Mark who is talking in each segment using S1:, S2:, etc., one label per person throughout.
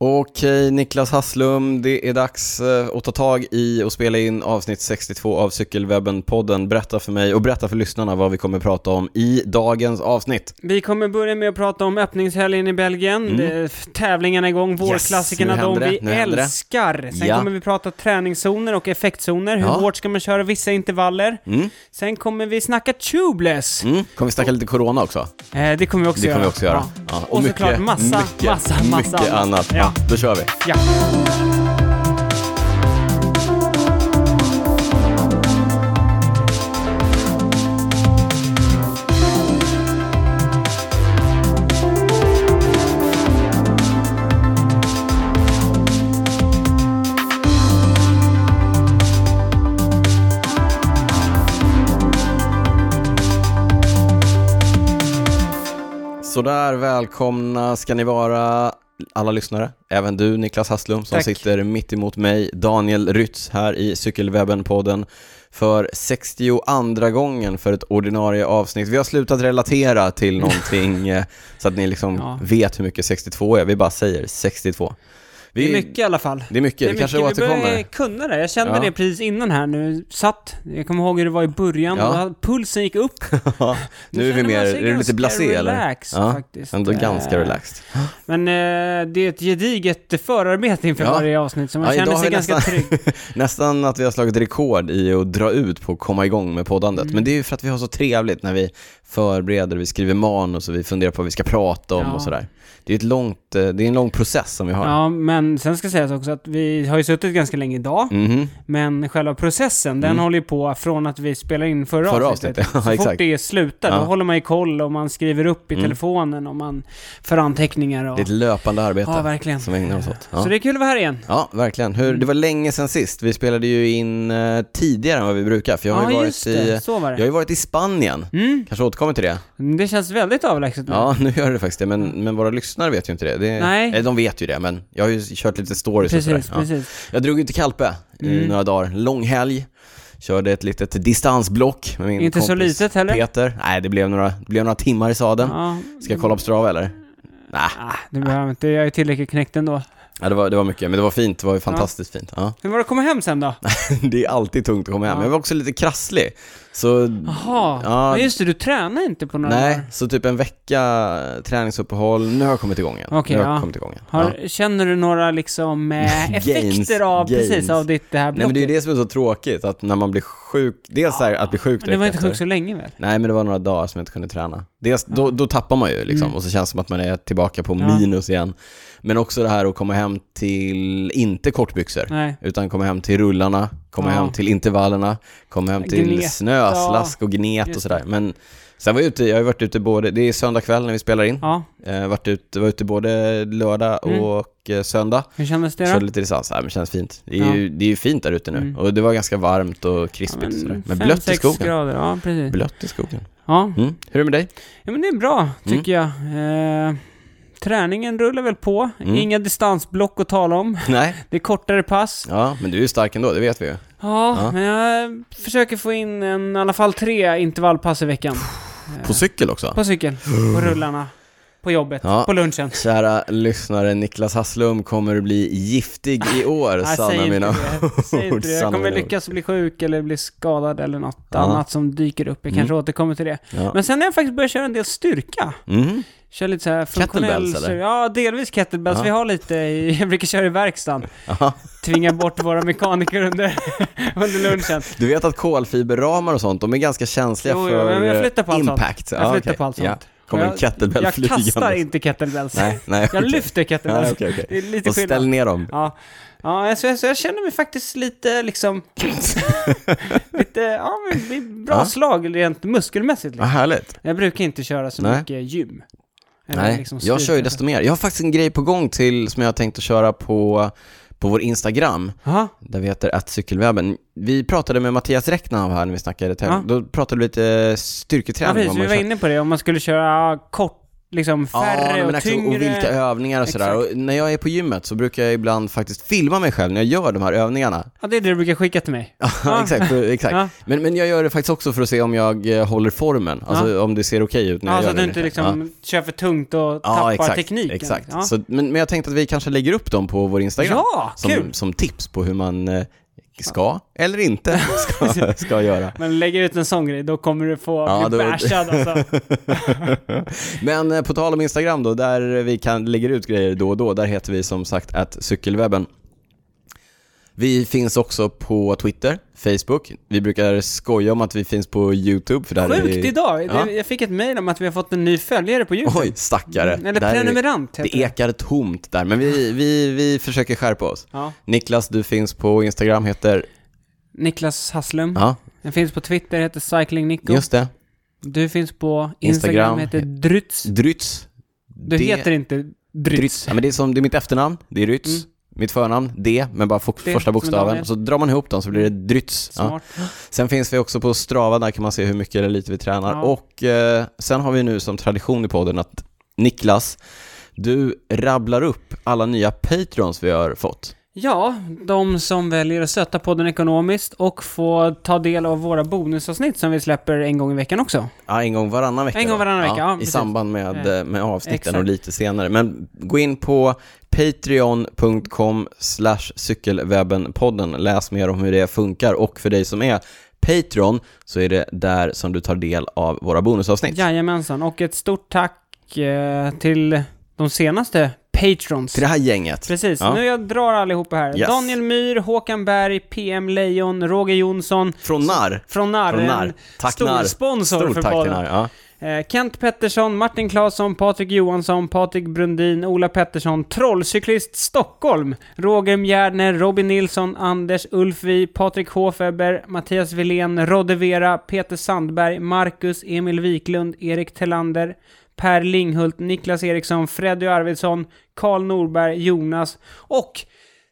S1: Okej, Niklas Hasslum, det är dags eh, att ta tag i och spela in avsnitt 62 av Cykelwebben-podden. Berätta för mig och berätta för lyssnarna vad vi kommer prata om i dagens avsnitt.
S2: Vi kommer börja med att prata om öppningshelgen i Belgien,
S1: Mm.
S2: tävlingarna är igång, vårklassikerna,
S1: nu
S2: de vi älskar. Sen
S1: Ja.
S2: kommer vi prata träningszoner och effektzoner, hur
S1: Ja.
S2: hårt ska man köra vissa intervaller.
S1: Mm.
S2: Sen kommer vi snacka tubeless.
S1: Mm. Kommer vi snacka lite corona också?
S2: Eh, det kommer vi också
S1: Det
S2: göra.
S1: kommer vi också göra.
S2: Ja.
S1: Ja.
S2: Och såklart massa,
S1: mycket,
S2: massa, massa
S1: mycket
S2: annat.
S1: annat.
S2: Ja.
S1: Då kör vi.
S2: Ja.
S1: Sådär, välkomna ska ni vara alla lyssnare. Även du Niklas Hasslum som
S2: Tack.
S1: sitter mitt emot mig, Daniel Rytz här i Cykelwebben-podden för 62 gången för ett ordinarie avsnitt. Vi har slutat relatera till någonting eh, så att ni liksom
S2: Ja.
S1: vet hur mycket 62 är. Vi bara säger 62. Vi,
S2: Det är mycket i alla fall.
S1: Det är mycket, vi kanske
S2: Vi
S1: återkommer.
S2: börjar kunna det. Jag kände
S1: Ja.
S2: det precis innan här nu. Satt, jag kommer ihåg hur det var i början,
S1: Ja.
S2: och pulsen gick upp.
S1: Nu är vi mer, är du lite blasé eller?
S2: relax,
S1: Ja,
S2: faktiskt.
S1: ändå ganska
S2: Eh,
S1: relaxed.
S2: Men eh, det är ett gediget förarbete inför
S1: Ja.
S2: varje avsnitt, så man
S1: Ja,
S2: känner sig
S1: vi
S2: ganska
S1: nästan-
S2: trygg.
S1: Nästan att vi har slagit rekord i att dra ut på att komma igång med poddandet.
S2: Mm.
S1: Men det är ju för att vi har så trevligt när vi förbereder, vi skriver manus och vi funderar på vad vi ska prata om
S2: Ja.
S1: och sådär. Det är, ett långt, eh, det är en lång process som vi har.
S2: Ja, men sen ska sägas också att vi har ju suttit ganska länge idag,
S1: Mhm.
S2: men själva processen, den
S1: Mm.
S2: håller ju på från att vi spelar in förra,
S1: Förra
S2: avsnittet.
S1: avsnittet,
S2: så fort det slutar,
S1: Ja.
S2: då håller man ju koll och man skriver upp i
S1: Mm.
S2: telefonen och man för anteckningar och...
S1: Det är ett löpande arbete
S2: Ja, verkligen.
S1: som vi ägnar oss åt. Ja.
S2: Så det är kul att vara här igen.
S1: Ja, verkligen. Hur, det var länge sedan sist. Vi spelade ju in eh, tidigare än vad vi brukar, för jag har ju varit i,
S2: var
S1: jag har ju varit i Spanien.
S2: Mm.
S1: Kanske återkommer till det.
S2: Det känns väldigt avlägset nu.
S1: Ja, nu gör det faktiskt det, men, men våra lyssnare vet ju inte det. det
S2: Nej.
S1: Eller de vet ju det, men jag har ju kört lite stories och
S2: Precis,
S1: sådär. Ja. Jag drog ut till Kalpe i
S2: Mm.
S1: några dagar, lång helg. Körde ett litet distansblock med min
S2: Inte så litet heller?
S1: Peter. Nej, det blev några, det blev några timmar i sadeln.
S2: Ja.
S1: Ska jag kolla på Strava eller? Nej,
S2: Ah, det behöver inte, jag är tillräckligt knäckt ändå.
S1: Ja, det, var, det var mycket, men det var fint. Det var ju fantastiskt fint. Ja.
S2: Hur var det att komma hem sen då?
S1: Det är alltid tungt att komma hem.
S2: Ja.
S1: Jag var också lite krasslig. Så,
S2: Jaha,
S1: Ja.
S2: men just det, du tränar inte på några
S1: nej,
S2: dagar.
S1: så typ en vecka träningsuppehåll. Nu har jag kommit igång igen.
S2: Okej,
S1: nu har jag
S2: ja.
S1: kommit igång igen.
S2: Har,
S1: Ja.
S2: Känner du några liksom eh, effekter
S1: Gains,
S2: av,
S1: gains.
S2: precis, av ditt det här
S1: Nej
S2: blocket?
S1: men det är ju det som är så tråkigt, att när man blir sjuk, dels så här, att bli sjuk
S2: Men det var inte sjuk så länge väl?
S1: Nej men det var några dagar som jag inte kunde träna. Dels, då, då tappar man ju liksom,
S2: Mm.
S1: och så känns det som att man är tillbaka på
S2: Ja.
S1: minus igen. Men också det här att komma hem till, inte kortbyxor,
S2: Nej.
S1: utan komma hem till rullarna, komma
S2: Ja.
S1: hem till intervallerna, komma hem till
S2: Gneta.
S1: snöslask och gnet och sådär. Men sen var jag ute, jag har varit ute både, det är söndag kväll när vi spelar in,
S2: Ja,
S1: eh, varit ute, var ute både lördag
S2: Mm.
S1: och eh, söndag.
S2: hur kändes det då?
S1: Körde lite distans, ja, men känns fint. Det är,
S2: Ja.
S1: ju, det är ju fint där ute nu.
S2: Mm.
S1: Och det var ganska varmt och krispigt och sådär. Men blött i skogen.
S2: grader, ja precis.
S1: Blött i skogen.
S2: Ja.
S1: Mm. Hur är det med dig?
S2: ja, men det är bra
S1: Mm.
S2: tycker jag. Eh, träningen rullar väl på.
S1: Mm.
S2: Inga distansblock att tala om.
S1: Nej.
S2: Det är kortare pass.
S1: Ja, men du är stark ändå, det vet vi ju.
S2: Ja,
S1: Ja.
S2: men jag försöker få in en, i alla fall tre intervallpass i veckan.
S1: På cykel också.
S2: På cykel, på rullarna, på jobbet,
S1: Ja.
S2: på lunchen.
S1: Kära lyssnare, Niklas Hasslum kommer att bli giftig i år,
S2: Nej,
S1: sanna mina
S2: det. Säg
S1: ord,
S2: inte det. Jag kommer
S1: ord.
S2: lyckas bli sjuk eller bli skadad eller något
S1: Ja.
S2: annat som dyker upp. Jag kanske
S1: Mm.
S2: återkommer till det.
S1: Ja.
S2: Men sen har jag faktiskt börjat köra en del styrka.
S1: Mm.
S2: Kör lite så här funktionell...
S1: Eller?
S2: Ja, delvis kettlebells.
S1: Ja.
S2: Vi har lite i, jag brukar köra i verkstaden.
S1: Aha.
S2: Tvinga bort våra mekaniker under, under lunchen.
S1: Du vet att kolfiberramar och sånt, de är ganska känsliga
S2: Jo, jo,
S1: för
S2: men jag flyttar på allt sånt.
S1: impact.
S2: Jag
S1: Ja,
S2: flyttar
S1: okej.
S2: på allt
S1: Ja.
S2: Sånt.
S1: Kommer en
S2: Jag-
S1: kettlebell
S2: Jag
S1: flygandes.
S2: kastar inte kettlebells.
S1: Nej, nej.
S2: Jag
S1: okej.
S2: lyfter kettlebells.
S1: Ja, okej, okej.
S2: Det är lite
S1: Och ställ
S2: skillnad.
S1: ner dem.
S2: Ja, ja så, jag, så jag känner mig faktiskt lite liksom... lite, ja bra
S1: Ja.
S2: slag rent muskelmässigt. Liksom.
S1: härligt.
S2: Jag brukar inte köra så
S1: Nej.
S2: mycket gym.
S1: Nej,
S2: liksom
S1: jag kör ju desto mer. Jag har faktiskt en grej på gång till som jag har tänkt att köra på, på vår Instagram,
S2: Jaha,
S1: där vi heter att cykelwebben. Vi pratade med Mattias Räcknahv här när vi snackade tävling.
S2: Ja.
S1: Då pratade vi lite
S2: ja,
S1: styrketräning.
S2: precis,
S1: vad
S2: vi var inne på det. Om man skulle köra kort liksom färre
S1: men
S2: och tyngre.
S1: och vilka övningar och sådär. Och när jag är på gymmet så brukar jag ibland faktiskt filma mig själv när jag gör de här övningarna.
S2: Ja, det är det du brukar skicka till mig.
S1: Ja, exakt. exakt.
S2: Ja.
S1: Men, men jag gör det faktiskt också för att se om jag eh, håller formen, alltså om det ser okej ut när
S2: Ja,
S1: jag
S2: så
S1: gör
S2: att
S1: det.
S2: du inte liksom kör för tungt och
S1: Ja,
S2: tappar
S1: exakt,
S2: tekniken.
S1: exakt.
S2: Ja.
S1: Så, men, men jag tänkte att vi kanske lägger upp dem på vår Instagram.
S2: Ja,
S1: som,
S2: kul!
S1: som tips på hur man eh, ska, eller inte, ska, ska göra.
S2: Men lägger ut en sån grej, då kommer du få
S1: Ja,
S2: bli
S1: då-
S2: bashad alltså.
S1: Men eh, på tal om Instagram då, där vi kan lägger ut grejer då och då, där heter vi som sagt att cykelwebben. Vi finns också på Twitter, Facebook. Vi brukar skoja om att vi finns på YouTube, för där är
S2: Sjukt
S1: vi...
S2: idag!
S1: Ja.
S2: Jag fick ett mejl om att vi har fått en ny följare på YouTube.
S1: Oj, stackare.
S2: Mm, Eller
S1: Där är det-
S2: prenumerant heter
S1: Det
S2: det.
S1: ekar tomt där, men vi, vi, vi försöker skärpa oss.
S2: Ja.
S1: Niklas, du finns på Instagram, heter...
S2: Niklas Hasslum.
S1: Ja,
S2: Den finns på Twitter, heter Cycling Nico.
S1: just det.
S2: Du finns på Instagram,
S1: Instagram.
S2: heter Drytz.
S1: Drytz.
S2: Du
S1: Det-
S2: heter inte Drytz.
S1: Drytz. Ja, men det är som, det är mitt efternamn, det är Rytz.
S2: Mm.
S1: Mitt förnamn, D, men bara fo-
S2: D,
S1: första bokstaven. Så drar man ihop dem så blir det Drytz. Ja. Sen finns vi också på Strava, där kan man se hur mycket eller lite vi tränar.
S2: Ja.
S1: Och eh, sen har vi nu som tradition i podden att Niklas, du rabblar upp alla nya patrons vi har fått.
S2: Ja, de som väljer att stötta podden ekonomiskt och få ta del av våra bonusavsnitt som vi släpper en gång i veckan också.
S1: Ja, en gång varannan vecka.
S2: En gång varannan vecka, ja,
S1: I
S2: precis.
S1: samband med, eh, med avsnitten
S2: exakt.
S1: och lite senare. Men gå in på patreon.com slash cykelwebbenpodden. Läs mer om hur det funkar och för dig som är Patreon så är det där som du tar del av våra bonusavsnitt.
S2: Jajamensan, och ett stort tack eh, till de senaste patrons.
S1: Till det här gänget.
S2: Precis,
S1: Ja.
S2: nu jag drar allihopa här.
S1: Yes.
S2: Daniel Myr, Håkan Berg, PM Lejon, Roger Jonsson
S1: Från Narr.
S2: från Narr,
S1: Från Narr.
S2: en
S1: Tack
S2: stor
S1: Narr.
S2: sponsor
S1: Stort
S2: för
S1: tack till
S2: podden.
S1: Narr. Ja.
S2: Eh, Kent Pettersson, Martin Claesson, Patrik Johansson, Patrik Brundin, Ola Pettersson, Trollcyklist Stockholm, Roger Mjärner, Robin Nilsson, Anders Ulfvi, Patrik Håfeber, Mattias Wilén, Rodde Vera, Peter Sandberg, Marcus, Emil Wiklund, Erik Tellander, Per Linghult, Niklas Eriksson, Freddy Arvidsson, Karl Norberg, Jonas och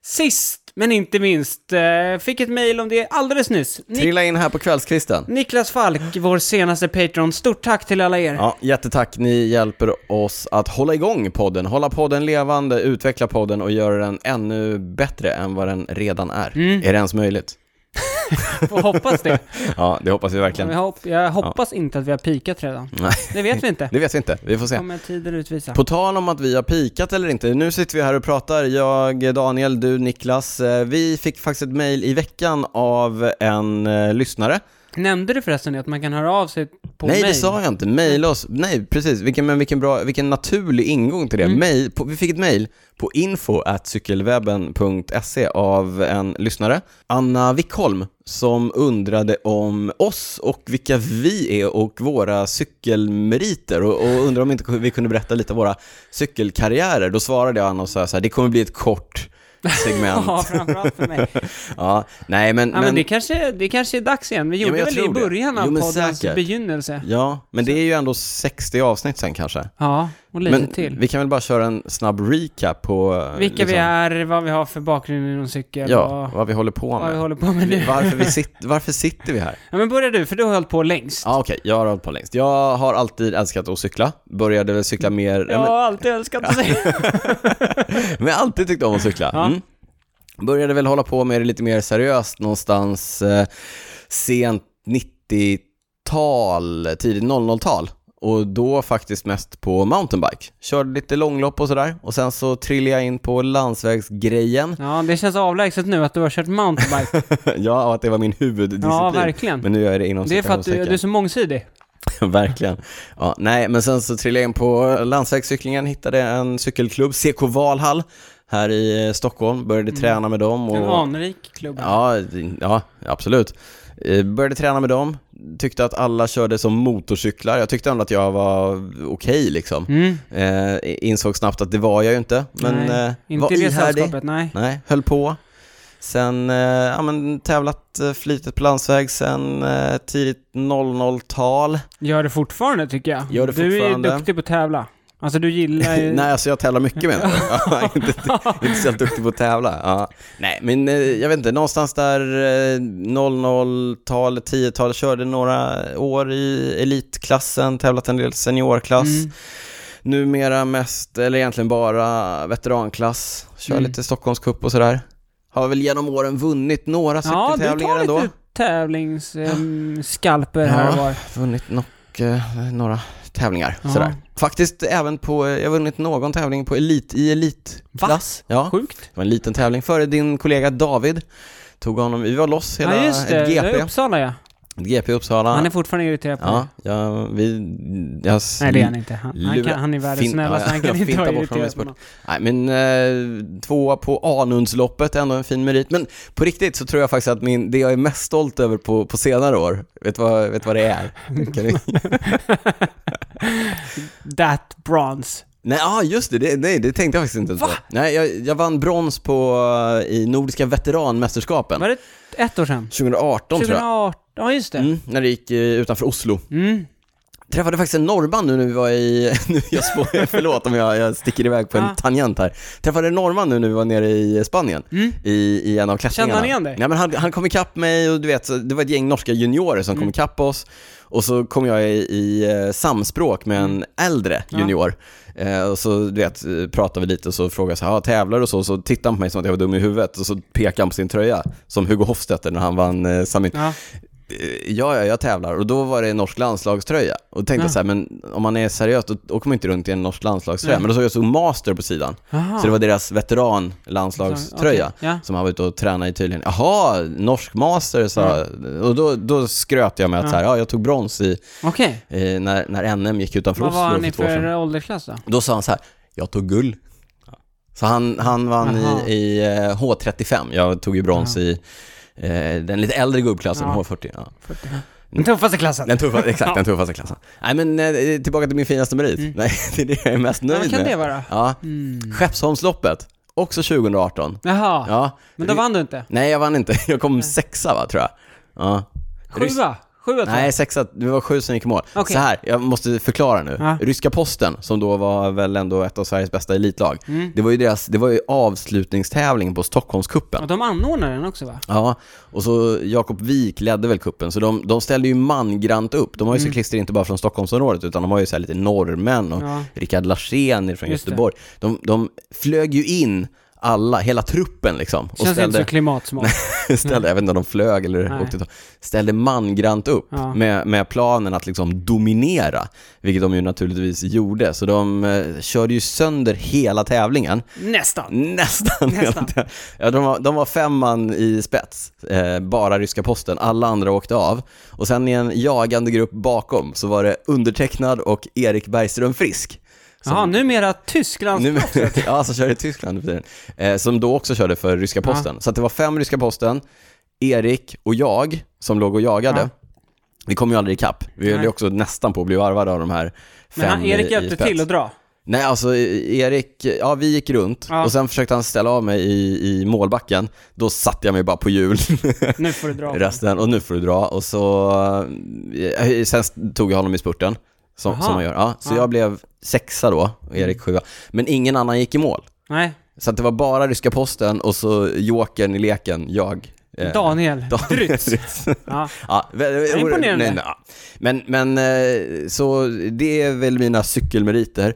S2: sist men inte minst, eh, fick ett mail om det alldeles nyss. Nik-
S1: Trilla in här på kvällskvisten.
S2: Niklas Falk, vår senaste Patreon. Stort tack till alla er.
S1: Ja, jättetack. Ni hjälper oss att hålla igång podden, hålla podden levande, utveckla podden och göra den ännu bättre än vad den redan är.
S2: Mm.
S1: Är det ens möjligt?
S2: Får hoppas det.
S1: Ja, det hoppas vi
S2: Jag,
S1: verkligen.
S2: hopp, jag hoppas inte att vi har pikat redan.
S1: Nej,
S2: Det vet vi inte.
S1: det vet vi inte. Vi får se.
S2: kommer tider utvisa.
S1: På tal om att vi har pikat eller inte, nu sitter vi här och pratar, jag, Daniel, du, Niklas. Eh, Vi fick faktiskt ett mail i veckan av en eh, lyssnare.
S2: Nämnde du förresten att man kan höra av sig på
S1: Nej,
S2: mail?
S1: det sa jag inte. Maila oss. Nej, precis. Vilken, men vilken, bra, vilken naturlig ingång till det.
S2: Mm.
S1: Mail, på, vi fick ett mail på info cykelwebben.se av en lyssnare, Anna Wickholm, som undrade om oss och vilka vi är och våra cykelmeriter och, och undrade om inte vi kunde berätta lite om våra cykelkarriärer. Då svarade jag och sa så här, det kommer bli ett kort segment.
S2: Ja, framförallt för mig.
S1: ja, nej men...
S2: Ja, men det kanske, det kanske är dags igen. Vi
S1: Ja,
S2: gjorde
S1: men jag
S2: väl det i början av
S1: Jo, men
S2: poddens
S1: säkert.
S2: begynnelse.
S1: Ja, men det är ju ändå 60 avsnitt sen kanske.
S2: Ja, och lite
S1: Men
S2: till.
S1: vi kan väl bara köra en snabb recap på... eh,
S2: Vilka vi
S1: liksom,
S2: är, vad vi har för bakgrund inom cykel
S1: Ja,
S2: och
S1: vad vi håller på
S2: vad vi
S1: med.
S2: håller på med nu.
S1: Varför, vi sitter, varför sitter vi här?
S2: Ja, men börja du, för du har hållit på längst.
S1: Ja, okej, jag har hållit på längst. Jag har alltid älskat att cykla. Började väl cykla mer...
S2: Jag har alltid älskat att säga.
S1: Men jag har alltid tyckt om att cykla.
S2: Ja.
S1: Mm. Började väl hålla på med det lite mer seriöst någonstans eh, sent 90-tal, tidigt 00-tal. Och då faktiskt mest på mountainbike. Körde lite långlopp och sådär. Och sen så trillade jag in på landsvägsgrejen.
S2: Ja, det känns avlägset nu att du har kört mountainbike.
S1: ja, och att det var min huvuddisciplin.
S2: Ja, verkligen.
S1: Men nu gör jag det inom
S2: Det är för att du, du är så mångsidig.
S1: Verkligen. Ja, nej, men sen så trillade jag in på landsvägscyklingen, hittade en cykelklubb, CK Valhall, här i eh, Stockholm, började träna med dem.
S2: En
S1: Och,
S2: anrik klubb.
S1: ja, ja, absolut. Eh, Började träna med dem, tyckte att alla körde som motorcyklar. Jag tyckte ändå att jag var okej liksom.
S2: Mm.
S1: Eh, insåg snabbt att det var jag ju inte, men
S2: nej,
S1: eh,
S2: inte
S1: var ihärdig.
S2: nej.
S1: Nej, höll på. Sen, eh, ja men tävlat eh, flitigt på landsväg sen eh, tidigt 00-tal.
S2: Gör det fortfarande tycker jag.
S1: Gör det
S2: Du är
S1: fortfarande.
S2: duktig på att tävla. Alltså du gillar ju...
S1: Nej, alltså jag tävlar mycket med det. ja, inte, inte så duktig på att tävla. Ja. Nej, men eh, jag vet inte, någonstans där eh, 00-tal, 10-tal, körde några år i elitklassen, tävlat en del seniorklass.
S2: Mm.
S1: numera mest, eller egentligen bara veteranklass. Kör
S2: Mm.
S1: lite Stockholmscup och sådär. Har väl genom åren vunnit några
S2: Ja, du
S1: cykeltävlingar
S2: tar
S1: ändå.
S2: lite tävlingsskalper här och var.
S1: vunnit eh, några tävlingar
S2: Ja.
S1: sådär. Faktiskt även på, jag har vunnit någon tävling på elit, i elitklass. Ja,
S2: Sjukt.
S1: det var en liten tävling före din kollega David. Tog honom, vi var loss hela
S2: Ja, just det.
S1: ett
S2: Det
S1: GP.
S2: är Uppsala ja.
S1: GP Uppsala.
S2: Han är fortfarande irriterad på
S1: Ja,
S2: det.
S1: ja, vi... Jag,
S2: Nej, det är han inte. Han, han, kan, han är världens snällaste, han kan inte vara irriterad på någon.
S1: Nej, men eh, tvåa på Anundsloppet, ändå en fin merit. Men på riktigt så tror jag faktiskt att min, det jag är mest stolt över på, på senare år, vet vad, vet vad det är?
S2: That bronze.
S1: Nej, ah, just det, det, nej, det tänkte jag faktiskt inte ens på. Nej, jag, jag vann brons på, eh, i Nordiska veteranmästerskapen.
S2: Var det ett år sedan?
S1: 2018 tror jag.
S2: 2018, ja just det.
S1: Mm, när det gick eh, utanför Oslo.
S2: Mm.
S1: Träffade faktiskt en norrman nu när vi var i, nu jag spår, förlåt om jag, jag sticker iväg på en
S2: Ja.
S1: tangent här. Träffade en norrman nu när vi var nere i Spanien,
S2: Mm.
S1: i, i en av klättringarna.
S2: Kände han igen dig?
S1: Nej men han, han kom ikapp mig och du vet, så det var ett gäng norska juniorer som kom
S2: Mm.
S1: ikapp oss. Och så kom jag i, i eh, samspråk med en äldre
S2: Ja.
S1: junior. Eh, och så du vet, pratade vi lite och så frågade jag så här, "Ja, tävlar och så, så tittade han på mig som att jag var dum i huvudet och så pekade han på sin tröja, som Hugo Hofstetter när han vann eh, Summit.
S2: Ja.
S1: Eh, Ja, ja, jag tävlar och då var det en norsk landslagströja. Och då tänkte
S2: Ja.
S1: jag så här, men om man är seriös då åker man inte runt i en norsk landslagströja.
S2: Nej.
S1: Men då såg jag så master på sidan.
S2: Aha.
S1: Så det var deras veteranlandslagströja.
S2: Okej, Ja.
S1: Som han var ute och tränade i tydligen. Jaha, norsk master sa Och då, då skröt jag med att
S2: Ja.
S1: så här, ja, jag tog brons i,
S2: Okej.
S1: eh, när, när NM gick utanför
S2: Vad
S1: Oslo
S2: var han i för åldersklass då?
S1: Då sa han så här, jag tog guld. Så han, han vann i, i eh, H35, jag tog ju brons
S2: Ja.
S1: i eh, den lite äldre gubbklassen,
S2: Ja.
S1: H40. Ja.
S2: 40. Den tuffaste klassen.
S1: Den tuffa, exakt,
S2: Ja.
S1: den tuffaste klassen. Nej men eh, tillbaka till min finaste merit.
S2: Mm.
S1: Nej, det är det jag är mest
S2: Ja,
S1: nöjd
S2: vad kan
S1: med.
S2: det vara?
S1: Ja,
S2: Mm.
S1: Skeppsholmsloppet, också 2018.
S2: Jaha.
S1: Ja.
S2: Men då vann du inte?
S1: Nej, jag vann inte. Jag kom
S2: Nej.
S1: sexa va, tror jag. Ja.
S2: Sjua? Sjua tror
S1: Nej, sexa, det var sju som gick i mål.
S2: Okej.
S1: Så här, jag måste förklara nu.
S2: Ja.
S1: Ryska posten, som då var väl ändå ett av Sveriges bästa elitlag.
S2: Mm.
S1: Det var ju deras, det var ju avslutningstävlingen på Stockholmskuppen.
S2: Och de anordnar den också va?
S1: Ja, och så Jakob Wik ledde väl kuppen så de, de ställde ju mangrant upp. De har ju
S2: Mm.
S1: cyklister inte bara från Stockholmsområdet, utan de har ju så här lite norrmän och
S2: Ja.
S1: Rickard Larsén från
S2: Just.
S1: Göteborg. De, de flög ju in alla, hela truppen liksom. Och
S2: Känns inte
S1: ställde,
S2: så klimatsmart.
S1: ställde, jag vet inte om de flög eller
S2: Nej.
S1: åkte, ställde mangrant upp
S2: Ja.
S1: med, med planen att liksom dominera, vilket de ju naturligtvis gjorde. Så de eh, körde ju sönder hela tävlingen.
S2: Nästan.
S1: Nästan.
S2: Nästan.
S1: ja, de, var, de var fem man i spets, eh, bara ryska posten. Alla andra åkte av. Och sen i en jagande grupp bakom så var det undertecknad och Erik Bergström Frisk.
S2: Jaha, numera Tysklands
S1: nu, ja, som körde i Tyskland för eh, Som då också körde för ryska
S2: Ja.
S1: posten. Så att det var fem ryska posten, Erik och jag som låg och jagade.
S2: Ja.
S1: Vi kom ju aldrig ikapp. Vi höll ju också nästan på att bli varvade av de här fem
S2: Men han, Erik hjälpte till att dra.
S1: Nej, alltså e- Erik, ja vi gick runt
S2: Ja.
S1: och sen försökte han ställa av mig i, i målbacken. Då satte jag mig bara på hjul
S2: Nu får du dra.
S1: resten och nu får du dra. Och så, eh, sen tog jag honom i spurten, som, som man gör. Ja, så
S2: Ja.
S1: jag blev sexa då och Erik sjua. Men ingen annan gick i mål.
S2: Nej,
S1: Så att det var bara ryska posten och så jokern i leken, jag. eh,
S2: Daniel.
S1: Daniel
S2: Drytz. Ja.
S1: Ja,
S2: imponerande.
S1: nej, nej, ja. Men, men eh, så det är väl mina cykelmeriter.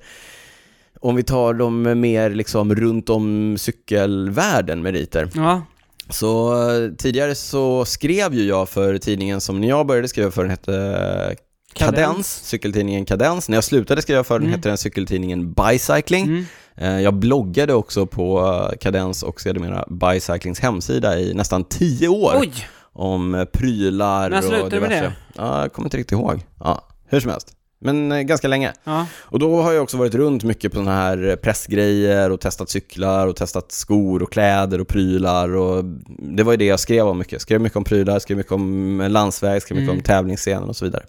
S1: Om vi tar de mer liksom runt om cykelvärlden meriter.
S2: ja.
S1: Så eh, tidigare så skrev ju jag för tidningen som när jag började skrev jag för den hette Kadens, cykeltidningen Kadens. När jag slutade skrev jag för den
S2: Mm.
S1: hette den cykeltidningen Bicycling.
S2: Mm.
S1: Eh, Jag bloggade också på eh, Kadens och sedermera Bicyclings hemsida i nästan tio år
S2: Oj!
S1: om eh, prylar
S2: När
S1: och
S2: du med
S1: diverse.
S2: det?
S1: Ja, jag kommer inte riktigt ihåg. Ja, hur som helst. Men ganska länge.
S2: Ja.
S1: Och då har jag också varit runt mycket på sådana här pressgrejer och testat cyklar och testat skor och kläder och prylar och det var ju det jag skrev om mycket. Skrev mycket om prylar, skrev mycket om landsväg, skrev mycket
S2: Mm.
S1: om tävlingsscener och så vidare.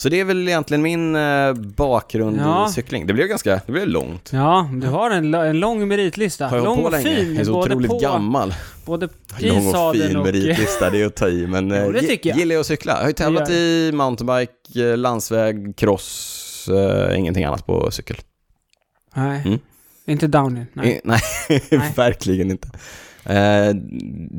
S1: Så det är väl egentligen min eh, bakgrund
S2: Ja.
S1: i cykling. Det blev ganska, det blev långt.
S2: Ja, du har en, en lång meritlista.
S1: Har jag
S2: lång
S1: på länge?
S2: fin.
S1: Jag är så otroligt
S2: på,
S1: gammal.
S2: Både
S1: Lång och fin
S2: och...
S1: meritlista, det är att ta i. Men eh,
S2: tycker jag.
S1: gillar jag att cykla. Jag har ju tävlat i mountainbike, eh, landsväg, cross, eh, ingenting annat på cykel.
S2: Nej.
S1: Mm.
S2: Inte downhill. Nej.
S1: I- Nej. verkligen inte. Eh,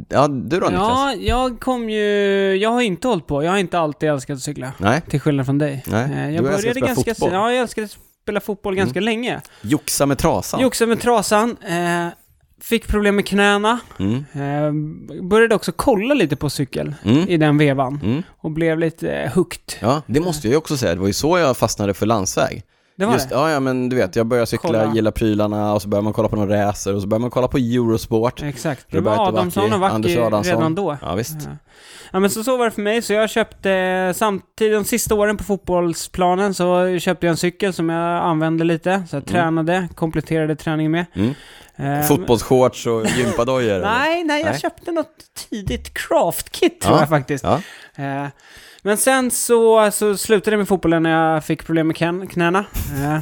S1: ja, du då Niklas?
S2: Ja, jag kom ju... Jag har inte hållit på. Jag har inte alltid älskat att cykla.
S1: Nej,
S2: Till skillnad från dig.
S1: Nej,
S2: Eh,
S1: du
S2: Jag
S1: att
S2: började
S1: spela
S2: ganska
S1: fotboll.
S2: Ja, jag älskade spela fotboll ganska länge.
S1: Joxa med trasan.
S2: Joxade med trasan, eh, fick problem med knäna,
S1: Mm.
S2: eh, började också kolla lite på cykel
S1: Mm.
S2: i den vevan
S1: Mm.
S2: och blev lite hooked.
S1: Ja, det måste jag ju också säga. Det var ju så jag fastnade för landsväg.
S2: Det var
S1: Just,
S2: det?
S1: Ja, ja, men du vet, jag började cykla,
S2: Kolla.
S1: gilla prylarna och så börjar man kolla på några racer och så börjar man kolla på Eurosport.
S2: Exakt.
S1: Roberto
S2: Adamsson och
S1: Vacchi, Anders Adamsson.
S2: redan då.
S1: Ja, visst.
S2: Ja. Ja men så, så var det för mig, så jag köpte samtidigt, de sista åren på fotbollsplanen så köpte jag en cykel som jag använde lite, så jag tränade, kompletterade träningen med.
S1: Mm.
S2: Eh,
S1: Fotbollsshorts och gympadojor?
S2: Nej, nej, jag
S1: Nej.
S2: köpte något tidigt craft-kit tror
S1: Ja.
S2: jag faktiskt.
S1: Ja.
S2: Eh, men sen så, så slutade det med fotbollen när jag fick problem med knä- knäna. Eh,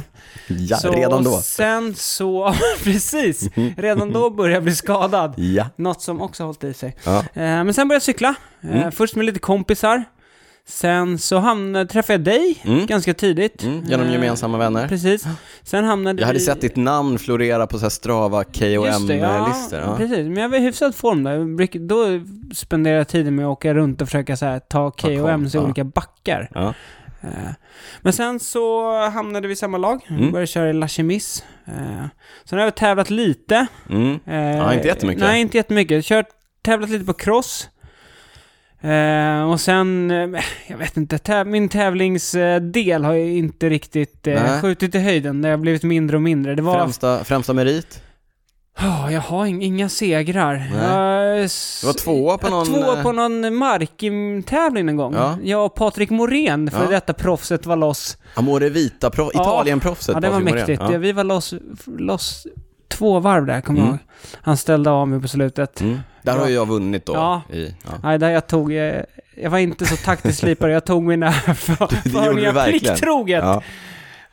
S1: ja,
S2: så
S1: redan då.
S2: Sen så, precis, redan då började jag bli skadad.
S1: Ja.
S2: Något som också har hållit i sig.
S1: ja.
S2: Eh, men sen började jag cykla. Eh,
S1: Mm.
S2: Först med lite kompisar. Sen så hamnade, träffade jag dig
S1: Mm.
S2: ganska tidigt.
S1: Mm, genom
S2: Eh,
S1: gemensamma vänner.
S2: Precis. Sen hamnade
S1: Jag hade
S2: vi...
S1: sett ditt namn florera på så här Strava
S2: det, ja,
S1: KOM-listor. Ja.
S2: precis. Men jag var i hyfsad form bruk- Då spenderade jag tiden med att åka runt och försöka så här, ta KOMs i
S1: ja.
S2: olika backar.
S1: Ja.
S2: Eh, Men sen så hamnade vi i samma lag.
S1: Mm.
S2: Började köra i La Chemise. Eh, Sen har jag tävlat lite.
S1: Mm.
S2: Eh,
S1: Ja, inte jättemycket.
S2: Nej, inte jättemycket. Kört, tävlat lite på cross. Eh, och sen, eh, jag vet inte, täv- min tävlingsdel har ju inte riktigt
S1: Nej.
S2: skjutit i höjden. Det har blivit mindre och mindre. Det var...
S1: Främsta, främsta merit?
S2: Ja, jag har ing- inga segrar. Jag,
S1: Du var tvåa på
S2: jag
S1: någon,
S2: Tvåa på någon marktävling en gång.
S1: Ja.
S2: Jag och Patrik Morén, för
S1: Ja.
S2: detta proffset, var loss.
S1: Amore Vita, pro-
S2: Ja.
S1: Italienproffset
S2: Ja, det var
S1: Patrik
S2: mäktigt.
S1: Ja.
S2: Vi var loss, loss två varv där, kommer jag
S1: Mm.
S2: ihåg. Han ställde av mig på slutet.
S1: Mm. Där har ju jag vunnit då.
S2: Ja.
S1: I, ja.
S2: Nej, där jag tog... eh, Jag var inte så taktiskt slipare, jag tog mina för,
S1: gjorde du
S2: förningar
S1: verkligen.
S2: plikttroget.
S1: Ja.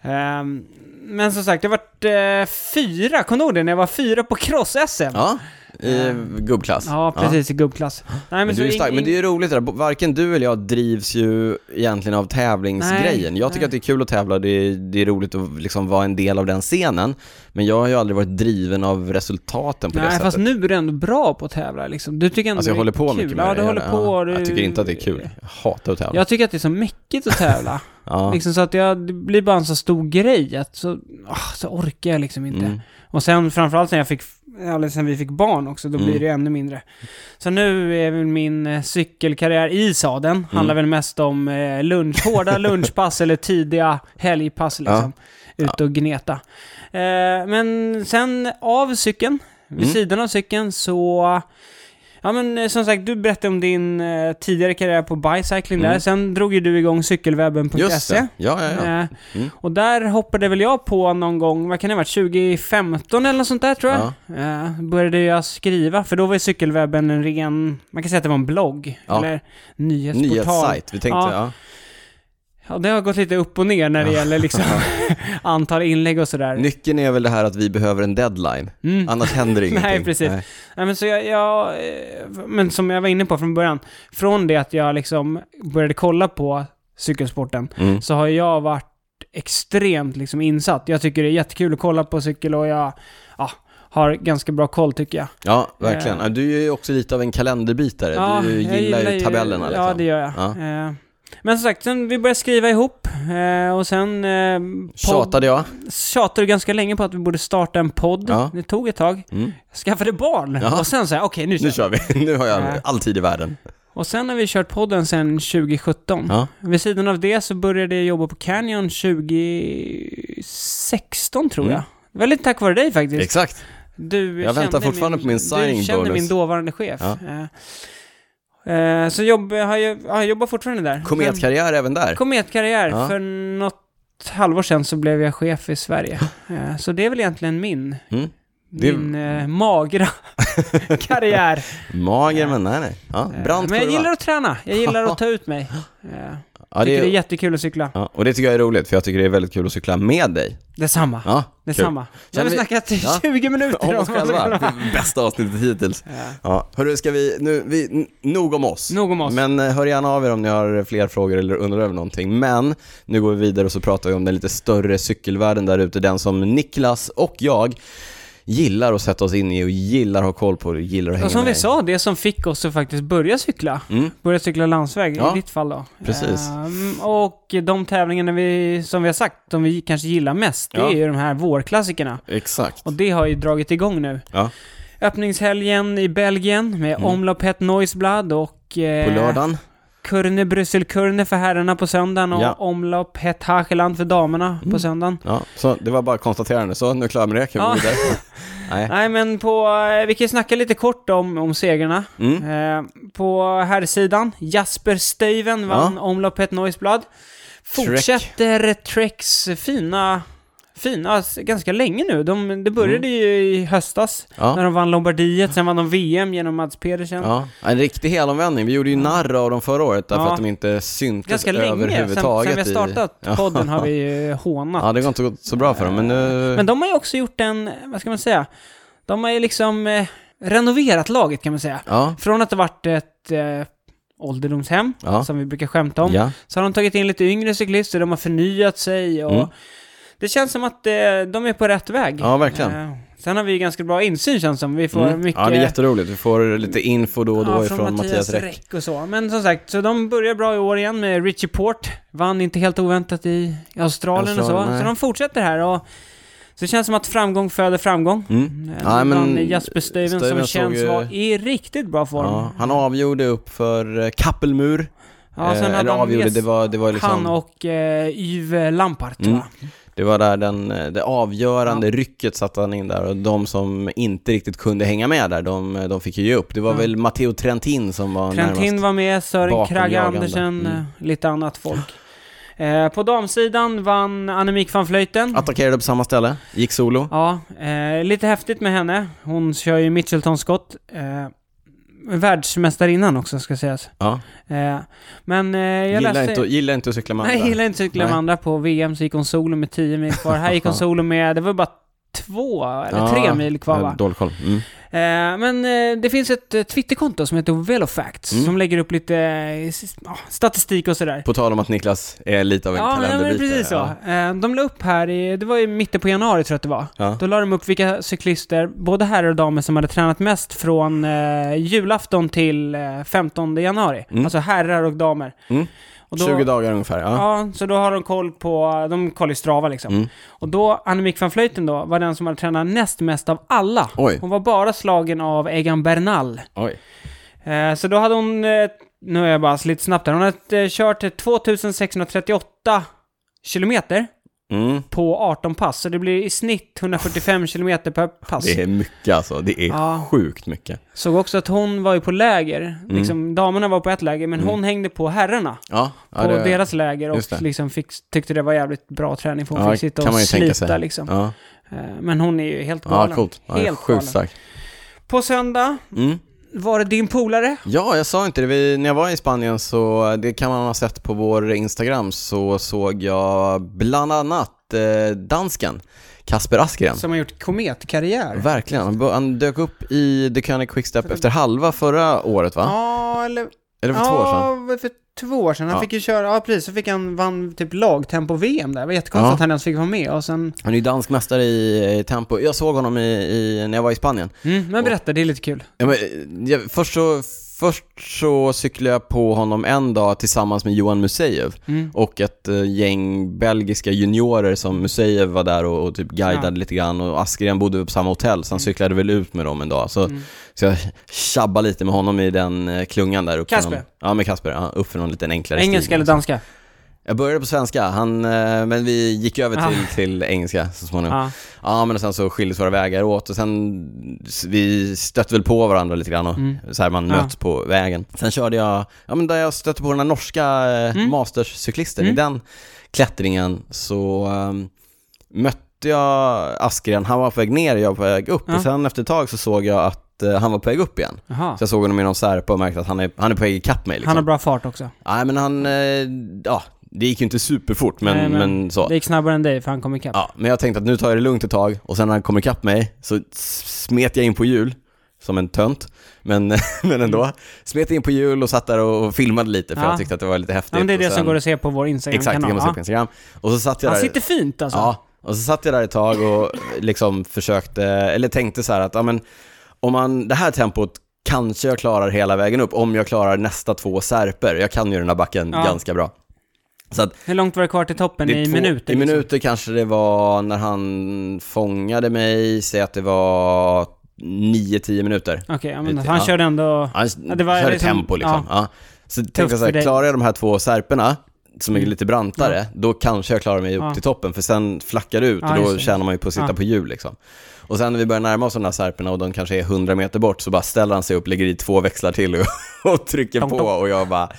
S2: Ehm, men som sagt, jag varit eh, fyra, kommer du ihåg det? När jag var fyra på cross-SM.
S1: ja, i
S2: Eh.
S1: gubbklass.
S2: Ja, precis, i gubbklass. Nej,
S1: Men,
S2: men,
S1: du är stark. men det är ju roligt det där. Varken du eller jag drivs ju egentligen av tävlingsgrejen.
S2: Nej,
S1: jag tycker
S2: nej.
S1: att det är kul att tävla, det är, det är roligt att liksom vara en del av den scenen. Men jag har ju aldrig varit driven av resultaten på det
S2: Nej,
S1: sättet.
S2: fast nu är du ändå bra på att tävla liksom. Du tycker ändå
S1: Alltså jag
S2: det är
S1: håller på
S2: kul.
S1: mycket med
S2: Ja,
S1: det.
S2: du håller
S1: Ja,
S2: på. Du...
S1: Jag tycker inte att det är kul. Jag hatar att tävla.
S2: Jag tycker att det är så mäckigt att tävla.
S1: ja.
S2: liksom så att jag, det blir bara en så stor grej att så, ah, så orkar jag liksom inte.
S1: Mm.
S2: Och sen framförallt sen jag fick, eller sen vi fick barn också, då
S1: Mm.
S2: blir det ännu mindre. Så nu är väl min eh, cykelkarriär i sadeln,
S1: Mm.
S2: handlar väl mest om eh, lunch, hårda lunchpass eller tidiga helgpass liksom. Ut och gneta. Eh, men sen av cykeln, vid
S1: Mm.
S2: sidan av cykeln så... Ja men eh, som sagt, du berättade om din eh, tidigare karriär på bicycling där.
S1: Mm.
S2: Sen drog ju du igång cykelwebben.se.
S1: Just det. Ja, ja, ja.
S2: Eh,
S1: Mm.
S2: och där hoppade väl jag på någon gång, vad kan det ha varit, 2015 eller något sånt där tror jag. Eh, började jag skriva, för då var ju cykelwebben en ren, man kan säga att det var en blogg.
S1: Ja.
S2: Eller nyhetsportal.
S1: Nyhetssajt. Vi tänkte,
S2: Ja.
S1: ja.
S2: Ja, det har gått lite upp och ner när det
S1: Ja.
S2: gäller liksom antal inlägg och sådär.
S1: Nyckeln är väl det här att vi behöver en deadline.
S2: Mm.
S1: Annars händer ingenting.
S2: Nej, precis. Nej, men så jag, jag, eh, men som jag var inne på från början, från det att jag liksom började kolla på cykelsporten,
S1: Mm.
S2: så har jag varit extremt liksom insatt. Jag tycker det är jättekul att kolla på cykel och jag ja, har ganska bra koll tycker jag.
S1: Ja, verkligen.
S2: Eh.
S1: Ja, Du är ju också lite av en kalenderbitare. du
S2: jag
S1: gillar, ju tabellerna liksom.
S2: Ja, det gör jag.
S1: Ja.
S2: Eh, Men som sagt, sen vi började skriva ihop eh, och sen... eh,
S1: Tjatade jag?
S2: tjatade ganska länge på att vi borde starta en podd.
S1: Ja.
S2: Det tog ett tag.
S1: Mm.
S2: Skaffade barn.
S1: Ja.
S2: Och sen sa jag, okej nu kör
S1: Nu
S2: vi.
S1: kör vi. Nu har jag
S2: Ja.
S1: all tid i världen.
S2: Och sen har vi kört podden sedan 2017.
S1: Ja.
S2: Vid sidan av det så började jag jobba på Canyon 2016 tror
S1: Mm.
S2: jag. Lite tack vare dig faktiskt.
S1: Signing
S2: Du
S1: Jag väntar fortfarande på min signing
S2: Du kände
S1: bonus.
S2: min dåvarande chef.
S1: Ja.
S2: Eh, eh, så jobb, har jag, ja, jag jobbar fortfarande där.
S1: Kometkarriär även där.
S2: Kometkarriär.
S1: Ja.
S2: För något halvår sedan så blev jag chef i Sverige. Eh, så det är väl egentligen min,
S1: Mm. Det-
S2: min eh, magra karriär.
S1: Mager men nej nej. Ja,
S2: Eh,
S1: brant
S2: Men jag gillar att träna. Jag gillar att ta ut mig.
S1: Ja,
S2: tycker
S1: det
S2: det är jättekul att cykla.
S1: ja, och det tycker jag är roligt, för jag tycker det är väldigt kul att cykla med dig.
S2: Detsamma.
S1: Ja,
S2: Detsamma. Nu har vi snackat i
S1: Ja.
S2: 20 minuter
S1: Om oss själva. Det bästa avsnittet hittills.
S2: Ja.
S1: Ja, hörru, ska vi, nu, vi, nog om oss.
S2: Nog om oss.
S1: Men eh, hör gärna av er om ni har fler frågor eller undrar över någonting. Men nu går vi vidare och så pratar vi om den lite större cykelvärlden där ute, den som Niklas och jag gillar att sätta oss in i och gillar att ha koll på och gillar att hänga
S2: Och som
S1: med
S2: vi sa, det som fick oss att faktiskt börja cykla.
S1: Mm,
S2: Börja cykla landsväg,
S1: Ja,
S2: i ditt fall då.
S1: precis.
S2: Ehm, och de tävlingarna vi, som vi har sagt, de vi kanske gillar mest, det
S1: Ja.
S2: är ju de här vårklassikerna.
S1: exakt.
S2: Och det har ju dragit igång nu.
S1: Ja.
S2: Öppningshelgen i Belgien med
S1: Mm.
S2: Omlopp Het Noisblad och... Eh,
S1: På lördagen.
S2: Kurne Brysselkurne för herrarna på söndagen och
S1: Ja.
S2: Omlopp Het Hageland för damerna på
S1: Mm.
S2: söndagen.
S1: Ja, så det var bara konstaterande. Så, nu är jag klar med det. Kan vi
S2: Ja.
S1: gå vidare? Nej.
S2: Nej men på, eh, vi kan snacka lite kort om, om segrarna.
S1: Mm.
S2: Eh, på herrsidan, Jasper Stuyven vann
S1: Ja.
S2: Omlopp Het Noisblad. Fortsätter Treks fina, fina, s- ganska länge nu. De, det började ju i höstas när
S1: Mm. Ja.
S2: de vann Lombardiet, sen vann de VM genom Mats Pedersen.
S1: Ja, en riktig helomvändning. Vi gjorde ju narr av dem förra året därför
S2: Ja.
S1: att de inte syntes
S2: Ganska länge, sen, sen vi har startat
S1: i...
S2: Podden har vi hånat.
S1: Ja, det har inte gått så bra för dem, men nu...
S2: Men de har ju också gjort en, vad ska man säga, de har ju liksom eh, renoverat laget kan man säga.
S1: Ja,
S2: Från att det varit ett eh, ålderdomshem,
S1: Ja.
S2: som vi brukar skämta om,
S1: ja.
S2: så har de tagit in lite yngre cyklister, de har förnyat sig och
S1: Mm.
S2: Det känns som att eh, de är på rätt väg.
S1: Ja, verkligen.
S2: Eh, sen har vi ganska bra insyn känns som. Vi får
S1: Mm.
S2: mycket...
S1: Ja, det är jätteroligt. Vi får lite info då och då ifrån Mattias Räck.
S2: Och så. Men som sagt, så de börjar bra i år igen med Richie Port. Vann inte helt oväntat i Australien, och
S1: Australien,
S2: så.
S1: nej.
S2: Så de fortsätter här och så det känns som att framgång föder framgång.
S1: Mm.
S2: Eh,
S1: Ja, men
S2: vann Jasper Stuyven som känns
S1: ju-
S2: vara i riktigt bra form.
S1: Ja, han avgjorde upp för eh, Kappelmur.
S2: Ja, sen
S1: Eh,
S2: hade
S1: eller
S2: de
S1: avgjorde,
S2: gäst-
S1: det var, det var liksom...
S2: Han och eh, Yves Lampart, tror
S1: Mm.
S2: jag.
S1: Det var där den, eh, det avgörande rycket satte han in där och de som inte riktigt kunde hänga med där, de, de fick ju ge upp. Det var
S2: Ja.
S1: väl Matteo Trentin som var
S2: Trentin var med, Sören Kragge. Andersen,
S1: Mm.
S2: eh, lite annat folk. Eh, på damsidan vann Annemiek van Vleuten.
S1: Attackerade på samma ställe, gick solo.
S2: Ja, eh, lite häftigt med henne. Hon kör ju Mitchelton-skott. Eh, världsmästarinnan också, ska sägas.
S1: Ja.
S2: Eh, men eh, jag
S1: Gillar,
S2: läste...
S1: inte, gillar inte att cykla med
S2: Nej,
S1: andra.
S2: jag gillar inte att cykla med
S1: Nej.
S2: andra. På VM så gick hon solo med 10 mil kvar. Här gick hon solo med, det var bara två eller tre mil kvar va?
S1: Dålig koll. Mm.
S2: Eh, men eh, det finns ett eh, Twitterkonto som heter Velofacts
S1: Mm.
S2: som lägger upp lite ja, statistik och sådär.
S1: På tal om att Niklas är lite av en
S2: Ja,
S1: kalenderbitare.
S2: precis så.
S1: Ja.
S2: De la upp här i, det var i mitten på januari tror jag att det var.
S1: Ja.
S2: Då la de upp vilka cyklister, både herrar och damer, som hade tränat mest från eh, julafton till eh, 15 januari.
S1: Mm.
S2: Alltså herrar och damer.
S1: Mm.
S2: Då,
S1: 20 dagar ungefär, ja.
S2: Ja, så då har de koll på, de kollar i Strava liksom.
S1: Mm.
S2: Och då, Annemiek van Vleuten då, var den som hade tränat näst mest av alla.
S1: Oj,
S2: Hon var bara slagen av Egan Bernal.
S1: oj.
S2: Eh, så då hade hon, eh, nu är jag bara lite snabbt här, hon hade eh, kört 2638 kilometer
S1: Mm.
S2: på 18 pass. Så det blir i snitt 145 kilometer per pass.
S1: Det är mycket alltså, det är
S2: Ja.
S1: sjukt mycket.
S2: Såg också att hon var ju på läger. Liksom, damerna var på ett läger, men
S1: Mm.
S2: hon hängde på herrarna.
S1: Ja, ja
S2: På
S1: det,
S2: deras läger och liksom fick, tyckte det var jävligt bra träning för hon fick sitta och slita liksom. Eh, Men hon är ju helt
S1: ja
S2: galen.
S1: coolt. Ja,
S2: Helt
S1: sjukt starkt.
S2: På söndag
S1: Mm.
S2: Var det din polare.
S1: Ja, jag sa inte det. Vi, när jag var i Spanien så, det kan man ha sett på vår Instagram, så såg jag bland annat eh, dansken Kasper Askren.
S2: Som har gjort kometkarriär.
S1: Verkligen. Han, dök upp i The König Quickstep efter halva förra året va?
S2: Ja, eller...
S1: Eller för två år sedan?
S2: Ja, för två år sedan. Han
S1: Ja.
S2: fick ju köra, ja precis, så fick han, vann typ lagtempo-VM där. Det var jättekonstigt
S1: Ja.
S2: att han ens fick vara med och sen...
S1: Han är ju dansk mästare i, i tempo. Jag såg honom i, i, när jag var i Spanien.
S2: Mm, men berätta, det är lite kul.
S1: Ja, men, jag, först, så, först så cyklade jag på honom en dag tillsammans med Johan Museev
S2: Mm.
S1: och ett eh, gäng belgiska juniorer som Museev var där och, och typ guidade
S2: Ja.
S1: lite grann och Askren bodde på samma hotell så han cyklade väl ut med dem en dag. Så,
S2: Mm.
S1: så jag tjabbade lite med honom i den eh, klungan där uppe.
S2: Kasper?
S1: Ja, med Kasper. Ja, upp för någon liten enklare
S2: Engelska eller danska?
S1: Jag började på svenska, han, eh, men vi gick över
S2: Ah.
S1: till, till engelska så småningom.
S2: Ja.
S1: Ja, men sen så skildes våra vägar åt och sen vi stötte väl på varandra lite grann och
S2: Mm.
S1: så här man
S2: Ja.
S1: möts på vägen. Sen körde jag, ja men där jag stötte på den här norska eh,
S2: Mm.
S1: masterscyklisten,
S2: Mm.
S1: i den klättringen så ehm, mötte jag Askren, han var på väg ner och jag var på väg upp
S2: Ja.
S1: och sen efter ett tag så såg jag att eh, han var på väg upp igen.
S2: Jaha.
S1: Så jag såg honom i någon särpa och märkte att han är, han är på väg ikapp mig liksom.
S2: Han har bra fart också.
S1: Nej men han, ja, det gick ju inte superfort men,
S2: Nej,
S1: men, så.
S2: Det gick snabbare än dig för han kom ikapp.
S1: Ja, men jag tänkte att nu tar jag det lugnt ett tag och sen när han kommer ikapp mig så smet jag in på hjul som en tönt, men, men ändå. Smet in på hjul och satt där och filmade lite för
S2: Ja.
S1: jag tyckte att det var lite häftigt.
S2: Ja, men det är det
S1: sen,
S2: som går att se på vår
S1: Exakt, det
S2: Instagram-kanal.
S1: kan man se på Instagram. Och så satt jag
S2: Han
S1: där.
S2: sitter fint alltså.
S1: Ja, och så satt jag där ett tag och liksom försökte, eller tänkte så här att, ja men, om man, det här tempot kanske jag klarar hela vägen upp, om jag klarar nästa två särper. Jag kan ju den här backen
S2: Ja.
S1: ganska bra. Så att
S2: Hur långt var det kvar till toppen? I minuter?
S1: I
S2: liksom?
S1: minuter kanske det var när han fångade mig, säg att det var 9-10 minuter.
S2: Okej, ja, men han
S1: ja.
S2: körde ändå...
S1: Han
S2: Ja, det var
S1: körde
S2: liksom-
S1: tempo liksom. Ja. Så jag så här, klarar jag de här två särperna, som är
S2: Mm.
S1: lite brantare, då kanske jag klarar mig upp
S2: Ja.
S1: till toppen, för sen flackar det ut
S2: Ja,
S1: och då tjänar man ju på att sitta
S2: Ja.
S1: på hjul liksom. Och sen när vi börjar närma oss de där särperna och de kanske är 100 meter bort, så bara ställer han sig upp, lägger i två växlar till och, och trycker på och jag bara,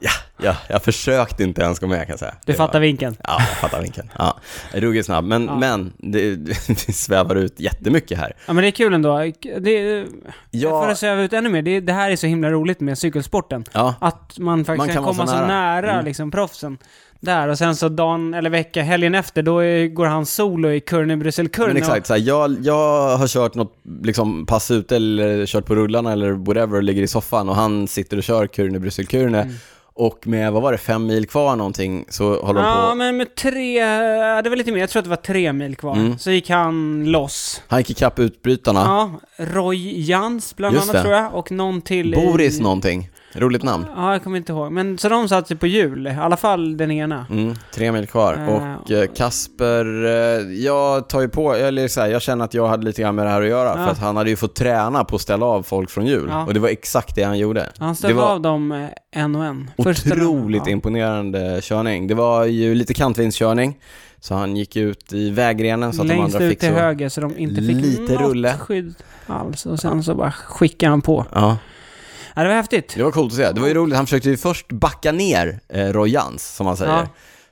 S1: ja, ja, jag försökte inte ens gå med kan jag säga.
S2: Du
S1: Det
S2: fattar
S1: var-
S2: vinkeln?
S1: Ja, jag fattar vinkeln. Ja, ruggigt snabb. Men,
S2: Ja.
S1: men det, vi svävar ut jättemycket här.
S2: Ja men det är kul ändå. Det, För
S1: Ja,
S2: att sväva ut ännu mer, det, det här är så himla roligt med cykelsporten.
S1: ja,
S2: Att man faktiskt
S1: Man
S2: kan, komma
S1: så
S2: så nära,
S1: nära. Mm.
S2: liksom proffsen. Där, och sen så dagen, eller vecka, helgen efter, då är, går han solo i Kurne Bryssel Kurne.
S1: men exakt. Så här, jag, jag har kört något liksom, pass ute eller kört på rullarna eller whatever och ligger i soffan och han sitter och kör Kurne, Bryssel, Kurne.
S2: Mm.
S1: Och med, vad var det, fem mil kvar någonting så håller de
S2: Ja,
S1: på.
S2: men med tre, det var lite mer, jag tror att det var tre mil kvar.
S1: Mm.
S2: Så gick han loss.
S1: Han gick ikapp utbrytarna.
S2: Ja, Roy Jans bland
S1: Just
S2: annat
S1: det.
S2: tror jag, och någon till
S1: Boris
S2: i...
S1: någonting. Roligt namn.
S2: Ja, jag kommer inte ihåg. Men så de satt sig på hjul, i alla fall den ena.
S1: Mm, tre mil kvar.
S2: Eh,
S1: och eh, Kasper, eh, jag tar ju på, eller så här, jag känner att jag hade lite grann med det här att göra.
S2: Ja.
S1: För att han hade ju fått träna på att ställa av folk från hjul.
S2: Ja.
S1: Och det var exakt det han gjorde.
S2: Han ställde
S1: var
S2: av dem en och en. Första
S1: otroligt
S2: ja.
S1: imponerande körning. Det var ju lite kantvindskörning. Så han gick ut i vägrenen så att de
S2: Längst
S1: andra
S2: ut
S1: fick
S2: till
S1: så...
S2: höger så de inte fick
S1: lite
S2: något
S1: rulle.
S2: skydd alls. Och sen så bara skickade han på.
S1: Ja,
S2: Ja, det var häftigt.
S1: det var coolt att se. Det var ju roligt. Han försökte ju först backa ner eh, Roy Jans, som man säger.
S2: Ja.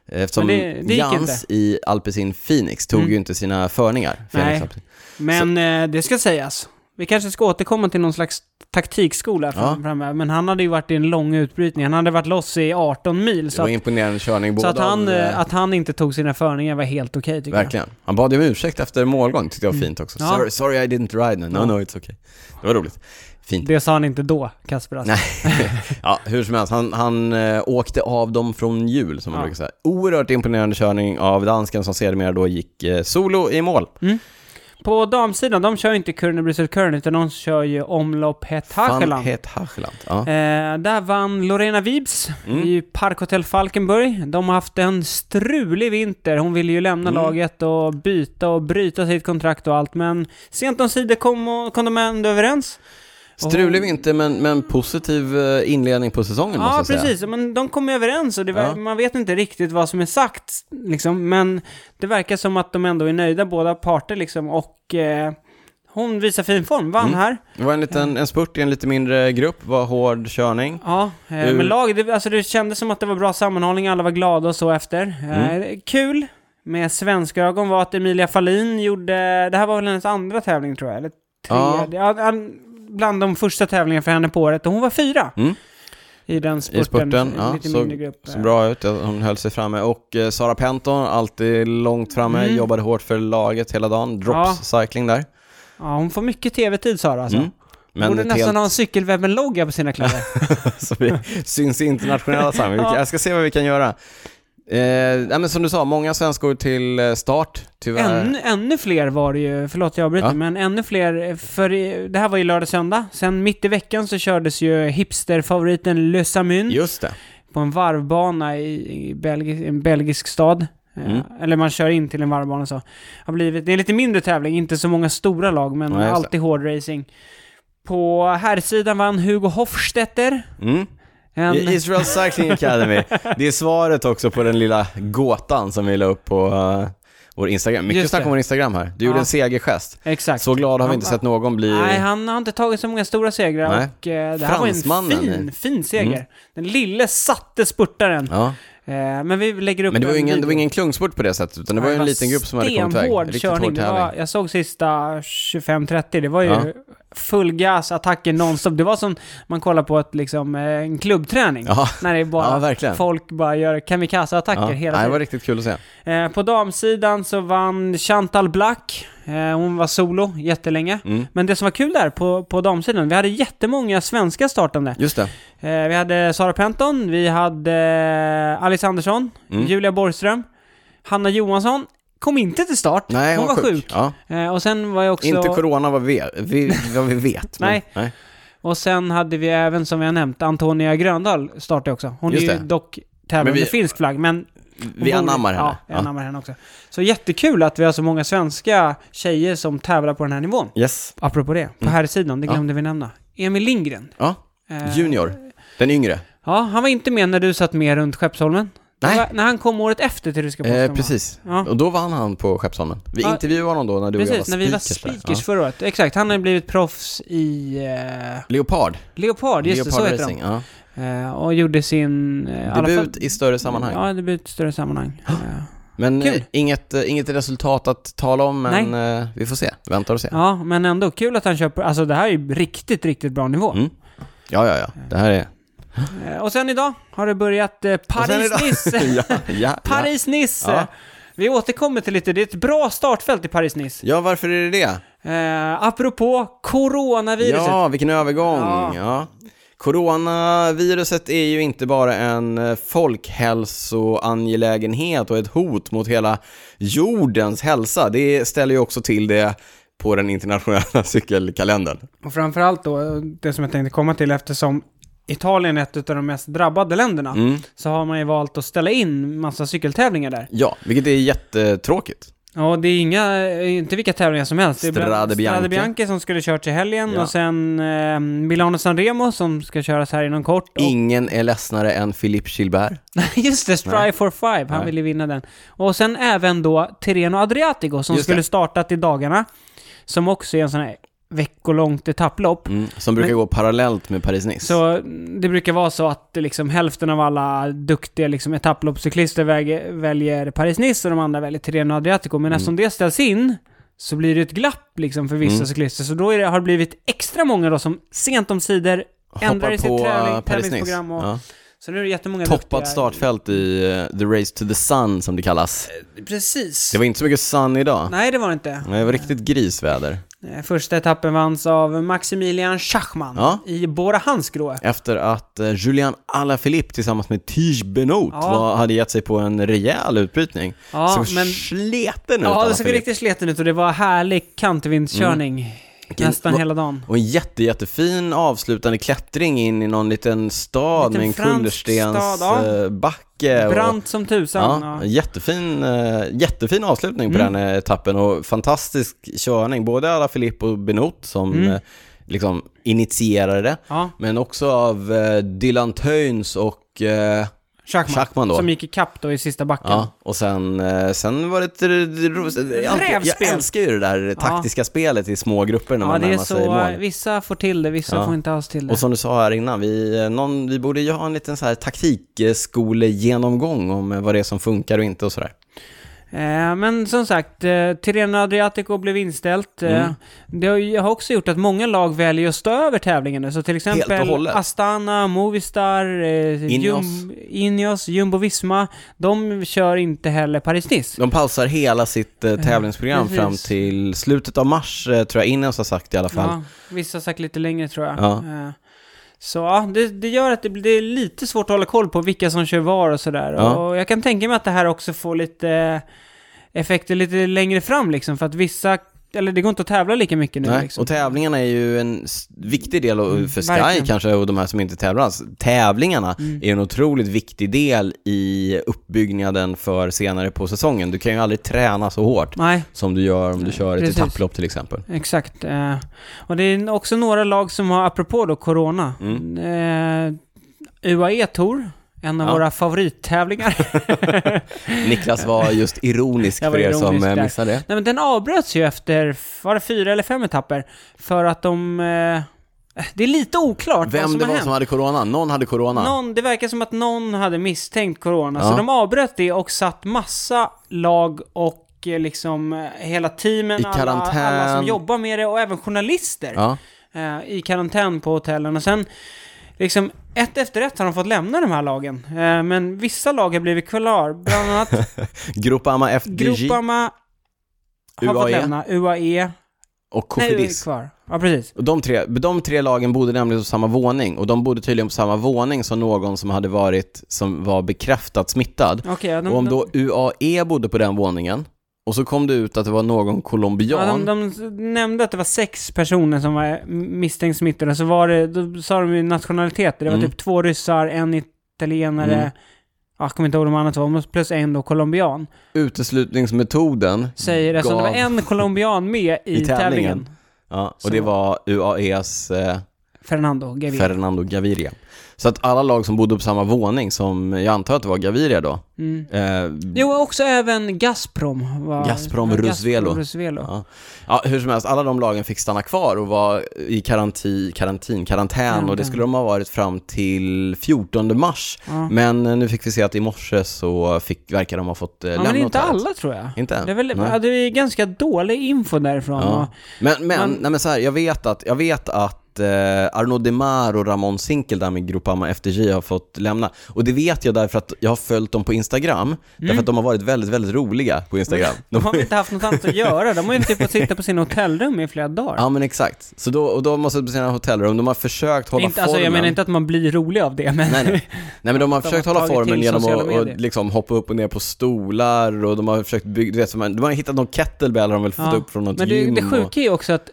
S1: Eftersom
S2: Men det- det
S1: Jans i Alpecin Phoenix tog
S2: Mm.
S1: ju inte sina förningar.
S2: Nej. Men eh, det ska sägas. Vi kanske ska återkomma till någon slags taktikskola
S1: Ja.
S2: framöver. Men han hade ju varit i en lång utbrytning. Han hade varit loss i 18 mil.
S1: Det
S2: Så,
S1: var
S2: att,
S1: imponerande körning
S2: så
S1: både
S2: att, han,
S1: av, eh,
S2: eh, att han inte tog sina förningar var helt okej tycker
S1: Verkligen. Han bad ju om ursäkt efter målgång, tyckte jag var fint också.
S2: Mm. Ja.
S1: Sorry, sorry I didn't ride. No, no, it's okay. Det var roligt. Fint.
S2: Det sa han inte då, Kasper alltså.
S1: Nej, ja, hur som helst, han, han eh, åkte av dem från hjul, som man
S2: Ja.
S1: brukar säga. Oerhört imponerande körning av dansken som sedermera då gick eh, solo i mål.
S2: På damsidan, de kör ju inte Kurne Kurne utan de kör ju omlopp Het
S1: Van
S2: Hageland.
S1: Het Hageland. Ja.
S2: Eh, där vann Lorena Vibs
S1: Mm.
S2: i Parkhotel Falkenburg. De har haft en strulig vinter. Hon ville ju lämna
S1: Mm.
S2: laget och byta och bryta sitt kontrakt och allt, men sent om sidor kom, och- kom de ändå överens.
S1: Strulig vinter, men, men positiv eh, inledning på säsongen måste
S2: Ja,
S1: jag säga.
S2: precis. Men de kom överens och det
S1: Ja.
S2: man vet inte riktigt vad som är sagt, liksom. Men det verkar som att de ändå är nöjda, båda parter, liksom. Och eh, hon visar fin form, vann
S1: Mm.
S2: här.
S1: Det var en liten en spurt i en lite mindre grupp, var hård körning.
S2: Ja, eh,
S1: Ur-
S2: men laget, det, alltså det kändes som att det var bra sammanhållning, alla var glada och så efter.
S1: Mm.
S2: Eh, kul med svenska ögon var att Emilia Fahlin gjorde, det här var väl hennes andra tävling tror jag, eller tredje, ja. Ja, bland de första tävlingarna för henne på året, och hon var fyra
S1: Mm.
S2: i den spurten.
S1: I spurten, ja,
S2: lite mindre grupp.
S1: såg bra ut. Hon höll sig framme. Och eh, Sara Penton, alltid långt framme,
S2: Mm.
S1: jobbade hårt för laget hela dagen. Drops cycling där.
S2: Ja, hon får mycket tv-tid Sara alltså.
S1: Mm. Men
S2: Borde nästan
S1: helt,
S2: ha en cykelwebben-logga på sina kläder.
S1: så vi syns i internationella sammanhang.
S2: Ja.
S1: Jag ska se vad vi kan göra. Eh, nej, men som du sa, många svenskor till eh, start, tyvärr.
S2: ännu, ännu fler var det ju, förlåt jag avbryter,
S1: Ja.
S2: men ännu fler, för i- det här var ju lördag söndag. Sen mitt i veckan så kördes ju hipsterfavoriten Le Samun
S1: Just det.
S2: på en varvbana i, i Belgi, en belgisk stad. Eh,
S1: Mm.
S2: Eller man kör in till en varvbana så. Har blivit, det är en lite mindre tävling, inte så många stora lag, men
S1: det.
S2: alltid hård racing. På herrsidan vann Hugo Hofstetter.
S1: Mm.
S2: En,
S1: Israel Cycling Academy. Det är svaret också på den lilla gåtan som vi la upp på eh, vår Instagram. Mycket
S2: Just
S1: snack om vår Instagram här. Du gjorde
S2: Ja.
S1: en segergest.
S2: exakt.
S1: Så glad har vi inte sett någon bli...
S2: Nej, han har inte tagit så många stora segrar
S1: Nej.
S2: och eh, det här var en fin, fin seger.
S1: Mm.
S2: Den lille satte spurtaren.
S1: Ja.
S2: Eh, men vi lägger upp
S1: Men det var,
S2: en
S1: ingen, det var ingen klungspurt på det sättet, utan det var ju en liten grupp som hade kommit iväg.
S2: stenhård körning.
S1: hård
S2: var, jag såg sista 25-30, det var ju
S1: Ja.
S2: Full gas, attacker nonstop. Det var som man kollar på ett, liksom, eh, en klubbträning.
S1: Ja,
S2: När det är bara
S1: ja
S2: folk bara gör kamikaze-attacker
S1: Ja.
S2: hela
S1: Nej, det
S2: tiden.
S1: var riktigt kul att se.
S2: Eh, på damsidan så vann Chantal Black. Eh, hon var solo jättelänge.
S1: Mm.
S2: Men det som var kul där på, på damsidan, vi hade jättemånga svenska startande.
S1: Just det.
S2: Eh, vi hade Sara Penton, vi hade Alice Andersson,
S1: Mm.
S2: Julia Borgström, Hanna Johansson, kom inte till start.
S1: Nej,
S2: hon var sjuk.
S1: Ja.
S2: Eh, och sen var jag också...
S1: Inte corona vad vi, vi, vad vi vet. men-
S2: Nej.
S1: nej.
S2: Och sen hade vi även, som vi har nämnt, Antonia Gröndahl startade också. Hon
S1: Just
S2: är ju
S1: det.
S2: dock tävlar
S1: Men vi-
S2: under finsk flagg, men...
S1: Vi anammar henne.
S2: Ja, vi anammar henne också. Så jättekul att vi har så många svenska tjejer som tävlar på den här nivån.
S1: Yes.
S2: Apropå det, på
S1: Mm.
S2: här sidan, det
S1: Ja.
S2: glömde vi nämna. Emil Lindgren.
S1: Ja,
S2: Eh,
S1: junior. Den yngre.
S2: Ja, han var inte med när du satt med runt Skeppsholmen.
S1: Nej.
S2: var, när han kom året efter till Ryska posten.
S1: Eh, precis.
S2: Ja.
S1: Och då vann han på Skeppsholmen. Vi
S2: Ja.
S1: intervjuade honom då när du och
S2: Precis, när
S1: jag
S2: vi var
S1: var speakers. där.
S2: förra året. Exakt, han har blivit proffs i eh,
S1: Leopard.
S2: Leopard, just det, så
S1: Leopard
S2: heter
S1: Racing,
S2: de.
S1: ja.
S2: Eh, och gjorde sin... Eh,
S1: Debut
S2: fall-
S1: i större sammanhang.
S2: Ja, debut i större sammanhang. Eh,
S1: Men
S2: Kul.
S1: eh, inget, eh, inget resultat att tala om, men eh, vi får se. Väntar och se.
S2: ja, men ändå kul att han köper... Alltså det här är ju riktigt, riktigt bra nivå.
S1: Mm. Ja, ja, ja. Det här är...
S2: Eh, och sen idag har det börjat eh, Paris-Nice.
S1: ja, ja, ja.
S2: Paris-Nice!
S1: Ja.
S2: Vi återkommer till lite, det är ett bra startfält i Paris-Nice.
S1: ja, varför är det det?
S2: Eh, apropå coronaviruset.
S1: Ja, vilken övergång.
S2: Ja.
S1: Ja. Coronaviruset är ju inte bara en eh, folkhälsoangelägenhet och ett hot mot hela jordens hälsa. Det ställer ju också till det på den internationella cykelkalendern.
S2: Och framförallt då, det som jag tänkte komma till eftersom Italien är ett av de mest drabbade länderna,
S1: Mm.
S2: så har man ju valt att ställa in massa cykeltävlingar där.
S1: Ja, vilket är jättetråkigt.
S2: Och det är inga, inte vilka tävlingar som helst. Det är
S1: Strade Bianche.
S2: Strade Bianche som skulle kört i helgen
S1: Ja.
S2: och sen eh, Milano San Remo som ska köras här inom kort. Och,
S1: Ingen är ledsnare än Philippe Gilbert.
S2: just det, Strive
S1: Nej.
S2: for Five, han
S1: Nej.
S2: ville vinna den. Och sen även då Tirreno Adriatico som
S1: Just
S2: skulle
S1: det.
S2: startat i dagarna. Som också är en sån här veckolångt etapplopp.
S1: Mm, som brukar
S2: Men-
S1: gå parallellt med Paris-Nice.
S2: Så det brukar vara så att liksom hälften av alla duktiga liksom, etapploppscyklister väger, väljer Paris-Nice och de andra väljer Tirreno Adriatico. Men
S1: Mm.
S2: eftersom det ställs in så blir det ett glapp liksom för vissa
S1: Mm.
S2: cyklister. Så då det, har det blivit extra många då som sent om sidor ändrar i sitt träning,
S1: eh, Paris-Nice.
S2: tävlingsprogram och...
S1: Ja.
S2: Så nu är det jättemånga
S1: Toppat
S2: duktiga-
S1: startfält i eh, The Race to the Sun som det kallas.
S2: Precis.
S1: Det var inte så mycket sun idag.
S2: Nej, det var det inte.
S1: Nej, Det var riktigt grisväder.
S2: Eh, Första etappen vanns av Maximilian Schachmann
S1: Ja.
S2: i Bora Hansgrohe.
S1: Efter att eh, Julian Alaphilippe tillsammans med Tige Benoit
S2: Ja.
S1: var, hade gett sig på en rejäl utbrytning.
S2: Ja,
S1: Såg
S2: men...
S1: sleten ut
S2: Ja, det såg riktigt sleten ut och det var härlig kantvindskörning
S1: Vilken-
S2: nästan hela dagen.
S1: Och en jätte, jättefin avslutande klättring in i någon liten stad
S2: Liten
S1: med en
S2: stad, ja.
S1: kullerstensbacke. och-
S2: Brant som tusan.
S1: Ja, jättefin, eh, jättefin avslutning på
S2: Mm.
S1: den eh, etappen och fantastisk körning. Både alla Filippo och Benot som
S2: Mm.
S1: eh, liksom initierade det,
S2: Ja,
S1: men också av eh, Dylan Töns och eh,
S2: Schachman.
S1: Schachman då.
S2: Som gick i kapp då i sista backen.
S1: Ja, och sen, eh, sen var det ett... ro- Jag, jag älskar ju det där taktiska spelet i små grupper när
S2: Ja,
S1: man
S2: det är
S1: närmar sig
S2: så,
S1: mål.
S2: vissa får till det, vissa
S1: Ja.
S2: får inte alls till det.
S1: Och som du sa här innan, vi, eh, någon, vi borde ju ha en liten så här taktikskolegenomgång om eh, vad det är som funkar och inte och sådär.
S2: Eh, men som sagt, eh, Tirreno Adriatico blev inställt. Eh,
S1: Mm.
S2: Det har, också gjort att många lag väljer att stå över tävlingen nu. Så till exempel. Astana, Movistar,
S1: Ineos.
S2: Jum, Ineos, Jumbo-Visma. De kör inte heller Paris-Nice.
S1: De pausar hela sitt tävlingsprogram
S2: precis.
S1: fram till slutet av mars, tror jag Ineos har sagt i alla fall.
S2: Ja, vissa har sagt lite längre tror jag.
S1: Ja.
S2: Så ja, det, det gör att det, blir- det är lite svårt att hålla koll på vilka som kör var och sådär.
S1: Ja.
S2: Och jag kan tänka mig att det här också får lite effekter lite längre fram liksom. För att vissa, eller det går inte att tävla lika mycket nu
S1: Nej,
S2: liksom.
S1: och tävlingarna är ju en viktig del
S2: Mm,
S1: för Sky
S2: verkligen.
S1: kanske och de här som inte tävlar alls. Tävlingarna
S2: Mm.
S1: är en otroligt viktig del i uppbyggnaden för senare på säsongen. Du kan ju aldrig träna så hårt
S2: Nej,
S1: som du gör om du kör ett
S2: Precis.
S1: etapplopp till exempel.
S2: exakt. Eh, och det är också några lag som har, apropå då Corona,
S1: Mm.
S2: eh, UAE Tour, en av
S1: Ja.
S2: våra favorittävlingar.
S1: Niklas var just ironisk
S2: var
S1: för er som
S2: ironisk
S1: eh,
S2: där.
S1: missade det.
S2: Nej men den avbröts ju efter, var det fyra eller fem etapper? För att de... Eh, det är lite oklart vad
S1: Vem
S2: som
S1: det var
S2: hänt.
S1: som hade corona? Någon hade corona.
S2: Någon, det verkar som att någon hade misstänkt corona,
S1: Ja.
S2: så de avbröt det och satt massa lag och eh, liksom eh, hela teamen, alla, alla som jobbar med det och även journalister
S1: Ja.
S2: eh, i karantän på hotellen. Och sen, liksom, ett efter ett har de fått lämna de här lagen. Eh, men vissa lag har blivit klar, bland annat
S1: Groupama FDJ
S2: Groupama har fått
S1: UAE
S2: lämna, UAE,
S1: och
S2: nej,
S1: Cofidis.
S2: kvar. Ja, precis.
S1: Och de, tre, de tre lagen bodde nämligen på samma våning och de bodde tydligen på samma våning som någon som hade varit, som var bekräftat smittad.
S2: Ja, de,
S1: och om då UAE bodde på den våningen och så kom det ut att det var någon
S2: Ja,
S1: colombian.
S2: de, de nämnde att det var sex personer som var misstänkt smittade, så var det, då sa de ju nationaliteter. Det var
S1: Mm.
S2: typ två ryssar, en italienare,
S1: Mm.
S2: ja, jag kommer inte ihåg de andra två, plus en då colombian.
S1: Uteslutningsmetoden
S2: Säger, eftersom det var
S1: gav-
S2: en colombian med i,
S1: I tävlingen.
S2: tävlingen.
S1: Ja, och
S2: som
S1: det var UAEs eh,
S2: Fernando Gaviria.
S1: Fernando Gaviria. Så att alla lag som bodde på samma våning, som jag antar att det var Gaviria då,
S2: Mm.
S1: eh,
S2: Jo, också även Gazprom var...
S1: Gazprom
S2: ja,
S1: Rusvelo.
S2: Rusvelo.
S1: Ja. ja, hur som helst, alla de lagen fick stanna kvar och var i karantin, karantin, karantän och det skulle de ha varit fram till 14 mars.
S2: Ja.
S1: Men eh, nu fick vi se att i morse så fick, verkar de ha fått eh,
S2: Ja,
S1: lämna
S2: men inte alla tror jag.
S1: Inte?
S2: Det är väl, ja, det är ganska dålig info därifrån. Och,
S1: Men, men,
S2: Man-
S1: nej men så här, jag vet att, jag vet att eh, Arnaud Demar och Ramon Sinkel där med Groupama FDJ har fått lämna. Och det vet jag därför att jag har följt dem på Instagram, därför att de har varit väldigt, väldigt roliga på Instagram.
S2: Mm. de har inte haft något annat att göra. De har ju typ fått sitta på sina hotellrum i flera dagar.
S1: Ja men exakt. Så då, och de måste på sina hotellrum, de har försökt hålla
S2: inte,
S1: formen.
S2: alltså, jag menar inte att man blir rolig av det, men...
S1: Nej, nej. nej men de har
S2: De
S1: försökt
S2: har
S1: hålla formen genom att och liksom hoppa upp och ner på stolar och de har försökt bygga, du vet, de har hittat någon kettlebell har de väl fått
S2: Ja.
S1: upp från något
S2: Men det,
S1: gym
S2: det
S1: och,
S2: sjuka är ju också att,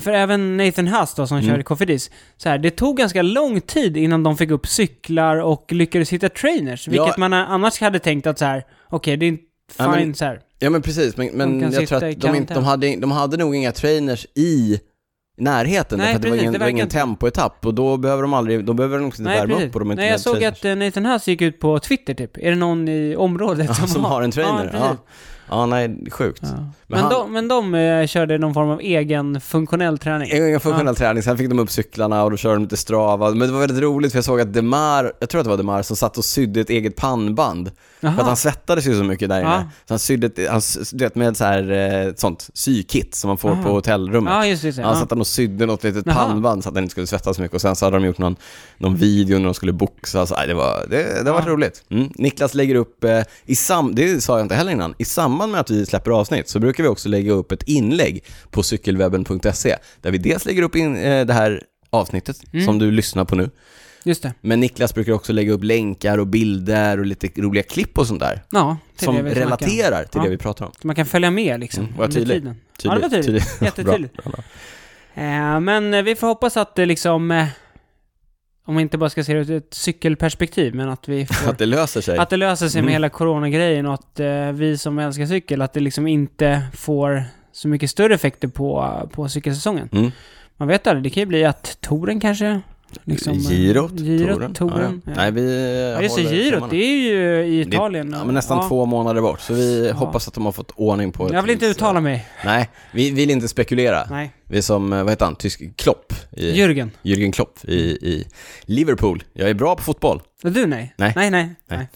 S2: för även Nathan Huss då, som
S1: Mm.
S2: kör i Cofidis, så här, det tog ganska lång tid innan de fick upp cyklar och lyckades hitta trainers. Vilket
S1: Ja.
S2: man annars hade tänkt att så här, okej, det är inte
S1: Ja,
S2: fine
S1: men-
S2: så här.
S1: Ja men precis, men, men jag tror att de, inte, de, hade, de hade nog inga trainers i närheten,
S2: Nej,
S1: därför att det var
S2: precis,
S1: ingen,
S2: det
S1: var ingen tempoetapp och då behöver de aldrig, då behöver de också inte
S2: Nej,
S1: värma
S2: precis.
S1: upp och de inte
S2: Nej, jag såg
S1: trainers.
S2: att eh, Nathan Huss gick ut på Twitter typ. Är det någon i området
S1: Ja,
S2: som,
S1: som har en trainer,
S2: Ja,
S1: ja. Ja, nej, sjukt.
S2: Ja.
S1: Men
S2: Men,
S1: han-
S2: de, men de eh, körde någon form av egen funktionell träning.
S1: Ingen funktionell träning, sen fick de upp cyklarna och då körde de lite strava. Men det var väldigt roligt för jag såg att Demar, jag tror att det var Demar som satt och sydde ett eget pannband. För att han svettades ju så mycket där inne. Så han sydde han, du vet med så här, eh, sånt sykit som man får
S2: Aha.
S1: på hotellrummet.
S2: Ja, just. Så.
S1: Han satt han och sydde något litet
S2: Jaha.
S1: pannband så att den inte skulle svettas så mycket och sen så hade de gjort någon, någon video när de skulle boxa. Så, nej, det var, det, det var roligt. Mm. Niklas lägger upp, eh, i sam, det sa jag inte heller innan, i samband med att vi släpper avsnitt så brukar vi också lägga upp ett inlägg på cykelwebben.se där vi dels lägger upp in, eh, det här avsnittet
S2: Mm.
S1: som du lyssnar på nu.
S2: Just det.
S1: Men Niklas brukar också lägga upp länkar och bilder och lite roliga klipp och sånt där.
S2: Ja, till
S1: Som
S2: det vi
S1: relaterar till
S2: Ja.
S1: det vi pratar om.
S2: Så man kan följa med liksom.
S1: Mm, var tydlig?
S2: tiden. Ja, det var tydligt. Jättetydligt.
S1: Bra, bra, bra.
S2: Eh, men eh, vi får hoppas att det liksom, eh, om vi inte bara ska se det ur ett cykelperspektiv, men att vi får,
S1: Att det löser sig.
S2: att det löser sig med
S1: Mm.
S2: hela coronagrejen och att eh, vi som älskar cykel, att det liksom inte får så mycket större effekter på, på cykelsäsongen.
S1: Mm.
S2: Man vet aldrig, det kan ju bli att touren kanske liksom... eh,
S1: Girot,
S2: Girot,
S1: touren. Ja,
S2: Ja.
S1: ja. Nej, vi
S2: Ja, just det, girot, det är ju i
S1: Det-
S2: Italien.
S1: Ja, men nästan
S2: Ja.
S1: två månader bort, så vi
S2: Ja.
S1: hoppas att de har fått ordning på
S2: Jag vill inte uttala mig.
S1: Nej, vi vill inte spekulera.
S2: Nej.
S1: Vi är som, eh, vad heter han, tysk, Klopp, i,
S2: Jürgen.
S1: Jürgen Klopp i, i Liverpool. Jag är bra på fotboll.
S2: Och du nej?
S1: Nej.
S2: Nej, nej.
S1: Nej.
S2: nej.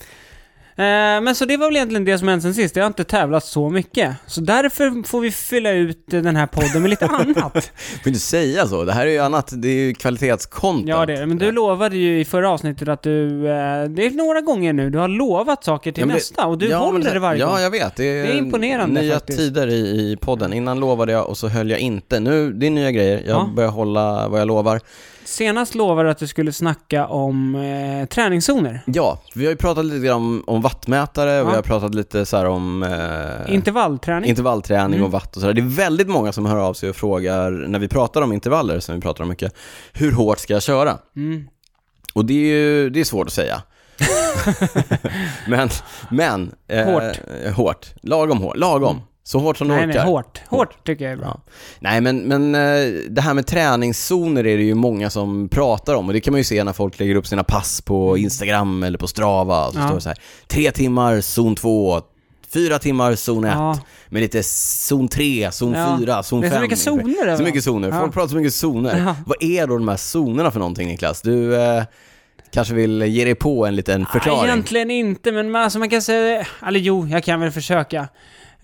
S2: Eh, men så det var väl egentligen det som hänt sen sist. Jag har inte tävlat så mycket. Så därför får vi fylla ut eh, den här podden med lite annat.
S1: Du får inte säga så, det här är ju annat, det är ju kvalitetscontent.
S2: ja, det är det. Men du lovade ju i förra avsnittet att du... Eh, det är några gånger nu du har lovat saker till
S1: Ja, det-
S2: nästa och du
S1: Ja,
S2: håller det varje
S1: Ja,
S2: gång.
S1: jag vet. Det är,
S2: Det är imponerande
S1: nya
S2: faktiskt.
S1: tider i, i podden. Innan lovade jag och så höll jag inte. Nu, det är nya grejer. Jag
S2: Ja.
S1: börjar hålla vad jag lovar.
S2: Senast lovade du att du skulle snacka om eh, träningszoner.
S1: Ja, vi har ju pratat lite grann om, om wattmätare och
S2: Ja.
S1: vi har pratat lite så här om eh,
S2: Intervallträning.
S1: intervallträning
S2: Mm.
S1: och watt och sådär. Det är väldigt många som hör av sig och frågar, när vi pratar om intervaller, som vi pratar om mycket, hur hårt ska jag köra?
S2: mm.
S1: Och det är ju, det är svårt att säga. men, men... eh,
S2: Hårt.
S1: Hårt. Lagom hårt. Lagom. Så hårt som du orkar.
S2: nej, hårt. Hårt tycker jag är bra.
S1: Ja. Nej men, men eh, det här med träningszoner är det ju många som pratar om och det kan man ju se när folk lägger upp sina pass på Instagram eller på Strava. Så
S2: Ja.
S1: står det så här, tre timmar zon 2, fyra timmar zon 1,
S2: Ja.
S1: med lite zon 3, zon
S2: Ja.
S1: 4, zon 5.
S2: Det är så mycket zoner
S1: Så
S2: överallt.
S1: mycket zoner.
S2: Ja.
S1: Folk pratar så mycket zoner.
S2: Ja.
S1: Vad är då de här zonerna för någonting Niklas? Du eh, kanske vill ge dig på en liten förklaring?
S2: Egentligen inte, men man, alltså man kan säga... Eller jo, jag kan väl försöka.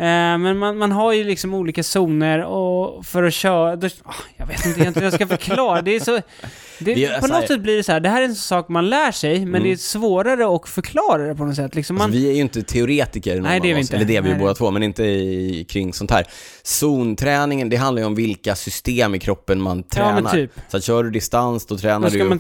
S2: Eh, men man, man har ju liksom olika zoner och för att köra... Då, ah, jag vet inte egentligen hur jag ska förklara. Det är så... Det,
S1: Det är
S2: på något sätt blir det så här, det här är en sak man lär sig, men
S1: Mm.
S2: det är svårare att förklara det på något sätt. Liksom man,
S1: Alltså, vi är ju inte teoretiker någon
S2: Nej, det är vi inte.
S1: eller det är vi
S2: Nej,
S1: båda
S2: det-
S1: två, men inte i, kring sånt här. Zonträningen, det handlar ju om vilka system i kroppen man
S2: ja,
S1: tränar.
S2: men typ.
S1: Så att kör du distans, då tränar
S2: Då
S1: du
S2: ska
S1: ju
S2: man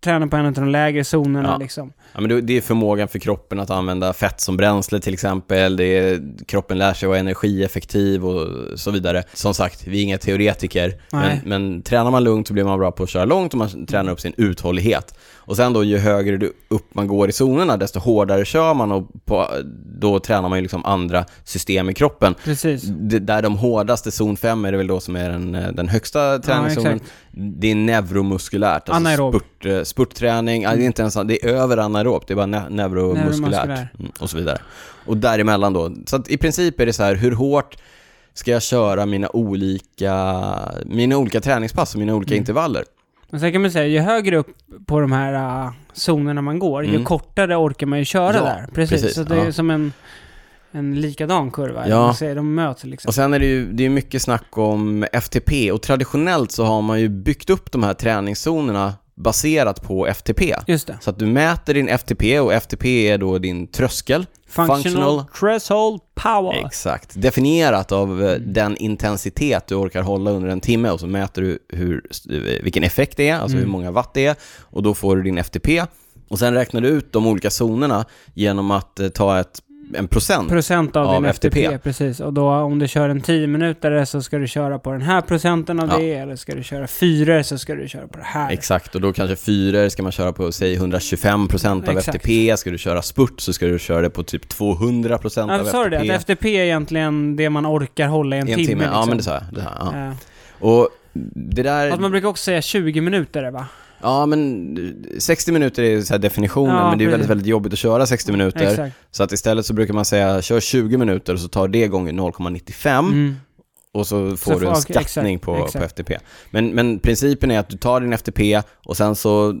S2: ta, tränar på en av de lägre zonerna
S1: Ja.
S2: liksom.
S1: Ja, men det- är förmågan för kroppen att använda fett som bränsle till exempel. Det är, kroppen lär sig vara energieffektiv och så vidare. Som sagt, vi är inga teoretiker, men, men tränar man lugnt så blir man bra på att köra långt och man tränar upp sin uthållighet. Och sen då, ju högre upp man går i zonerna, desto hårdare kör man och på, då tränar man ju liksom andra system i kroppen.
S2: Precis.
S1: Det, där de hårdaste, zon 5 är det väl då som är den, den högsta träningszonen.
S2: exakt.
S1: det är neuromuskulärt, alltså
S2: Anaerob.
S1: spurt, eh, spurtträning, ja, det är inte ens, det är över anaerobt, det är bara ne- neuromuskulärt
S2: Neuromuskulär.
S1: mm, och så vidare. Och däremellan då, så att i princip är det så här, hur hårt ska jag köra mina olika, mina olika träningspass och mina olika
S2: Mm.
S1: intervaller?
S2: Men sen kan man säga, ju högre upp på de här uh, zonerna man går, ju
S1: Mm.
S2: kortare orkar man ju köra
S1: Ja,
S2: där. Precis.
S1: precis,
S2: Så det är
S1: ja.
S2: som en, en likadan kurva.
S1: Ja.
S2: Säger, de möts liksom.
S1: Och sen är det ju det är mycket snack om FTP och traditionellt så har man ju byggt upp de här träningszonerna baserat på FTP.
S2: Just det.
S1: Så att du mäter din FTP och FTP är då din tröskel.
S2: Functional,
S1: Functional-
S2: threshold power.
S1: Exakt. Definierat av eh, den intensitet du orkar hålla under en timme och så mäter du hur, eh, vilken effekt det är, alltså
S2: Mm.
S1: hur många watt det är och då får du din FTP. Och sen räknar du ut de olika zonerna genom att eh, ta ett, en procent.
S2: Procent av,
S1: Av
S2: din FTP.
S1: FTP.
S2: precis. Och då om du kör en 10 minuter så ska du köra på den här procenten av
S1: Ja.
S2: det, eller ska du köra 4 så ska du köra på det här.
S1: Exakt, och då kanske fyror ska man köra på, säg 125% av
S2: Exakt.
S1: FTP, ska du köra spurt så ska du köra det på typ 200%
S2: Ja,
S1: av
S2: sa du
S1: FTP.
S2: det? Att FTP är egentligen det man orkar hålla i en,
S1: en
S2: timme.
S1: timme, ja
S2: liksom.
S1: men det sa jag. Det här, ja.
S2: Ja.
S1: Och det där...
S2: Att man brukar också säga 20 minuter, va?
S1: Ja, men 60 minuter är så definitionen,
S2: Ja,
S1: men det är väldigt, väldigt jobbigt att köra 60 minuter.
S2: Exakt.
S1: Så att istället så brukar man säga, kör 20 minuter och så tar det gånger 0,95
S2: Mm.
S1: och så får
S2: Så
S1: du en
S2: exakt,
S1: skattning på, på
S2: exakt.
S1: FTP. Men, men principen är att du tar din FTP och sen så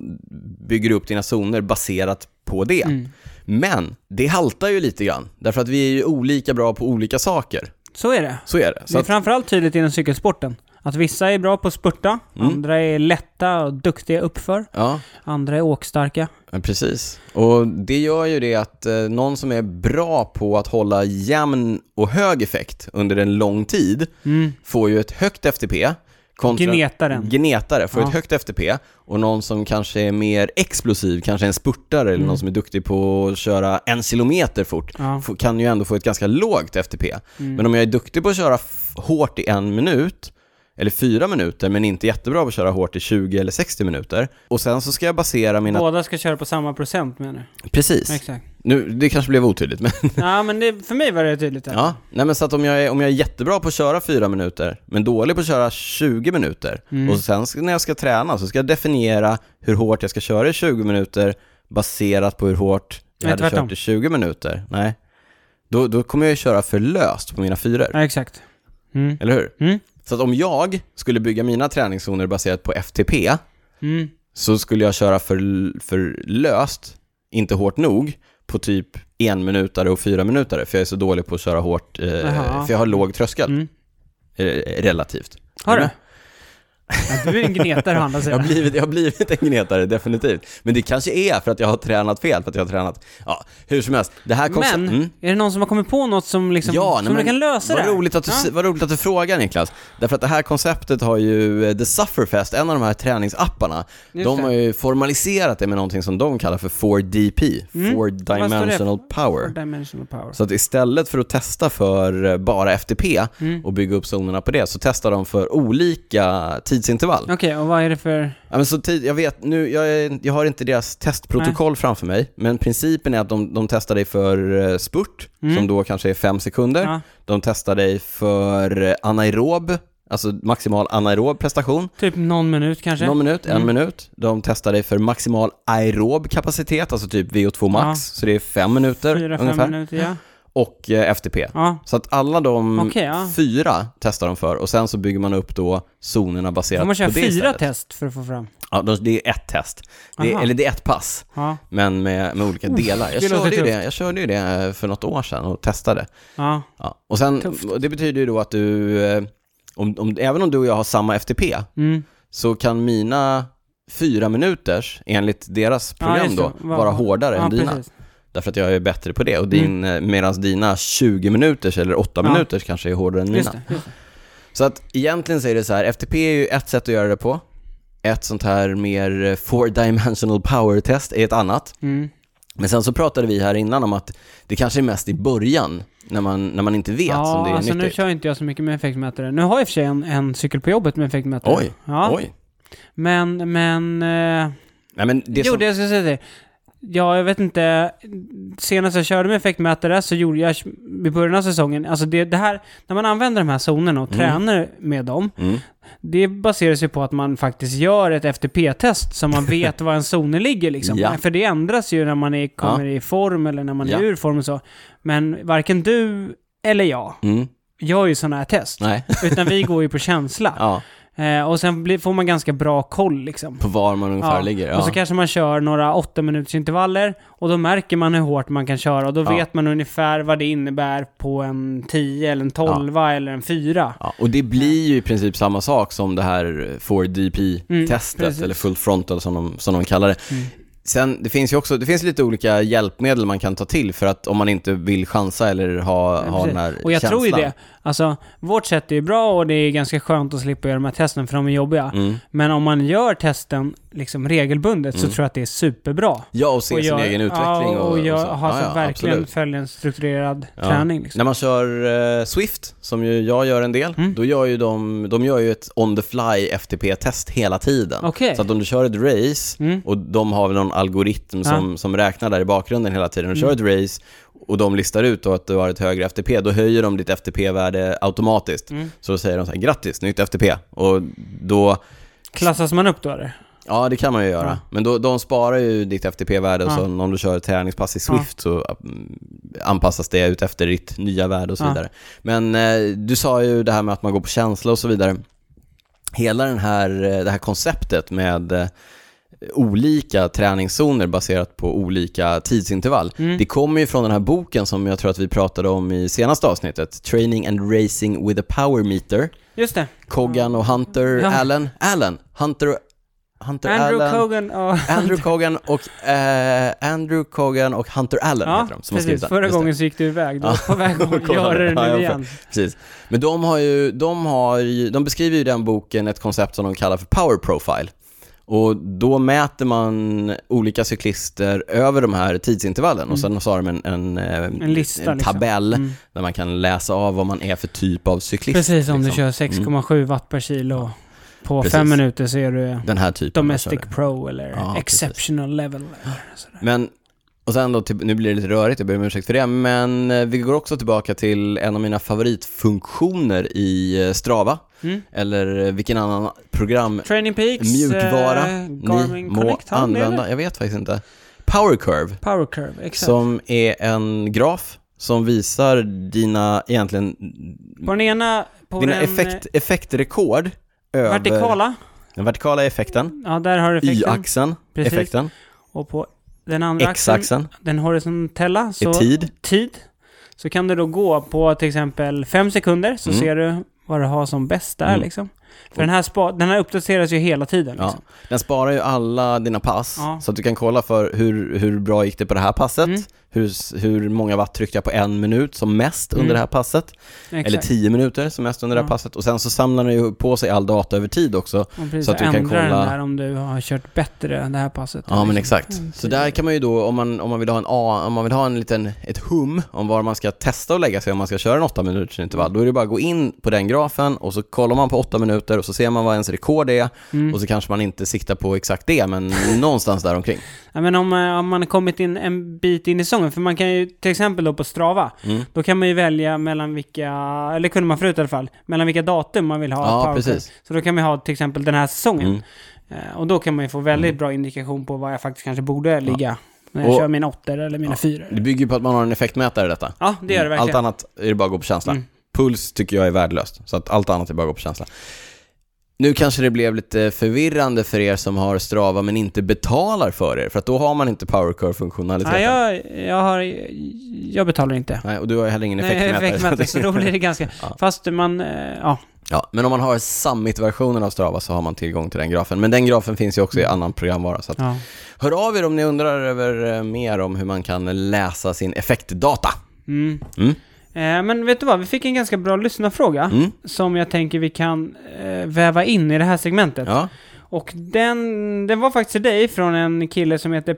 S1: bygger du upp dina zoner baserat på det.
S2: Mm.
S1: Men det haltar ju lite grann, därför att vi är ju olika bra på olika saker.
S2: Så är det.
S1: Så är det.
S2: Det
S1: Så
S2: är
S1: att,
S2: framförallt tydligt inom cykelsporten. Att vissa är bra på att spurta,
S1: Mm.
S2: andra är lätta och duktiga uppför,
S1: ja,
S2: andra är åkstarka.
S1: Ja, Precis. Och det gör ju det att eh, någon som är bra på att hålla jämn och hög effekt under en lång tid
S2: Mm.
S1: får ju ett högt FTP. Kontra,
S2: Gnetaren.
S1: Gnetare får
S2: Ja.
S1: ett högt FTP och någon som kanske är mer explosiv, kanske en spurtare eller
S2: Mm.
S1: någon som är duktig på att köra en kilometer fort
S2: Ja.
S1: kan ju ändå få ett ganska lågt FTP.
S2: Mm.
S1: Men om jag är duktig på att köra hårt i en minut eller fyra minuter men inte jättebra på att köra hårt i 20 eller 60 minuter och sen så ska jag basera mina...
S2: Båda ska köra på samma procent menar
S1: Precis.
S2: du? Exakt.
S1: Nu, det kanske blev otydligt, men
S2: Ja, men det, för mig var det tydligt. här.
S1: ja. Nej men så att om jag, är, om jag är jättebra på att köra fyra minuter, men dålig på att köra 20 minuter,
S2: Mm.
S1: och sen ska, när jag ska träna så ska jag definiera hur hårt jag ska köra i 20 minuter baserat på hur hårt jag
S2: Nej,
S1: hade
S2: tvärtom.
S1: kört i 20 minuter. Nej. Då, då kommer jag ju köra för löst på mina fyror,
S2: Ja, exakt. Mm.
S1: eller hur?
S2: Mm.
S1: Så att om jag skulle bygga mina träningszoner baserat på FTP,
S2: Mm.
S1: så skulle jag köra för, för löst, inte hårt nog, på typ en minutare och fyra minutare, för jag är så dålig på att köra hårt, eh, för jag har låg tröskel,
S2: Mm.
S1: eh, relativt.
S2: Har du? Ja, du är en gnetare å andra
S1: Jag
S2: sidan.
S1: har, blivit, jag har blivit en gnetare, definitivt. Men det kanske är för att jag har tränat fel, för att jag har tränat, ja, hur som helst. Det här
S2: Men,
S1: mm.
S2: är det någon som har kommit på något som liksom,
S1: Ja,
S2: som
S1: nej, men
S2: kan lösa
S1: vad
S2: det
S1: roligt, att du,
S2: Ja.
S1: vad roligt att du frågar Niklas. Därför att det här konceptet har ju eh, The Sufferfest, en av de här träningsapparna,
S2: Just
S1: de har ju formaliserat det med någonting som de kallar för 4DP,
S2: Mm.
S1: Four
S2: står det?
S1: Dimensional Power.
S2: Dimensional power.
S1: Så att istället för att testa för eh, bara FTP
S2: Mm.
S1: och bygga upp zonerna på det, så testar de för olika tidsintervall.
S2: Okej, och vad är det för...
S1: Ja, men så tid, jag vet, nu, jag, är, jag har inte deras testprotokoll framför mig, men principen är att de, de testar dig för eh, spurt,
S2: Mm.
S1: som då kanske är fem sekunder.
S2: Ja,
S1: De testar dig för eh, anaerob, alltså maximal anaerob prestation,
S2: typ någon minut kanske?
S1: någon minut, en
S2: Mm.
S1: minut. De testar dig för maximal aerob kapacitet, alltså typ VO2 max,
S2: Ja.
S1: så det är fem minuter
S2: Fyra, fem
S1: ungefär,
S2: minuter, ja.
S1: Och eh, FTP.
S2: Ja,
S1: Så att alla de
S2: Okej, ja.
S1: fyra testar de för och sen så bygger man upp då zonerna baserat
S2: får man köra
S1: på det
S2: fyra
S1: istället.
S2: test för att få fram?
S1: Ja, de- det är ett test. Det är,
S2: Aha.
S1: eller det är ett pass,
S2: Ja,
S1: men med, med olika delar. Jag
S2: det låter
S1: körde, ju
S2: tufft.
S1: det, jag körde ju det för något år sedan och testade.
S2: ja.
S1: Ja. Och sen, det betyder ju då att du, eh, om, om, även om du och jag har samma FTP,
S2: Mm.
S1: så kan mina fyra minuters, enligt deras
S2: Ja,
S1: program
S2: just
S1: då,
S2: det. Va-
S1: vara hårdare
S2: ja,
S1: än dina.
S2: precis.
S1: Därför att jag är bättre på det. Och din, mm. medan dina 20 minuters eller 8
S2: Ja.
S1: minuters kanske är hårdare än mina.
S2: Just det, just det.
S1: Så att egentligen är det så här, FTP är ju ett sätt att göra det på. Ett sånt här mer eh, four dimensional power test är ett annat.
S2: Mm.
S1: Men sen så pratade vi här innan om att det kanske är mest i början, när man, när man inte vet
S2: Ja,
S1: som det är
S2: alltså nu
S1: nyttigt.
S2: kör inte jag så mycket med effektmätare. Nu har jag i och för sig en, en cykel på jobbet med effektmätare.
S1: Oj,
S2: Ja,
S1: oj.
S2: men, men... Eh,
S1: Nej men det
S2: jo,
S1: som...
S2: det jag ska säga dig. Ja, jag vet inte. Senast jag körde med effektmätare så gjorde jag i början av säsongen, alltså det, det här, när man använder de här zonerna och
S1: Mm.
S2: tränar med dem,
S1: Mm.
S2: det baserar sig på att man faktiskt gör ett FTP-test så man vet var en zoner ligger liksom.
S1: Ja.
S2: För det ändras ju när man är, kommer i form eller när man är
S1: Ja.
S2: ur form och så. Men varken du eller jag
S1: Mm.
S2: gör ju sådana här test.
S1: Nej.
S2: Utan vi går ju på känsla.
S1: Ja,
S2: Eh, och sen blir, får man ganska bra koll liksom.
S1: på var man ungefär
S2: Ja.
S1: ligger. Ja.
S2: Och så kanske man kör några åtta minuters intervaller och då märker man hur hårt man kan köra och då
S1: Ja.
S2: vet man ungefär vad det innebär på en 10 eller en 12 eller en 4.
S1: Ja, och det blir ju i princip samma sak som det här
S2: Mm,
S1: 4DP-testet,
S2: precis.
S1: eller full frontal som de, som de kallar det.
S2: Mm.
S1: Sen, det finns ju också, det finns lite olika hjälpmedel man kan ta till för att om man inte vill chansa eller ha,
S2: Ja,
S1: ha den här
S2: Och jag
S1: känslan.
S2: tror ju det. Alltså, vårt sätt är ju bra och det är ganska skönt att slippa göra de här testen för de är jobbiga.
S1: Mm.
S2: Men om man gör testen liksom regelbundet så
S1: Mm.
S2: tror jag att det är superbra.
S1: Ja, och se
S2: och
S1: sin
S2: gör-
S1: egen utveckling
S2: ja,
S1: och,
S2: och,
S1: och
S2: gör,
S1: så.
S2: ha
S1: Ja,
S2: så verkligen
S1: absolut.
S2: följa en strukturerad
S1: Ja.
S2: träning. Liksom.
S1: När man kör eh, Swift, som ju jag gör en del,
S2: Mm.
S1: då gör ju de, de gör ju ett on the fly FTP-test hela tiden.
S2: Okej.
S1: Så att om du kör ett race,
S2: Mm.
S1: och de har väl någon algoritm som, som räknar där i bakgrunden hela tiden.
S2: Mm.
S1: kör ett race och de listar ut då att du har ett högre FTP, då höjer de ditt FTP-värde automatiskt.
S2: Mm.
S1: Så då säger de så här, grattis, nytt FTP. Och då,
S2: Klassas man upp då eller?
S1: Ja det kan man ju göra.
S2: Ja.
S1: Men då, de sparar ju ditt FTP-värde och
S2: Ja.
S1: så om du kör ett träningspass i
S2: Ja.
S1: Swift så mm, anpassas det ut efter ditt nya värde och så
S2: Ja.
S1: vidare. Men eh, du sa ju det här med att man går på känsla och så vidare. Hela den här, eh, det här konceptet med eh, olika träningszoner baserat på olika tidsintervall.
S2: Mm.
S1: Det kommer ju från den här boken som jag tror att vi pratade om i senaste avsnittet, Training and Racing with a Power Meter.
S2: Just det.
S1: Kogan och Hunter
S2: Ja.
S1: Allen, Allen, Hunter, Hunter
S2: Andrew
S1: Allen,
S2: Kogan och...
S1: Andrew Kogan och eh, Andrew Kogan och Hunter Allen
S2: Ja,
S1: heter de som har
S2: precis.
S1: den.
S2: Förra
S1: Just
S2: gången så gick du iväg. Du
S1: Ja.
S2: var på väg att göra det
S1: Ja,
S2: nu
S1: får-
S2: igen.
S1: Precis. Men de har ju, de har ju, de beskriver ju i den boken ett koncept som de kallar för power profile. Och då mäter man olika cyklister över de här tidsintervallen och sen så har de en, en, eh,
S2: En lista,
S1: en
S2: liksom.
S1: tabell
S2: Mm.
S1: där man kan läsa av vad man är för typ av cyklist.
S2: Precis, om
S1: liksom.
S2: du kör 6,7 watt per kilo. På
S1: Precis.
S2: fem minuter så är du
S1: Den här typen.
S2: Domestic Pro eller
S1: Ja, precis.
S2: Exceptional Level. eller.
S1: Men, och sen då, nu blir det lite rörigt, jag ber om ursäkt för det, men eh, vi går också tillbaka till en av mina favoritfunktioner i eh, Strava,
S2: Mm.
S1: eller eh, vilken annan program
S2: Training Peaks,
S1: mjukvara
S2: eh,
S1: ni
S2: Garmin
S1: må
S2: de det,
S1: använda, jag vet faktiskt inte. Power Curve,
S2: Power Curve, exakt.
S1: som är en graf som visar dina, egentligen,
S2: På den ena, på
S1: dina
S2: den
S1: effekt, effektrekord över
S2: vertikala,
S1: den vertikala effekten,
S2: ja där har du effekten.
S1: y-axeln,
S2: Precis.
S1: effekten,
S2: Och på den andra axeln,
S1: x-axeln
S2: den horisontella, så
S1: tid,
S2: tid. Så kan du då gå på till exempel fem sekunder, så
S1: Mm.
S2: ser du vad du har som bäst där
S1: Mm.
S2: liksom. För den här, spa, den här uppdateras ju hela tiden
S1: Ja,
S2: liksom.
S1: den sparar ju alla dina pass,
S2: Ja.
S1: så att du kan kolla för hur, hur bra gick det på det här passet,
S2: Mm.
S1: Hur, hur många watt tryckte jag på en minut som mest
S2: Mm.
S1: under det här passet,
S2: Exakt.
S1: eller 10 minuter som mest under det här
S2: Ja.
S1: passet, och sen så samlar den ju på sig all data över tid också.
S2: Och precis,
S1: så att du kan kolla-
S2: den där om du har kört bättre det här passet.
S1: Ja men exakt.
S2: Mm,
S1: Så där kan man ju då, om man, om man vill ha en A, om man vill ha en liten, ett hum om var man ska testa och lägga sig om man ska köra en 8 minuters intervall, då är det bara att gå in på den grafen och så kollar man på 8 minuter och så ser man vad ens rekord är
S2: Mm.
S1: och så kanske man inte siktar på exakt det, men någonstans där omkring.
S2: Ja, men om, eh, om man har kommit in en bit in i säsongen, för man kan ju till exempel då på Strava,
S1: Mm.
S2: då kan man ju välja mellan vilka, eller kunde man förut i alla fall, mellan vilka datum man vill ha
S1: Ja,
S2: Power
S1: precis.
S2: Så då kan man ha till exempel den här säsongen.
S1: Mm.
S2: Eh, och då kan man ju få väldigt
S1: Mm.
S2: bra indikation på var jag faktiskt kanske borde ligga. När jag
S1: Och-
S2: kör mina åttor eller mina
S1: Ja,
S2: fyror.
S1: Det bygger ju på att man har en effektmätare i detta.
S2: Ja, det gör det
S1: Mm. Allt
S2: verkligen.
S1: annat är det bara att gå på känsla.
S2: Mm.
S1: Puls tycker jag är värdelöst, så att allt annat är bara att gå på känsla. Nu kanske det blev lite förvirrande för er som har Strava men inte betalar för er, för att då har man inte Power Curve-funktionaliteten.
S2: Nej, jag, jag har, jag betalar inte.
S1: Nej, och du har heller ingen
S2: Nej,
S1: effektmätare.
S2: effektmätare, så då blir det ganska...
S1: Ja.
S2: Fast man, eh, ja.
S1: Ja, men om man har Summit-versionen av Strava så har man tillgång till den grafen. Men den grafen finns ju också i annan programvara. Så att,
S2: ja.
S1: hör av er om ni undrar över eh, mer om hur man kan läsa sin effektdata.
S2: Mm.
S1: Mm.
S2: Eh, men vet du vad, vi fick en ganska bra lyssnarfråga.
S1: Mm.
S2: Som jag tänker vi kan eh, väva in i det här segmentet.
S1: Ja.
S2: Och den, den var faktiskt till dig från en kille som heter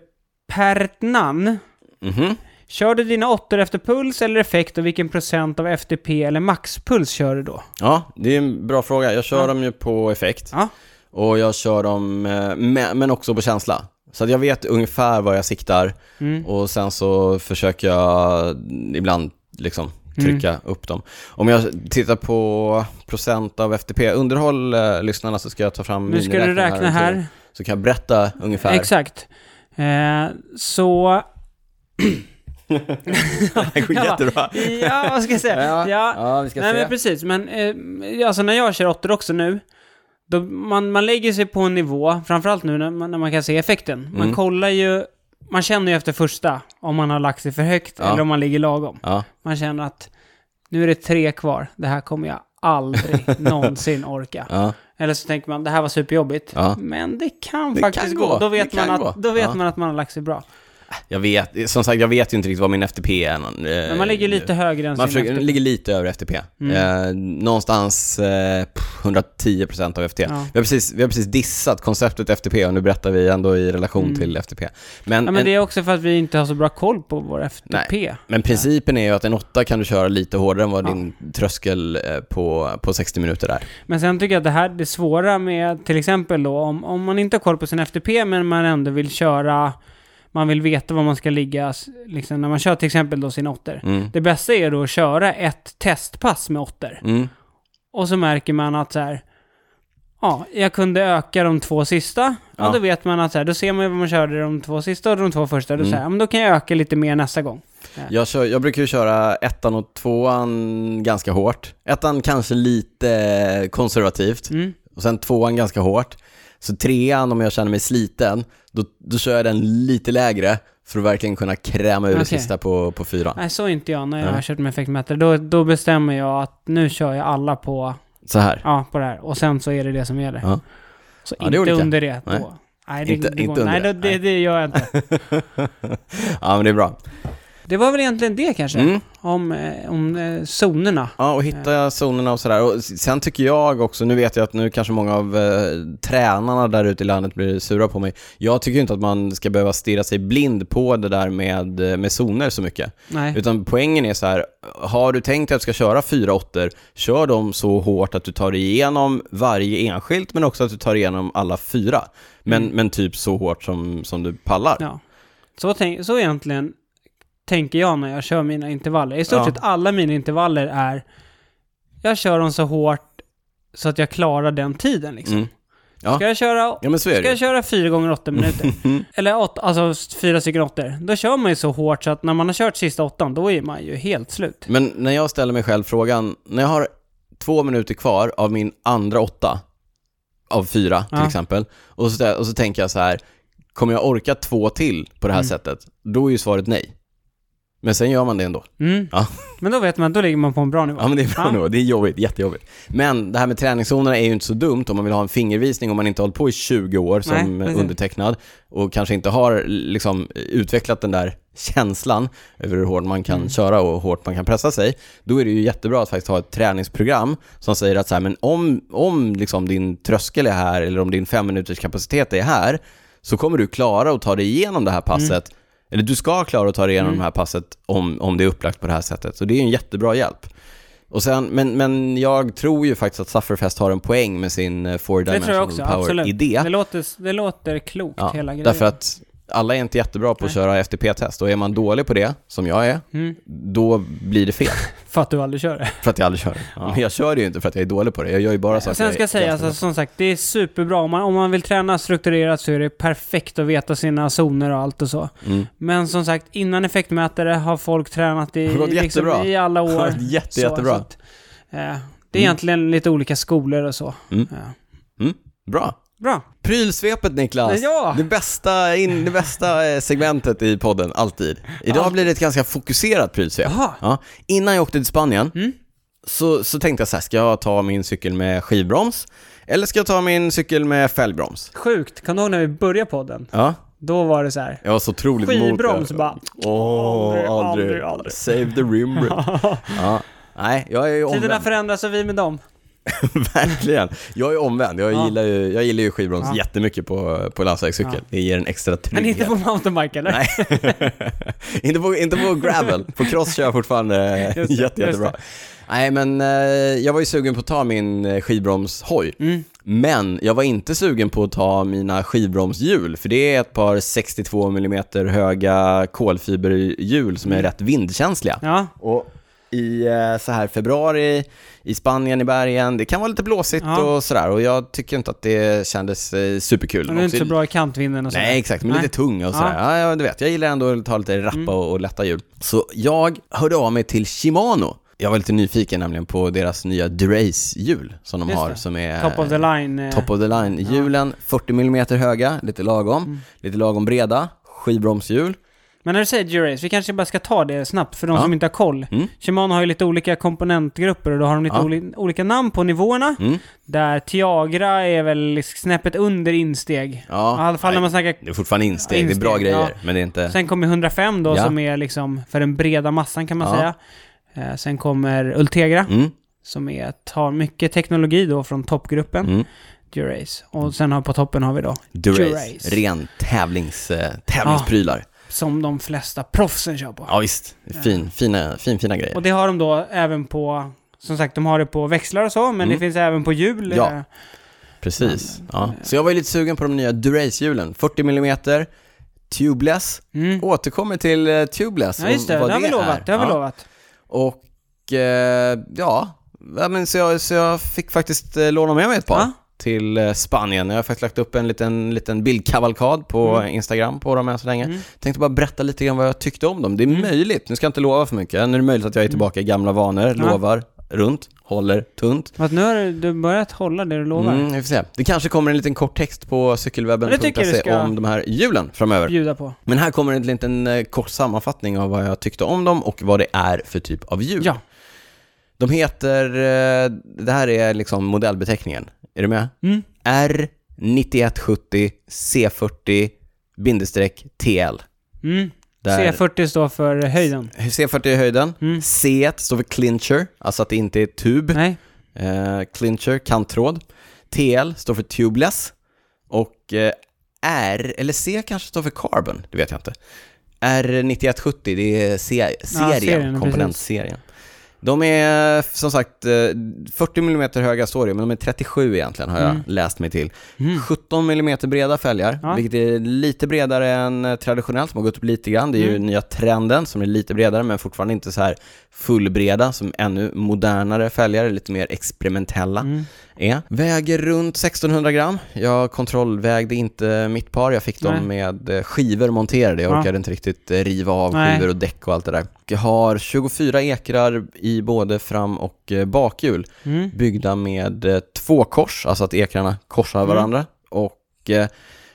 S2: Pertnan.
S1: Mhm.
S2: Kör du dina åttor efter puls eller effekt och vilken procent av FTP eller maxpuls kör du då?
S1: Ja, det är en bra fråga. Jag kör
S2: Ja.
S1: dem ju på effekt.
S2: Ja.
S1: Och jag kör dem, eh, med, men också på känsla. Så att jag vet ungefär var jag siktar
S2: Mm.
S1: och sen så försöker jag ibland liksom trycka upp dem. Om jag tittar på procent av FTP, underhåll eh, lyssnarna så ska jag ta fram
S2: Nu ska du räkna
S1: till-
S2: här.
S1: Så kan jag berätta ungefär.
S2: Exakt. Eh, så...
S1: det går
S2: Ja.
S1: jättebra.
S2: Ja, vad ska jag säga?
S1: Ja,
S2: Ja,
S1: ja, vi ska
S2: Nej
S1: se.
S2: men precis, men eh, alltså när jag kör åttor också nu, då man, man lägger sig på en nivå, framförallt nu när man, när man kan se effekten. Man
S1: Mm.
S2: kollar ju, man känner ju efter första om man har lagt sig för högt
S1: Ja.
S2: eller om man ligger lagom.
S1: Ja,
S2: Man känner att nu är det tre kvar, det här kommer jag aldrig någonsin orka.
S1: ja,
S2: Eller så tänker man, det här var superjobbigt. Men det kan
S1: Det
S2: faktiskt
S1: kan
S2: gå.
S1: gå.
S2: Då vet,
S1: Det
S2: man,
S1: gå.
S2: att, då vet man att man har lagt sig bra.
S1: Jag vet, som sagt jag vet ju inte riktigt vad min FTP är. eh,
S2: Men man ligger lite högre än
S1: Man
S2: sin
S1: försöker,
S2: FTP.
S1: ligger lite över FTP.
S2: Mm.
S1: Eh, någonstans eh, pff, 110% av FTP.
S2: Ja.
S1: Vi, har precis, vi har precis dissat konceptet FTP och nu berättar vi ändå i relation
S2: Mm.
S1: till FTP. Men,
S2: Ja, men
S1: en,
S2: det är också för att vi inte har så bra koll på vår FTP.
S1: men principen är ju att en 8 kan du köra lite hårdare än vad
S2: Ja.
S1: din tröskel eh, på, på 60 minuter är.
S2: Men sen tycker jag att det här, det svåra med till exempel då, om, om man inte har koll på sin FTP men man ändå vill köra, man vill veta var man ska ligga, liksom när man kör till exempel då sina åttor.
S1: Mm.
S2: Det bästa är då att köra ett testpass med åttor.
S1: Mm.
S2: Och så märker man att så här, ja, jag kunde öka de två sista. Ja,
S1: Ja.
S2: då vet man att så här, då ser man ju vad man körde de två sista och de två första. Då
S1: Mm.
S2: säger ja, men då kan jag öka lite mer nästa gång.
S1: Jag, kör, jag brukar ju köra ettan och tvåan ganska hårt. Ettan kanske lite konservativt
S2: Mm.
S1: och sen tvåan ganska hårt. Så trean, om jag känner mig sliten, då, då kör jag den lite lägre för att verkligen kunna kräma ur det
S2: Okej.
S1: sista på, på fyran.
S2: Nej, så är inte jag när jag
S1: Nej.
S2: har kört med effektmätare. Då, då bestämmer jag att nu kör jag alla på
S1: Så här.
S2: Ja, på det här. Och sen så är det det som gäller.
S1: Ja.
S2: Så
S1: Ja, det
S2: inte
S1: olika.
S2: under det då.
S1: Nej.
S2: Nej, det,
S1: Inte-
S2: det
S1: inte under
S2: Nej,
S1: det.
S2: det, det, det gör jag inte.
S1: ja, men det är bra.
S2: Det var väl egentligen det kanske?
S1: Mm.
S2: Om, eh, om eh, zonerna.
S1: Ja, och hitta zonerna och sådär. Och sen tycker jag också, nu vet jag att nu kanske många av eh, tränarna där ute i landet blir sura på mig. Jag tycker inte att man ska behöva stirra sig blind på det där med, eh, med zoner så mycket.
S2: Nej.
S1: Utan poängen är så här, har du tänkt att du ska köra fyra åttor, kör dem så hårt att du tar igenom varje enskilt, men också att du tar igenom alla fyra. Men,
S2: Mm.
S1: men typ så hårt som, som du pallar.
S2: Ja. Så, tänk, så egentligen tänker jag när jag kör mina intervaller. I stort
S1: Ja.
S2: sett alla mina intervaller är... Jag kör dem så hårt så att jag klarar den tiden liksom.
S1: Mm. Ja.
S2: Ska jag köra...
S1: Ja,
S2: Ska jag köra fyra gånger åtta minuter? Eller åtta, alltså fyra stycken åttor. Då kör man ju så hårt så att när man har kört sista åttan, då är man ju helt slut.
S1: Men när jag ställer mig själv frågan, när jag har två minuter kvar av min andra åtta, av fyra till
S2: Ja.
S1: exempel, och så, och så tänker jag så här, kommer jag orka två till på det här
S2: Mm.
S1: sättet? Då är ju svaret nej. Men sen gör man det ändå.
S2: Mm.
S1: Ja.
S2: Men då vet man, då ligger man på en bra nivå.
S1: Ja men det är bra
S2: Ja.
S1: nog, det är jobbigt, jättejobbigt. Men det här med träningszonerna är ju inte så dumt om man vill ha en fingervisning om man inte har hållit på i 20 år som
S2: Nej,
S1: undertecknad och kanske inte har liksom utvecklat den där känslan över hur hårt man kan
S2: Mm.
S1: köra och hur hårt man kan pressa sig. Då är det ju jättebra att faktiskt ha ett träningsprogram som säger att så här, men om, om liksom din tröskel är här eller om din fem minuters kapacitet är här så kommer du klara att ta dig igenom det här passet eller du ska klara att ta dig igenom
S2: Mm.
S1: det här passet om, om det är upplagt på det här sättet. Så det är en jättebra hjälp. Och sen, men, men jag tror ju faktiskt att Sufferfest har en poäng med sin eh, four dimensional power-idé.
S2: Det låter, det låter klokt,
S1: Ja,
S2: hela grejen.
S1: därför att alla är inte jättebra på att
S2: Nej.
S1: köra FTP-test och är man dålig på det, som jag är,
S2: Mm.
S1: då blir det fel.
S2: För att du aldrig kör det.
S1: För att jag aldrig kör det. Men jag kör det ju inte för att jag är dålig på det. Jag gör ju bara saker
S2: Och sen ska jag säga, alltså, som sagt, det är superbra. Om man, om man vill träna strukturerat så är det perfekt att veta sina zoner och allt och så.
S1: Mm.
S2: Men som sagt, innan effektmätare har folk tränat i, liksom, i alla
S1: Det har
S2: år.
S1: gått jätte,
S2: Så-
S1: jättebra.
S2: så att, eh, det är egentligen lite olika skolor och så.
S1: Mm.
S2: Ja.
S1: Bra.
S2: Bra.
S1: Prylsvepet Niklas!
S2: Ja.
S1: Det bästa, in, det bästa eh, segmentet i podden, alltid. Idag
S2: Ja.
S1: blir det ett ganska fokuserat prylsvep. Ja. Innan jag åkte till Spanien
S2: Mm.
S1: så, så tänkte jag så här, ska jag ta min cykel med skivbroms? Eller ska jag ta min cykel med fälgbroms?
S2: Sjukt. Kan du ihåg när vi började podden?
S1: Ja,
S2: Då var det så här.
S1: jag var så otroligt
S2: Skivbroms
S1: det.
S2: bara.
S1: Åh,
S2: Aldrig,
S1: aldrig,
S2: aldrig, aldrig.
S1: Save the rim. ja. Nej, jag är ju
S2: Tiderna förändras och vi med dem.
S1: Verkligen. Jag är omvänd. Jag
S2: Ja.
S1: gillar ju, jag gillar ju skivbroms
S2: Ja.
S1: jättemycket på, på landsvägscykel.
S2: Ja.
S1: Det ger en extra trygghet.
S2: Men inte på mountainbike eller?
S1: Nej, inte, på, inte på gravel. På cross kör jag fortfarande
S2: Just det,
S1: jätte, jättebra.
S2: just
S1: Nej, men eh, jag var ju sugen på att ta min eh, skivbromshoj.
S2: Mm.
S1: Men jag var inte sugen på att ta mina skivbromshjul, för det är ett par 62 mm höga kolfiberhjul som är
S2: Mm.
S1: rätt vindkänsliga.
S2: Ja,
S1: Och i eh, så här februari i Spanien i bergen, det kan vara lite blåsigt
S2: Ja.
S1: och sådär och jag tycker inte att det kändes eh, superkul.
S2: men det är inte så bra i kantvinden och så.
S1: Nej, exakt, men
S2: Nej.
S1: lite tung och sådär. Ja. Ja, du vet, jag gillar ändå att ta lite rappa
S2: Mm.
S1: och, och lätta hjul. Så jag hörde av mig till Shimano. Jag var lite nyfiken nämligen på deras nya Durace-hjul som de
S2: Just
S1: har,
S2: det.
S1: som är
S2: Top of the line. eh,
S1: top of the line. Hjulen 40 mm höga, lite lagom,
S2: Mm.
S1: lite lagom breda, skivbromshjul.
S2: Men när du säger Durace, vi kanske bara ska ta det snabbt för de
S1: Ja.
S2: som inte har koll.
S1: Mm.
S2: Shimano har ju lite olika komponentgrupper och då har de lite
S1: Ja.
S2: oli- olika namn på nivåerna.
S1: Mm.
S2: Där Tiagra är väl snäppet under insteg.
S1: Ja,
S2: I alla fall när man snackar...
S1: det är fortfarande insteg, det är bra
S2: Insteg,
S1: grejer,
S2: ja.
S1: men det är inte...
S2: Sen kommer 105 då som är liksom för den breda massan kan man säga. Eh, sen kommer Ultegra
S1: Mm,
S2: som är, tar mycket teknologi då från toppgruppen.
S1: mm.
S2: Durace. Och sen har, på toppen har vi då
S1: Durace,
S2: Durace.
S1: ren tävlings, eh, tävlingsprylar.
S2: Som de flesta proffsen kör på.
S1: Ja, visst, fin, fina, fin, fina grejer.
S2: Och det har de då även på, som sagt, de har det på växlar och så, men
S1: Mm.
S2: det finns även på hjul.
S1: Ja.
S2: eh,
S1: Precis.
S2: Men,
S1: Ja.
S2: eh,
S1: Så jag var ju lite sugen på de nya Durace-hjulen. 40 mm, tubeless.
S2: Mm.
S1: Återkommer till eh, tubeless
S2: Ja, just det.
S1: vad
S2: Det har vi lovat. Det har vi
S1: Ja.
S2: lovat.
S1: Och eh, ja, ja men så, jag, så jag fick faktiskt låna med mig ett par
S2: Ja.
S1: Till eh, Spanien. Jag har faktiskt lagt upp en liten, liten bildkavalkad på
S2: Mm.
S1: Instagram på dem än så länge.
S2: Mm.
S1: Tänkte bara berätta lite grann vad jag tyckte om dem. Det är
S2: Mm.
S1: möjligt, nu ska jag inte lova för mycket, nu är det möjligt att jag är tillbaka i gamla vanor, lovar runt, håller tunt.
S2: Fast nu har du, börjat hålla det du lovar.
S1: Mm, vi får se. Det kanske kommer en liten kort text på cykelwebben.se om de här hjulen framöver.
S2: Bjuda på.
S1: Men här kommer en liten eh, kort sammanfattning av vad jag tyckte om dem och vad det är för typ av hjul.
S2: Ja.
S1: De heter, eh, det här är liksom modellbeteckningen. Är du med?
S2: Mm.
S1: R9170 C40-TL.
S2: Mm.
S1: Där-
S2: C40 står för höjden.
S1: C40 är höjden.
S2: Mm.
S1: C står för clincher, alltså att det inte är tub.
S2: Nej.
S1: Eh, clincher, kanttråd. TL står för tubeless. Och eh, R, eller C kanske står för carbon, det vet jag inte. R9170, det är C- serien,
S2: serien,
S1: komponentserien. De är som sagt eh, 40 mm höga står det, men de är 37 egentligen har jag
S2: Mm.
S1: läst mig till.
S2: Mm.
S1: 17 mm breda fälgar,
S2: Ja.
S1: vilket är lite bredare än eh, traditionellt, som har gått upp lite grann. Det är ju
S2: Mm.
S1: nya trenden som är lite bredare, men fortfarande inte så här fullbreda, som ännu modernare fälgar, lite mer experimentella
S2: Mm.
S1: Är. Väger runt 1600 gram. Jag kontrollvägde inte mitt par, jag fick dem
S2: Nej.
S1: med eh, skivor monterade. Jag
S2: Ja.
S1: orkade inte riktigt eh, riva av
S2: Nej.
S1: skivor och däck och allt det där. Jag har 24 ekrar i både fram och eh, bakhjul,
S2: Mm.
S1: byggda med två kors, alltså att ekrarna korsar
S2: Mm.
S1: varandra. Och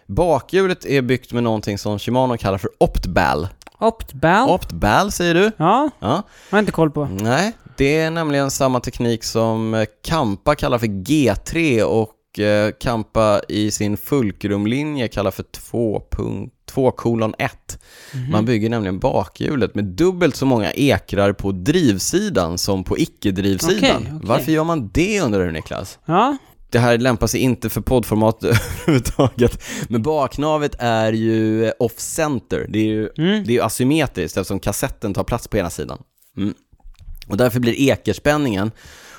S1: bakhjulet är byggt med någonting som Shimano kallar för Optbal.
S2: Optbal?
S1: Optbal säger du?
S2: Ja,
S1: Ja.
S2: har jag inte koll på.
S1: Nej, det är nämligen samma teknik som eh, Kampa kallar för G3 och eh, Kampa i sin Fulcrumlinje kallar för 2.2 kolon 1.
S2: Mhm.
S1: Man bygger nämligen bakhjulet med dubbelt så många ekrar på drivsidan som på icke-drivsidan.
S2: Okej, okej.
S1: Varför gör man det undrar du Niklas?
S2: Ja,
S1: Det här lämpar sig inte för poddformat överhuvudtaget. Men baknavet är ju eh, off-center. Det är ju
S2: mm.
S1: det är ju asymmetriskt eftersom kassetten tar plats på ena sidan. Mm. Och därför blir ekerspänningen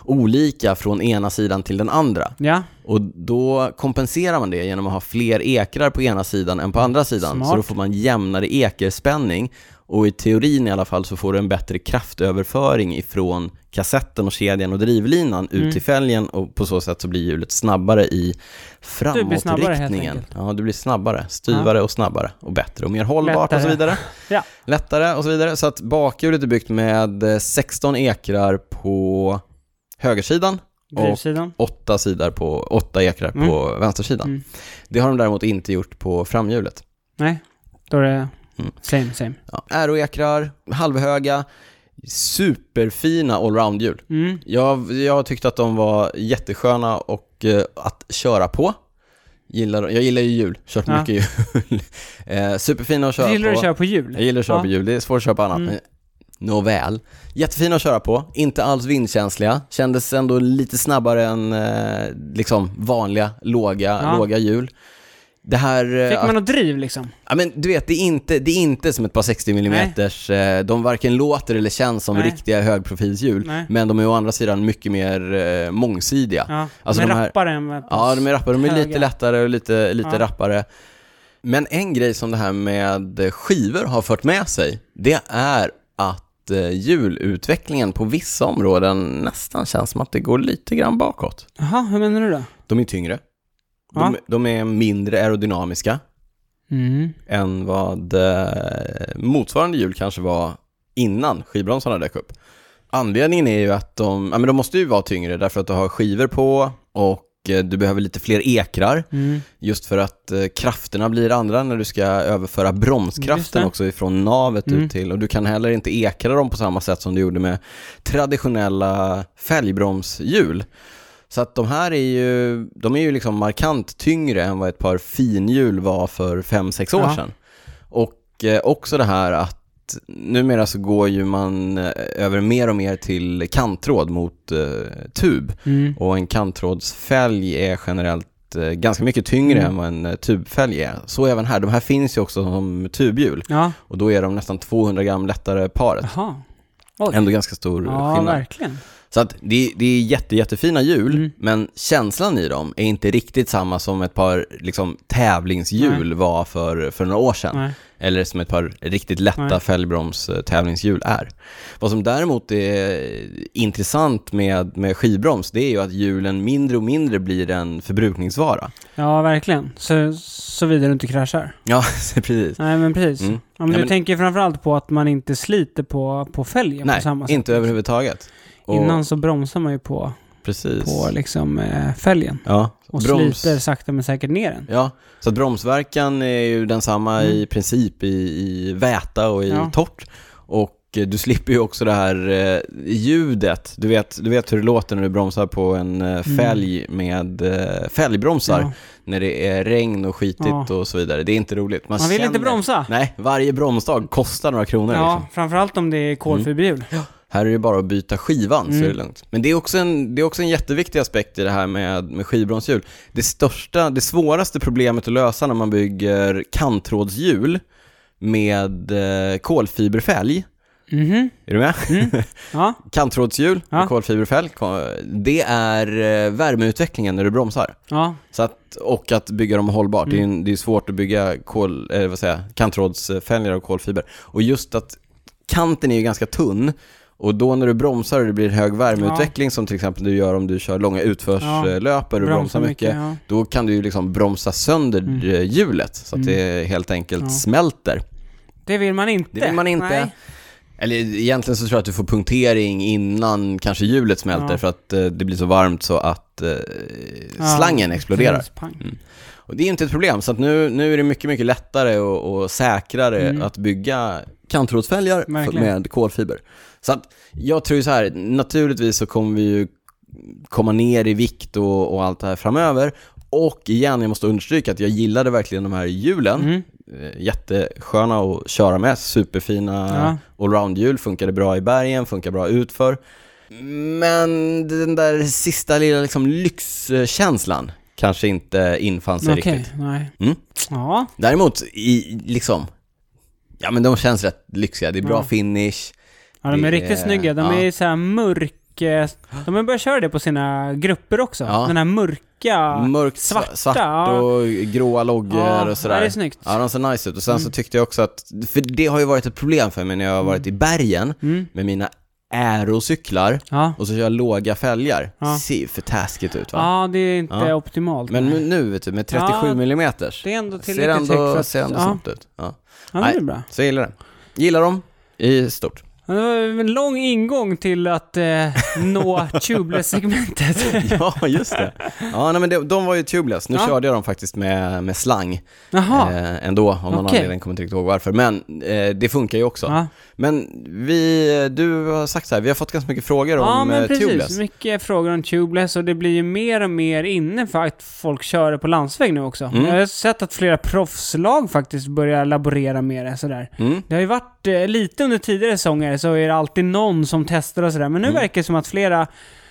S1: olika från ena sidan till den andra.
S2: ja.
S1: Och då kompenserar man det genom att ha fler ekrar på ena sidan än på andra sidan.
S2: Smart.
S1: Så då får man jämnare ekerspänning och i teorin i alla fall så får du en bättre kraftöverföring ifrån kassetten och kedjan och drivlinan ut
S2: Mm.
S1: till fälgen och på så sätt så blir hjulet snabbare i framåtriktningen. Ja, du blir snabbare, styvare och snabbare och bättre och mer hållbart och så
S2: Lättare.
S1: vidare.
S2: Ja.
S1: Lättare och så vidare. Så att bakhjulet är byggt med eh, 16 ekrar på högersidan och. 8, sidor på, 8 ekrar på vänstersidan.
S2: Mm.
S1: Det har de däremot inte gjort på framhjulet.
S2: Nej, då är det
S1: Mm.
S2: same, same.
S1: Ja, Aeroekrar, halvhöga, superfina allround-hjul.
S2: Mm.
S1: Jag, jag tyckte att de var jättesköna och eh, att köra på. Gillar, jag gillar ju hjul, kört
S2: Ja.
S1: mycket hjul. eh, superfina att köra
S2: Gillar
S1: på.
S2: du att köra på hjul?
S1: Jag gillar att köra
S2: Ja.
S1: på hjul, det är svårt att köra på annat.
S2: Mm.
S1: Men Nåväl. Jättefina att köra på, inte alls vindkänsliga. Kändes ändå lite snabbare än eh, liksom vanliga låga,
S2: Ja.
S1: låga hjul. Det här... eh,
S2: Fick man något driv liksom?
S1: Ja men du vet, det är inte, det är inte som ett par 60 mm de varken låter eller känns som
S2: Nej.
S1: riktiga högprofilshjul.
S2: Nej.
S1: Men de är å andra sidan mycket mer eh, mångsidiga.
S2: Ja,
S1: Alltså de här-
S2: rappare än vad-
S1: Ja, de är rappare, de är lite
S2: höga.
S1: lättare och lite, lite
S2: Ja.
S1: rappare. Men en grej som det här med skivor har fört med sig, det är att eh, hjulutvecklingen på vissa områden nästan känns som att det går lite grann bakåt.
S2: Jaha, hur menar du då?
S1: De är tyngre. De, de är mindre aerodynamiska.
S2: Mm.
S1: än vad eh, motsvarande hjul kanske var innan skivbromsarna dök upp. Anledningen är ju att de, ja men de måste ju vara tyngre därför att du har skivor på och eh, du behöver lite fler ekrar
S2: Mm.
S1: just för att eh, krafterna blir andra när du ska överföra bromskraften också ifrån navet
S2: Mm.
S1: ut till och du kan heller inte ekra dem på samma sätt som du gjorde med traditionella fälgbromshjul. Så att de här är ju, de är ju liksom markant tyngre än vad ett par finhjul var för 5-6 år
S2: Ja.
S1: sedan. Och eh, också det här att numera så går ju man eh, över mer och mer till kanttråd mot eh, tub.
S2: Mm.
S1: Och en kanttrådsfälg är generellt eh, ganska mycket tyngre
S2: Mm.
S1: än vad en eh, tubfälg är. Så även här, de här finns ju också som tubhjul.
S2: Ja,
S1: Och då är de nästan 200 gram lättare paret. Ändå ganska stor
S2: Ja,
S1: skillnad.
S2: verkligen.
S1: Så att det, det är jätte, jättefina hjul,
S2: Mm.
S1: men känslan i dem är inte riktigt samma som ett par liksom, tävlingshjul var för, för några år sedan.
S2: Nej.
S1: Eller som ett par riktigt lätta
S2: Nej.
S1: fälgbroms-tävlingshjul är. Vad som däremot är intressant med, med skivbroms, det är ju att hjulen mindre och mindre blir en förbrukningsvara.
S2: Ja, verkligen. Så, såvida du inte kraschar.
S1: Ja, precis.
S2: Nej, men precis.
S1: Mm.
S2: Ja, men
S1: Ja,
S2: du
S1: men-
S2: tänker framförallt på att man inte sliter på, på fälgen
S1: Nej,
S2: på samma sätt.
S1: inte överhuvudtaget. Och,
S2: Innan så bromsar man ju på,
S1: precis.
S2: på liksom eh, fälgen.
S1: ja,
S2: Och
S1: broms-
S2: sliter sakta men säkert ner den.
S1: Ja, så att bromsverkan är ju densamma i
S2: Mm.
S1: princip i, i väta och i
S2: Ja.
S1: torrt. Och eh, du slipper ju också det här eh, ljudet. Du vet, du vet hur det låter när du bromsar på en eh, fälg med eh, fälgbromsar.
S2: Mm. Ja.
S1: När det är regn och skitigt
S2: Ja.
S1: och så vidare. Det är inte roligt.
S2: Man vill inte
S1: känner-
S2: bromsa.
S1: Nej, varje bromsdag kostar några kronor.
S2: Ja,
S1: Liksom.
S2: framförallt om det är kolfiberhjul.
S1: Här är det bara att byta skivan så
S2: Mm.
S1: är det lugnt. Men det är också en, det är också en jätteviktig aspekt i det här med, med skivbromshjul. Det största, det svåraste problemet att lösa när man bygger kanttrådshjul med eh, kolfiberfälg,
S2: Mhm.
S1: är du med?
S2: Ja.
S1: Kanttrådshjul
S2: Ja.
S1: med kolfiberfälg, ko- det är eh, värmeutvecklingen när du bromsar.
S2: Ja.
S1: Så att, och att bygga dem hållbart. Det, är,
S2: Mm.
S1: en- det är svårt att bygga kol, eh, vad säger, kanttrådsfälgar av kolfiber. Och just att kanten är ju ganska tunn och då när du bromsar och det blir hög värmeutveckling som till exempel du gör om du kör långa utförslöper och bromsar mycket,
S2: ja.
S1: då kan du ju liksom bromsa sönder
S2: Mm.
S1: eh, hjulet så att
S2: Mm.
S1: det helt enkelt
S2: Ja.
S1: smälter.
S2: Det vill man inte.
S1: Det vill man inte.
S2: Nej.
S1: Eller egentligen så tror jag att du får punktering innan kanske hjulet smälter
S2: Ja.
S1: för att eh, det blir så varmt så att eh,
S2: Ja,
S1: slangen exploderar. Mm. Och det är inte ett problem, så att nu, nu är det mycket, mycket lättare och, och säkrare
S2: Mm.
S1: att bygga
S2: Verkligen.
S1: med kolfiber. Så att jag tror så här, naturligtvis så kommer vi ju komma ner i vikt och, och allt det här framöver. Och igen, jag måste understryka att jag gillade verkligen de här hjulen.
S2: Mm.
S1: Eh, Jättesköna att köra med, superfina
S2: Ja.
S1: allround-hjul, funkade bra i bergen, funkar bra utför. Men den där sista lilla liksom lyxkänslan kanske inte infann sig
S2: Okej,
S1: riktigt.
S2: nej.
S1: Mm.
S2: Ja.
S1: Däremot, i, liksom, ja men de känns rätt lyxiga. Det är bra
S2: Ja.
S1: finish.
S2: Ja, de
S1: Det
S2: är riktigt
S1: är-
S2: snygga. De
S1: ja.
S2: är så här mörk... eh, De har börjat köra det på sina grupper också.
S1: Ja.
S2: Den här mörka...
S1: Mörkt,
S2: svarta,
S1: svart
S2: ja.
S1: och gråa loggor
S2: ja,
S1: och
S2: Ja,
S1: sådär.
S2: det är snyggt.
S1: Ja, de ser nice ut. Och sen så
S2: Mm.
S1: tyckte jag också att, för det har ju varit ett problem för mig när jag har varit i bergen
S2: Mm.
S1: med mina aerocyklar
S2: Ja.
S1: och så kör jag låga fälgar.
S2: Ja.
S1: Ser ju för taskigt ut va?
S2: ja, det är inte
S1: Ja.
S2: optimalt.
S1: Men nu, nu vet du, med 37
S2: Ja,
S1: mm
S2: det är ändå
S1: ser
S2: tillräckligt högt
S1: ändå,
S2: för att...
S1: ser ändå
S2: ja,
S1: snabbt ut. Ja.
S2: ja, det är bra.
S1: Så jag gillar det. Gillar dem i stort.
S2: Det var en lång ingång till att eh, nå tubeless-segmentet.
S1: ja, just det. Ja, nej, men de, de var ju tubeless. Nu
S2: Ja.
S1: körde jag dem faktiskt med, med slang
S2: Jaha.
S1: eh, ändå, av någon
S2: Okej.
S1: anledning. Kommer inte riktigt ihåg varför. Men eh, det funkar ju också.
S2: Ja,
S1: Men vi, du har sagt så här, vi har fått ganska mycket frågor
S2: ja
S1: om
S2: men
S1: eh,
S2: precis.
S1: tubeless.
S2: Mycket frågor om tubeless och det blir ju mer och mer inne för att folk kör det på landsväg nu också.
S1: Mm.
S2: Jag har sett att flera proffslag faktiskt börjar laborera med det sådär.
S1: Mm.
S2: Det har ju varit eh, lite under tidigare säsonger så är det alltid någon som testar och sådär. Men nu
S1: Mm.
S2: verkar det som att flera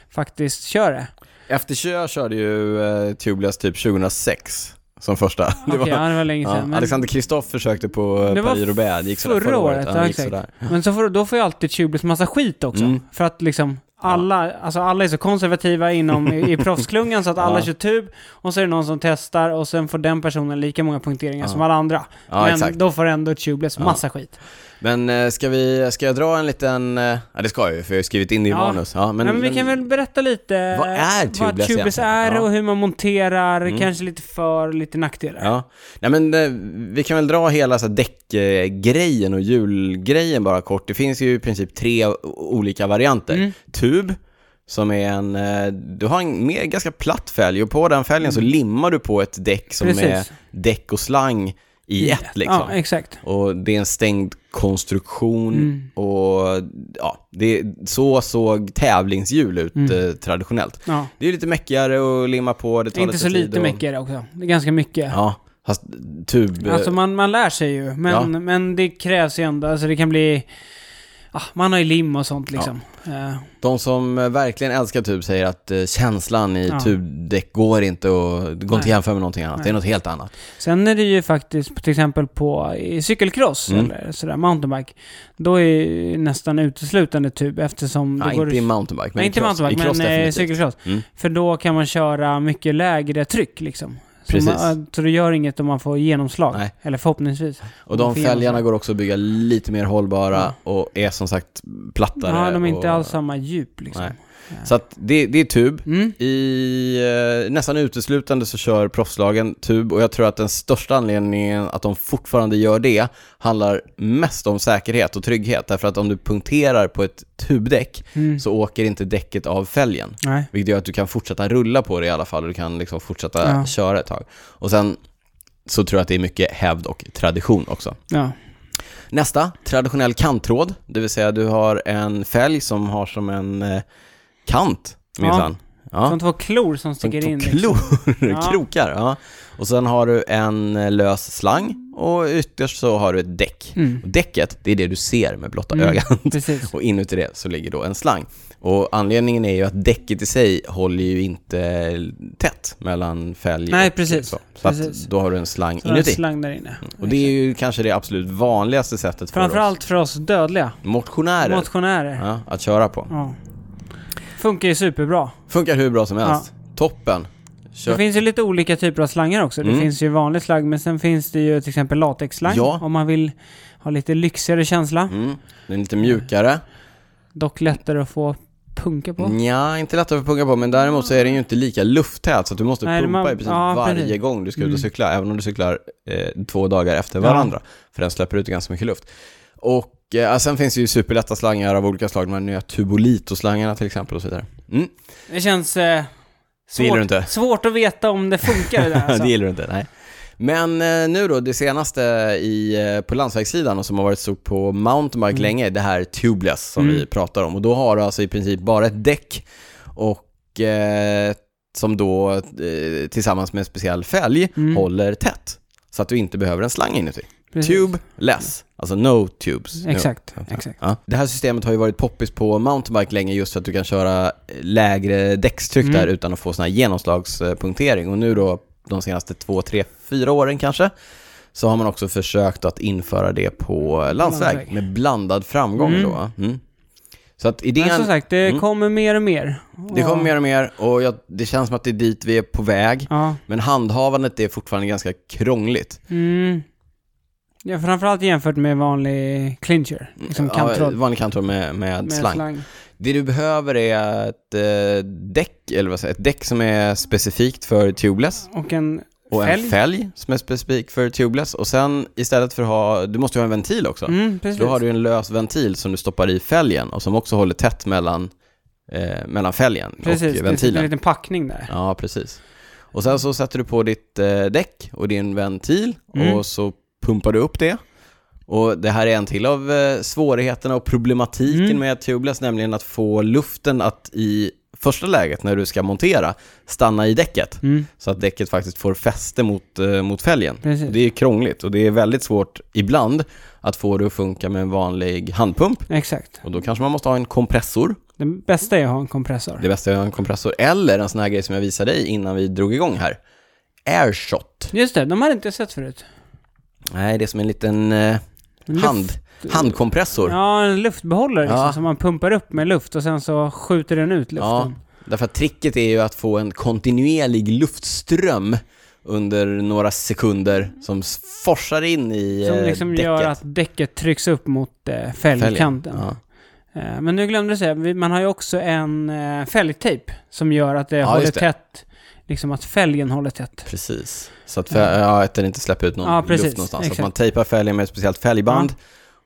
S2: faktiskt kör det.
S1: Efterkör körde ju uh, Tubeless typ 2006 som första.
S2: Okej, ja, det var länge
S1: ja,
S2: sedan. men,
S1: Alexander Kristoff försökte på
S2: Det
S1: det
S2: var
S1: Paris-Roubaix, det gick sådär
S2: förra
S1: året.
S2: året,
S1: Ja,
S2: ja,
S1: det gick sådär.
S2: men så får, då får ju alltid Tubeless massa skit också.
S1: Mm.
S2: För att liksom alla, alltså alla är så konservativa inom i, i proffsklungan så att alla
S1: Ja.
S2: kör tub och så är det någon som testar och sen får den personen lika många punkteringar
S1: Ja.
S2: som alla andra.
S1: Ja,
S2: men
S1: exakt.
S2: då får ändå Tubeless
S1: Ja.
S2: massa skit.
S1: Men eh, ska, vi, ska jag dra en liten, eh, ja det ska jag ju för jag har skrivit in det i
S2: Ja.
S1: manus. Ja, men,
S2: Men, men vi kan väl berätta lite
S1: Vad är
S2: vad
S1: tubeless egentligen?
S2: är
S1: Ja.
S2: och hur man monterar,
S1: Mm.
S2: kanske lite för lite nackdelar.
S1: Ja, nej men eh, vi kan väl dra hela så däckgrejen och hjulgrejen bara kort. Det finns ju i princip tre olika varianter.
S2: Mm.
S1: Tub, som är en, du har en mer ganska platt fälg och på den fälgen så limmar du på ett däck som
S2: Mm. Precis.
S1: är däck och slang i ett liksom.
S2: Ja, exakt.
S1: Och det är en stängd konstruktion
S2: Mm.
S1: och ja, det, så såg tävlingshjul ut
S2: Mm.
S1: eh, traditionellt.
S2: Ja.
S1: Det är lite mäckigare att limma på, det tar
S2: Inte
S1: lite
S2: så
S1: tid
S2: lite
S1: och,
S2: det också. Det är ganska mycket.
S1: Ja, fast tub...
S2: Alltså man, man lär sig ju, men,
S1: Ja.
S2: men det krävs ju ändå. Alltså det kan bli... Ah, man har ju lim och sånt liksom. Eh,
S1: De som eh, verkligen älskar tub säger att eh, känslan i
S2: Ja.
S1: tubdäck går inte och går inte att
S2: Nej.
S1: jämföra med någonting annat. Det är
S2: Nej.
S1: något helt annat.
S2: sen är det ju faktiskt, till exempel på i cykelcross
S1: Mm.
S2: eller sådär, mountainbike. Då är nästan uteslutande tub eftersom...
S1: Nej,
S2: går
S1: inte i mountainbike, men
S2: Nej,
S1: i
S2: inte
S1: cross.
S2: mountainbike,
S1: I cross
S2: men eh,
S1: definitivt.
S2: cykelcross.
S1: Mm.
S2: För då kan man köra mycket lägre tryck liksom. Så,
S1: Precis.
S2: man, så det gör inget om man får genomslag.
S1: Nej.
S2: Eller förhoppningsvis.
S1: Och de fälgarna
S2: genomslag.
S1: går också att bygga lite mer hållbara
S2: Ja.
S1: och är som sagt plattare.
S2: Ja, de är inte
S1: och...
S2: alls samma djup liksom.
S1: Nej. Så att det, det är tub.
S2: Mm.
S1: I eh, nästan uteslutande så kör proffslagen tub och jag tror att den största anledningen att de fortfarande gör det handlar mest om säkerhet och trygghet. Därför att om du punkterar på ett tubdäck
S2: Mm.
S1: så åker inte däcket av fälgen.
S2: Nej.
S1: Vilket gör att du kan fortsätta rulla på det i alla fall och du kan liksom fortsätta
S2: Ja.
S1: köra ett tag. Och sen så tror jag att det är mycket hävd och tradition också.
S2: Ja.
S1: Nästa, traditionell kanttråd, det vill säga du har en fälg som har som en eh, kant minsann. Ja.
S2: Som två klor som
S1: Som
S2: sticker
S1: två
S2: in.
S1: klor,
S2: Ja.
S1: krokar. Ja. Och sen har du en eh, lös slang och ytterst så har du ett däck.
S2: Mm.
S1: Och däcket, det är det du ser med blotta
S2: Mm.
S1: ögat.
S2: Precis.
S1: Och inuti det så ligger då en slang. Och anledningen är ju att däcket i sig håller ju inte tätt mellan fälg
S2: Nej,
S1: och
S2: precis.
S1: så. Så
S2: Precis.
S1: att då har du en slang
S2: Så är en
S1: inuti.
S2: slang där inne.
S1: Och det är ju kanske det absolut vanligaste sättet för
S2: Framförallt för oss dödliga.
S1: oss motionärer
S2: Motionärer.
S1: ja, att köra på.
S2: Ja. Funkar ju superbra.
S1: Funkar hur bra som helst. Toppen. Kör.
S2: Det finns ju lite olika typer av slangar också. Det
S1: Mm.
S2: finns ju vanlig slang, men sen finns det ju till exempel latexslang.
S1: Ja.
S2: Om man vill ha lite lyxigare känsla.
S1: Mm. Den är lite mjukare.
S2: Dock lättare att få punka på.
S1: Ja, inte lätt att punga på, men däremot så är den ju inte lika lufttät så att du måste
S2: Nej,
S1: pumpa
S2: man-
S1: i princip
S2: ja,
S1: varje
S2: precis.
S1: gång du ska ut och
S2: Mm.
S1: cykla, även om du cyklar eh, två dagar efter varandra. För den släpper ut ganska mycket luft. Och eh, sen finns det ju superlätta slangar av olika slag, de här nya Tubolito-slangarna till exempel och så vidare. Mm.
S2: Det känns eh,
S1: Det
S2: svårt,
S1: inte?
S2: svårt att veta om det funkar det där. Alltså.
S1: det gillar du inte, nej. Men eh, nu då, det senaste i, eh, på landsvägssidan och som har varit stort på mountainbike
S2: Mm.
S1: länge, det här tubeless som
S2: Mm.
S1: vi pratar om. Och då har du alltså i princip bara ett däck och eh, som då eh, tillsammans med en speciell fälg
S2: Mm.
S1: håller tätt. Så att du inte behöver en slang inuti.
S2: Precis.
S1: Tubeless, alltså no tubes.
S2: Exakt,
S1: Ja.
S2: exakt.
S1: Ja. Det här systemet har ju varit poppis på mountainbike länge just för att du kan köra lägre däckstryck
S2: Mm.
S1: där utan att få sån här genomslagspunktering. Och nu då, de senaste två, tre, fyra åren kanske, så har man också försökt att införa det på landsväg,
S2: Landsväg.
S1: med blandad framgång
S2: Mm.
S1: då. Mm. Så att
S2: Men
S1: idén,
S2: som sagt, det
S1: Mm.
S2: kommer mer och mer.
S1: det kommer mer och mer och jag, det känns som att det är dit vi är på väg.
S2: Ja.
S1: Men handhavandet är fortfarande ganska krångligt.
S2: Mm. Ja, framförallt jämfört med vanlig clincher. Liksom kanttråd.
S1: Ja, vanlig kanttråd med, med,
S2: med
S1: slang.
S2: slang.
S1: Det du behöver är ett eh, däck, eller vad säger ett däck som är specifikt för tubeless
S2: Och en
S1: och
S2: Fälg.
S1: en fälg som är specifik för tubeless och sen istället för att ha, du måste ju ha en ventil också.
S2: Mm, precis.
S1: Så då har du en lös ventil som du stoppar i fälgen och som också håller tätt mellan, eh, mellan fälgen
S2: precis.
S1: och
S2: Det sitter
S1: ventilen.
S2: en liten packning där.
S1: Ja, precis. Och sen så sätter du på ditt eh, däck och din ventil
S2: Mm.
S1: och så pumpar du upp det. Och det här är en till av eh, svårigheterna och problematiken
S2: Mm.
S1: med tubeless, nämligen att få luften att i första läget när du ska montera, stanna i däcket.
S2: Mm.
S1: Så att däcket faktiskt får fäste mot, eh, mot fälgen.
S2: Precis.
S1: Det är krångligt och det är väldigt svårt ibland att få det att funka med en vanlig handpump.
S2: Exakt.
S1: Och då kanske man måste ha en kompressor.
S2: Det bästa är att ha en kompressor.
S1: Det bästa är att ha en kompressor. Eller en sån här grej som jag visade dig innan vi drog igång här. Airshot.
S2: Just det, de hade inte sett förut.
S1: Nej, det är som en liten eh, hand, handkompressor.
S2: Ja, en luftbehållare liksom,
S1: Ja.
S2: som man pumpar upp med luft och sen så skjuter den ut luften.
S1: Ja, därför att tricket är ju att få en kontinuerlig luftström under några sekunder som s- forsar in i
S2: Som
S1: eh,
S2: liksom
S1: däcket.
S2: gör att däcket trycks upp mot eh, fälgkanten.
S1: Ja.
S2: Eh, men nu glömde jag säga, vi- man har ju också en eh, fälgtejp som gör att det
S1: Ja,
S2: håller
S1: just det.
S2: tätt. Liksom att fälgen håller tätt.
S1: Precis. Så att, ja, att den inte släpper ut någon
S2: Ja, precis.
S1: luft någonstans. Så att
S2: Exakt.
S1: man tejpar fälgen med ett speciellt fälgband.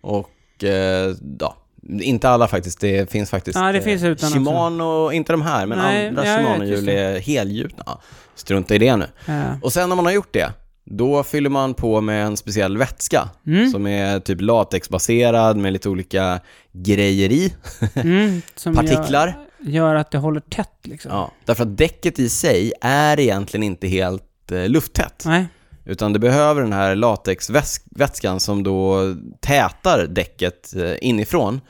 S1: Och eh, ja, inte alla faktiskt. Det finns faktiskt
S2: Ja, det
S1: eh,
S2: finns utan också.
S1: Shimano, inte de här, men
S2: Nej,
S1: andra
S2: ja,
S1: Shimano-hjul är helgjutna. Ja, Strunta i det nu.
S2: Eh,
S1: Och sen när man har gjort det, då fyller man på med en speciell vätska
S2: mm,
S1: som är typ latexbaserad med lite olika grejer i,
S2: mm,
S1: partiklar.
S2: Gör, att det håller tätt liksom.
S1: Ja, därför att däcket i sig är egentligen inte helt eh, lufttätt.
S2: Nej,
S1: Utan det behöver den här latexvätskan som då tätar däcket eh, inifrån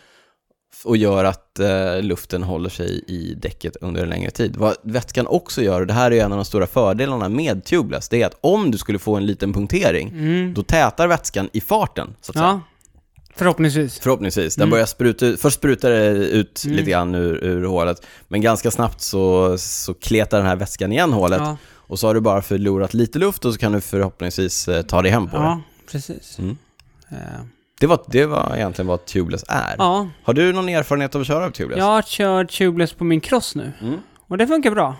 S1: och gör att eh, luften håller sig i däcket under en längre tid. Vad vätskan också gör, och det här är en av de stora fördelarna med tubeless, det är att om du skulle få en liten punktering,
S2: mm,
S1: då tätar vätskan i farten, så att säga.
S2: Ja. Förhoppningsvis.
S1: Förhoppningsvis. Den
S2: Mm.
S1: börjar spruta ut, först sprutar det ut
S2: Mm.
S1: lite grann ur, ur hålet, men ganska snabbt så, så kletar den här vätskan igen hålet
S2: Ja,
S1: och så har du bara förlorat lite luft och så kan du förhoppningsvis eh, ta dig hem på det.
S2: ja precis.
S1: Mm.
S2: Eh,
S1: Det, var, det var egentligen vad tubeless är.
S2: ja,
S1: Har du någon erfarenhet av att köra tubeless?
S2: jag har kört tubeless på min cross nu.
S1: Mm.
S2: Och det funkar bra.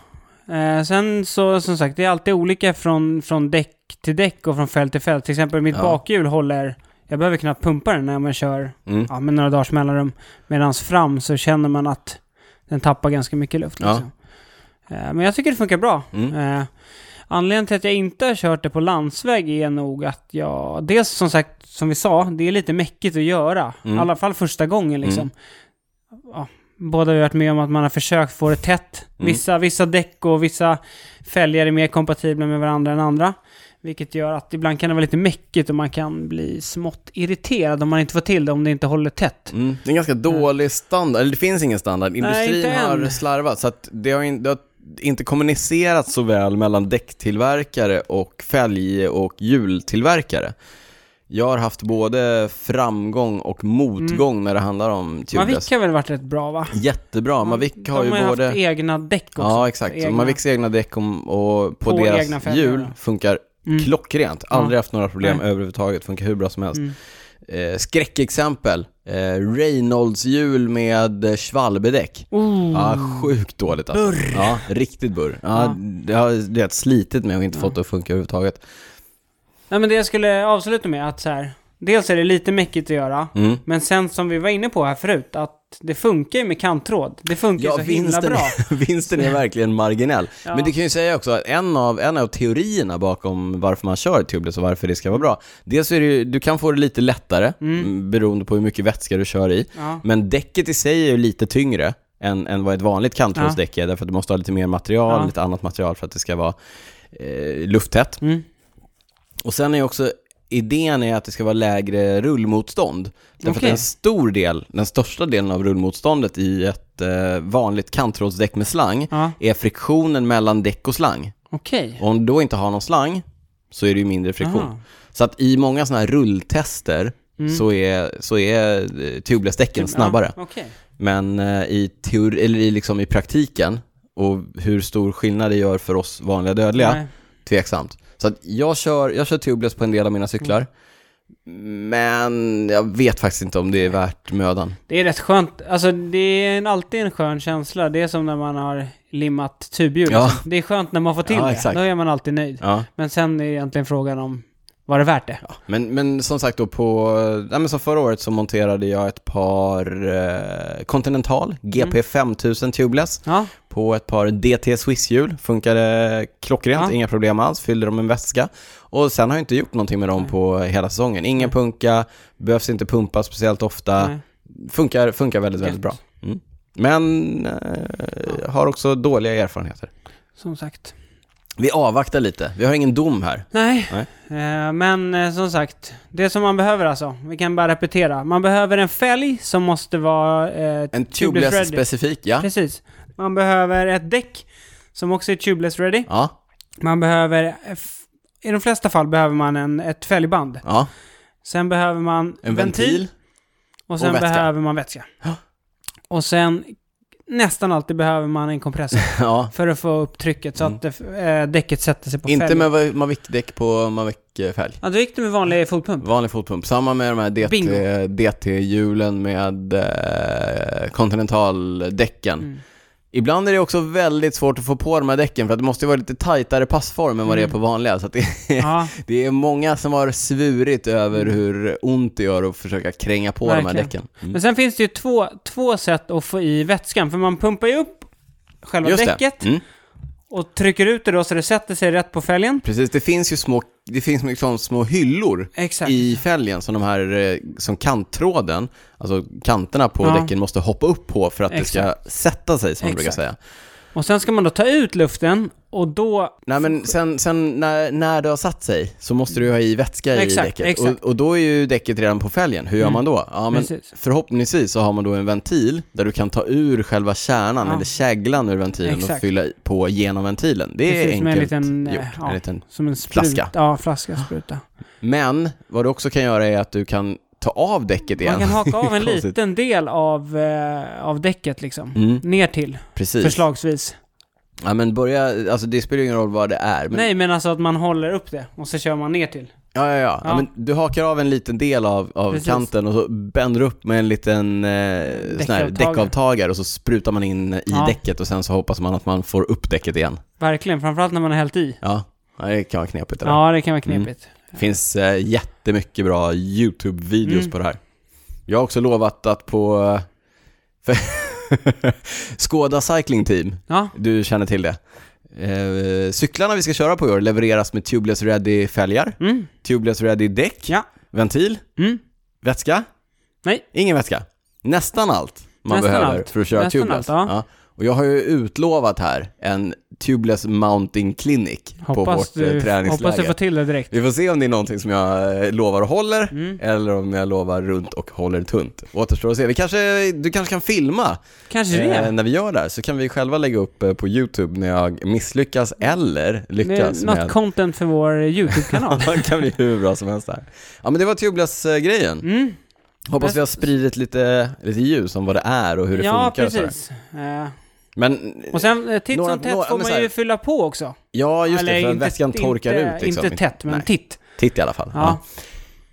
S2: Eh, sen så, som sagt, det är alltid olika från, från däck till däck och från fält till fält. Till exempel mitt
S1: Ja.
S2: bakhjul håller, jag behöver knappt pumpa den när man kör
S1: Mm.
S2: ja, med några dagars mellanrum. Medan fram så känner man att den tappar ganska mycket luft.
S1: Ja.
S2: Liksom. Eh, men jag tycker det funkar bra.
S1: Mm.
S2: Eh, anledningen till att jag inte har kört det på landsväg är nog att jag, dels som sagt, som vi sa, det är lite mäckigt att göra.
S1: Mm.
S2: I alla fall första gången liksom. Ja, båda har varit med om att man har försökt få det tätt.
S1: Mm.
S2: Vissa, vissa däck och vissa fälgar är mer kompatibla med varandra än andra. Vilket gör att ibland kan det vara lite mäckigt och man kan bli smått irriterad om man inte får till det, om det inte håller tätt.
S1: Mm. Det är en ganska dålig standard, eller det finns ingen standard. Industrin
S2: inte
S1: har slarvat, så att det har, in, det har inte kommunicerats så väl mellan däcktillverkare och fälg och hjultillverkare. Jag har haft både framgång och motgång när det handlar om tubeless.
S2: Mavic har väl varit rätt bra va?
S1: Jättebra, Mavic har
S2: De
S1: ju
S2: har
S1: både...
S2: haft egna däck också.
S1: Ja, exakt.
S2: Egna-
S1: Mavics egna däck och på,
S2: På
S1: deras hjul funkar
S2: Mm.
S1: klockrent. Aldrig haft några problem
S2: Nej.
S1: överhuvudtaget, funkar hur bra som helst.
S2: Mm.
S1: Eh, skräckexempel, eh, Reynolds-hjul med Schwalbe-däck.
S2: Oh.
S1: Ja, sjukt dåligt alltså.
S2: Burr.
S1: Ja, riktigt burr. Ja,
S2: Ja.
S1: Det har det slitit med och inte
S2: Ja.
S1: fått det att funka överhuvudtaget.
S2: Nej men det jag skulle avsluta med att så här. Dels är det lite mäckigt att göra.
S1: Mm.
S2: Men sen som vi var inne på här förut, att det funkar ju med kanttråd. Det funkar
S1: Ja,
S2: så himla bra.
S1: vinsten är verkligen marginell.
S2: Ja.
S1: Men det kan ju säga också att en av, en av teorierna bakom varför man kör tubeless och varför det ska vara bra. Dels är det ju, du kan få det lite lättare,
S2: Mm.
S1: mm. beroende på hur mycket vätska du kör i.
S2: Ja.
S1: Men däcket i sig är ju lite tyngre än, än vad ett vanligt kanttrådsdäck är, därför att du måste ha lite mer material, lite annat material för att det ska vara eh, lufttätt.
S2: Mm.
S1: Och sen är också idén är att det ska vara lägre rullmotstånd. Därför
S2: Okej.
S1: att en stor del, den största delen av rullmotståndet i ett eh, vanligt kanttrådsdäck med slang
S2: Ja,
S1: är friktionen mellan däck och slang.
S2: okej.
S1: Och om du då inte har någon slang så är det ju mindre friktion.
S2: Aha.
S1: Så att i många sådana här rulltester
S2: Mm.
S1: så är, så är eh, tubeless-däcken snabbare.
S2: Ja, okej.
S1: Men eh, i, teori, eller i, liksom i praktiken och hur stor skillnad det gör för oss vanliga dödliga,
S2: Nej.
S1: tveksamt. Så att jag kör, jag kör tubeless på en del av mina cyklar. Men jag vet faktiskt inte om det är värt mödan.
S2: Det är rätt skönt. Alltså det är en, alltid en skön känsla. Det är som när man har limmat tubhjul.
S1: Ja.
S2: Liksom. Det är skönt när man får till
S1: Ja,
S2: det.
S1: exakt.
S2: Då är man alltid nöjd.
S1: Ja.
S2: Men sen är egentligen frågan om, var det värt det?
S1: Ja, men, men som sagt då på, ja, men som förra året så monterade jag ett par eh, Continental GP 5000 tubeless
S2: Ja,
S1: på ett par DT Swiss-hjul. Funkade klockrent,
S2: Ja.
S1: inga problem alls, fyllde dem med vätska. Och sen har jag inte gjort någonting med dem
S2: Nej.
S1: på hela säsongen. Ingen
S2: Nej.
S1: punka, behövs inte pumpa speciellt ofta.
S2: nej.
S1: Funkar, funkar väldigt, väldigt bra. Mm. Men eh, har också dåliga erfarenheter.
S2: Som sagt.
S1: Vi avvaktar lite. Vi har ingen dom här.
S2: Nej,
S1: Nej.
S2: Eh, men eh, som sagt. Det som man behöver alltså. Vi kan bara repetera. Man behöver en fälg som måste vara eh,
S1: En tubeless
S2: ready.
S1: specifik, ja.
S2: Precis. Man behöver ett däck som också är tubeless ready.
S1: Ja,
S2: Man behöver, eh, i de flesta fall behöver man en, ett fälgband.
S1: ja.
S2: Sen behöver man
S1: En ventil.
S2: och sen
S1: och
S2: behöver man vätska.
S1: Ja.
S2: Och sen nästan alltid behöver man en kompressor
S1: Ja.
S2: för att få upp trycket så
S1: Mm.
S2: att eh, däcket sätter sig på
S1: Inte
S2: fälgen.
S1: med Mavic-däck på Mavic-fälg.
S2: Ja, då gick det med vanlig fotpump.
S1: Vanlig fotpump. Samma med de här DT. DT-hjulen med eh, kontinentaldäcken.
S2: Mm.
S1: Ibland är det också väldigt svårt att få på de här däcken för att det måste ju vara lite tajtare passform än vad det är
S2: Mm.
S1: på vanliga. Så det,
S2: Ja,
S1: det är många som har svurit över hur ont det gör att försöka kränga på de här
S2: Verkligen.
S1: däcken. Mm.
S2: men sen finns det ju två, två sätt att få i vätskan. För man pumpar ju upp själva
S1: Just
S2: däcket.
S1: Mm.
S2: Och trycker ut det då så det sätter sig rätt på fälgen.
S1: Precis, det finns ju små, det finns liksom små hyllor
S2: Exakt.
S1: i fälgen som de här, eh, som kanttråden, alltså kanterna på
S2: Ja.
S1: däcken måste hoppa upp på för att det ska sätta sig som man brukar
S2: Exakt.
S1: säga.
S2: Och sen ska man då ta ut luften och då...
S1: Nej men sen, sen när, när det har satt sig så måste du ha i vätska i
S2: Exakt,
S1: däcket.
S2: exakt.
S1: Och, och då är ju däcket redan på fälgen. Hur gör
S2: Mm.
S1: man då? Ja men
S2: Precis.
S1: förhoppningsvis så har man då en ventil där du kan ta ur själva kärnan
S2: Ja.
S1: eller käglan ur ventilen och
S2: Exakt.
S1: fylla i- på genom ventilen. Det är
S2: Precis, en
S1: enkelt
S2: liten, eh,
S1: gjort.
S2: ja.
S1: En liten.
S2: Som en sprut.
S1: Flaska.
S2: Ja, flaska, spruta.
S1: Men vad du också kan göra är att du kan ta av däcket igen.
S2: Man kan haka av en liten del av, eh, av däcket liksom.
S1: Mm,
S2: Ner till,
S1: precis.
S2: förslagsvis.
S1: Ja men börja, alltså det spelar ju ingen roll vad det är. Men,
S2: Nej, men alltså att man håller upp det och så kör man ner till.
S1: Ja, ja, ja. ja. Men du hakar av en liten del av, av
S2: Precis.
S1: kanten och så bänder upp med en liten eh, här
S2: Däckavtagare.
S1: däckavtagare och så sprutar man in i
S2: Ja.
S1: däcket och sen så hoppas man att man får upp däcket igen.
S2: Verkligen, framförallt när man har hällt i.
S1: Ja, ja det kan vara knepigt det där.
S2: Ja, det kan vara knepigt.
S1: Det finns eh, jättemycket bra YouTube-videos
S2: Mm.
S1: på det här. Jag har också lovat att på eh, för Skoda Cycling Team,
S2: Ja,
S1: du känner till det. Eh, cyklarna vi ska köra på i år levereras med Tubeless Ready fälgar,
S2: mm.
S1: Tubeless Ready däck,
S2: Ja.
S1: ventil,
S2: Mm.
S1: vätska,
S2: Nej.
S1: ingen vätska. Nästan allt man
S2: Nästan
S1: behöver
S2: allt.
S1: för att köra
S2: Nästan
S1: tubeless.
S2: allt, ja.
S1: Och jag har ju utlovat här en Tubeless Mounting Clinic på
S2: Hoppas
S1: vårt
S2: du,
S1: eh, träningsläger.
S2: hoppas du får till det direkt.
S1: Vi får se om det är någonting som jag eh, lovar och håller,
S2: Mm.
S1: eller om jag lovar runt och håller tunt. Återstår att se. Vi kanske, du kanske kan filma
S2: Kanske det.
S1: eh, när vi gör det här, så kan vi själva lägga upp eh, på YouTube när jag misslyckas eller lyckas
S2: är något
S1: med...
S2: content för vår YouTube-kanal.
S1: det kan bli hur bra som helst här. Ja men det var Tubeless-grejen.
S2: Mm.
S1: Hoppas vi har spridit lite, lite ljus om vad det är och hur det
S2: Ja,
S1: funkar sådär.
S2: precis. Eh,
S1: Men,
S2: och sen eh, titt
S1: Några-
S2: som tätt
S1: några-
S2: får man
S1: här-
S2: ju fylla på också.
S1: ja just det,
S2: Eller
S1: för att
S2: inte-
S1: väskan torkar
S2: inte,
S1: ut liksom.
S2: Inte tätt, men
S1: Nej.
S2: titt.
S1: Titt i alla fall.
S2: Ja.
S1: Ja.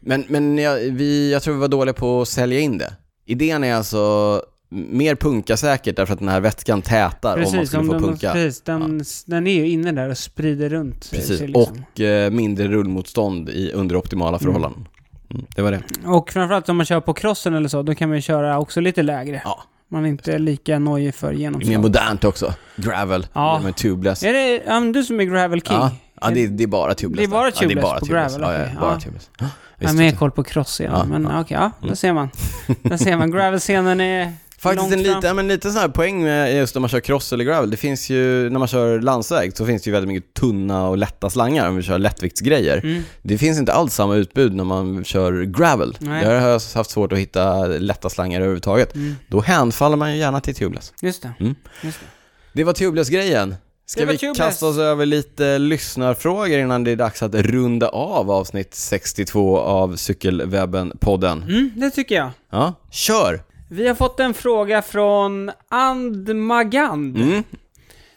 S1: Men, men jag, vi, jag tror vi var dåliga på att sälja in det. Idén är alltså mer punka-säkert därför att den här vätskan tätar om man
S2: Precis,
S1: skulle
S2: om
S1: få punka.
S2: precis den, den är ju inne där och sprider runt sig.
S1: Precis,
S2: liksom.
S1: och eh, mindre rullmotstånd i, under optimala förhållanden. Mm, det var det.
S2: och framförallt om man kör på crossen eller så, då kan man ju köra också lite lägre.
S1: Ja.
S2: Man är inte lika nojig för
S1: Det är mer
S2: genomslag.
S1: modernt också. Gravel,
S2: Ja.
S1: med tubeless.
S2: Är det ja, men du som är gravel king?
S1: Ja, ja det, är, det är bara tubeless.
S2: Det är bara
S1: där. ja, det är
S2: tubeless
S1: bara
S2: på
S1: tubeless.
S2: gravel,
S1: Ja, ja,
S2: okej.
S1: bara
S2: Ja.
S1: tubeless.
S2: Jag har mer koll på cross-scenen,
S1: Ja,
S2: men
S1: ja.
S2: okej, ja,
S1: Mm.
S2: där ser man. Där ser man. Gravel-scenen är
S1: Faktiskt en liten, men liten sån här poäng med just när man kör cross eller gravel. Det finns ju, när man kör landsväg så finns det ju väldigt mycket tunna och lätta slangar om vi kör lättviktsgrejer.
S2: Mm.
S1: Det finns inte alls samma utbud när man kör gravel.
S2: Nej.
S1: Där har jag haft svårt att hitta lätta slangar överhuvudtaget.
S2: Mm.
S1: Då hänfaller man ju gärna till tubeless.
S2: Just det.
S1: Mm.
S2: Just det.
S1: Det var tubeless-grejen. Ska vi
S2: tubeless.
S1: kasta oss över lite lyssnarfrågor innan det är dags att runda av avsnitt 62 av Cykelwebben-podden?
S2: Mm, det tycker jag.
S1: Ja, kör!
S2: Vi har fått en fråga från Andmagand.
S1: Mm.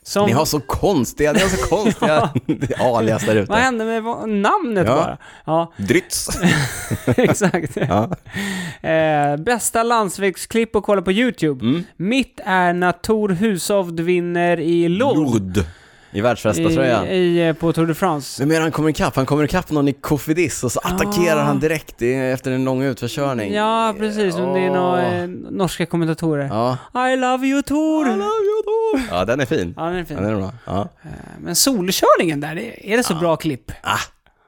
S2: Som,
S1: Ni har så konstiga, ni har så konstiga alias där
S2: Vad
S1: ute.
S2: hände med namnet
S1: Ja.
S2: bara? Ja,
S1: Drytz.
S2: exakt.
S1: Ja.
S2: Eh, bästa landsvägsklipp att kolla på YouTube.
S1: Mm.
S2: Mitt är när Tor Hushovd vinner i Lourdes.
S1: Lord. I
S2: I,
S1: världsmästartröjan.
S2: i, eh, på Tour de France.
S1: Vem är det han kommer ikapp? Han kommer ikapp någon i Kofidis och så attackerar
S2: Ah.
S1: han direkt i- efter en lång utförskörning.
S2: Ja, precis. Om det är några eh, norska kommentatorer.
S1: Ja.
S2: I love you Tor!
S1: I love you, Tor. Ja, den är fin.
S2: Ja, den är
S1: Ja,
S2: fin.
S1: den är bra. Ja.
S2: Eh, Men solkörningen där, är det så bra klipp?
S1: Ah,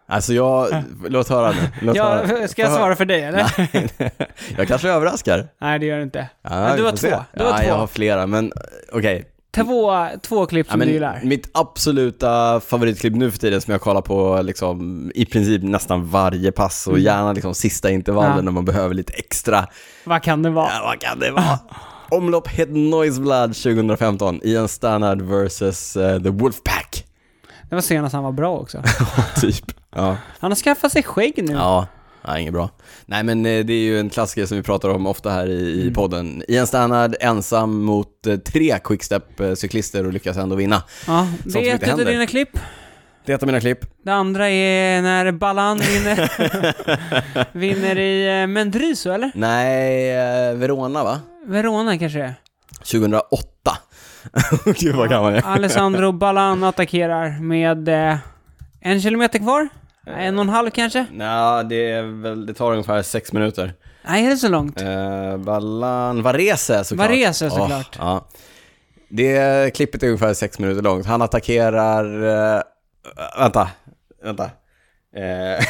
S1: Alltså jag, låt höra nu. Låt höra.
S2: Ja, ska jag svara för dig eller?
S1: Nej, jag kanske överraskar.
S2: Nej, det gör du inte.
S1: Ja,
S2: Men du har två.
S1: se.
S2: Du har
S1: ja,
S2: två.
S1: jag har flera, men okej.
S2: Två, två klipp
S1: Ja,
S2: som
S1: men
S2: du gillar.
S1: mitt absoluta favoritklipp nu för tiden som jag kollar på liksom, i princip nästan varje pass och
S2: Mm.
S1: gärna liksom sista intervallen
S2: Ja.
S1: när man behöver lite extra.
S2: Vad kan det vara?
S1: Ja, vad kan det vara? Omlopp Het Noisblad 2015, Ian Stannard vs eh, The Wolfpack.
S2: Det var senast han var bra också.
S1: typ. Ja.
S2: Han har skaffat sig skägg nu.
S1: Ja, nej, inget bra. Nej men eh, det är ju en klassiker som vi pratar om ofta här i,
S2: Mm.
S1: podden. Ian Stannard ensam mot eh, tre quickstep-cyklister och lyckas ändå vinna.
S2: Ja, det är ett av dina klipp.
S1: Det är ett av mina klipp.
S2: Det andra är när Ballan vinner, vinner i eh, Mendriso, eller?
S1: Nej, Verona va?
S2: Verona kanske det är.
S1: 2008. Gud vad gammal jag är.
S2: Alessandro Ballan attackerar med eh, en kilometer kvar. En och en halv kanske?
S1: Nej, det, är väl, det tar ungefär sex minuter.
S2: Nej, är det så långt?
S1: Eh, Ballan, Varese såklart.
S2: Varese, såklart.
S1: Åh, ja. Det klippet är ungefär sex minuter långt. Han attackerar... Eh, vänta, vänta. Eh,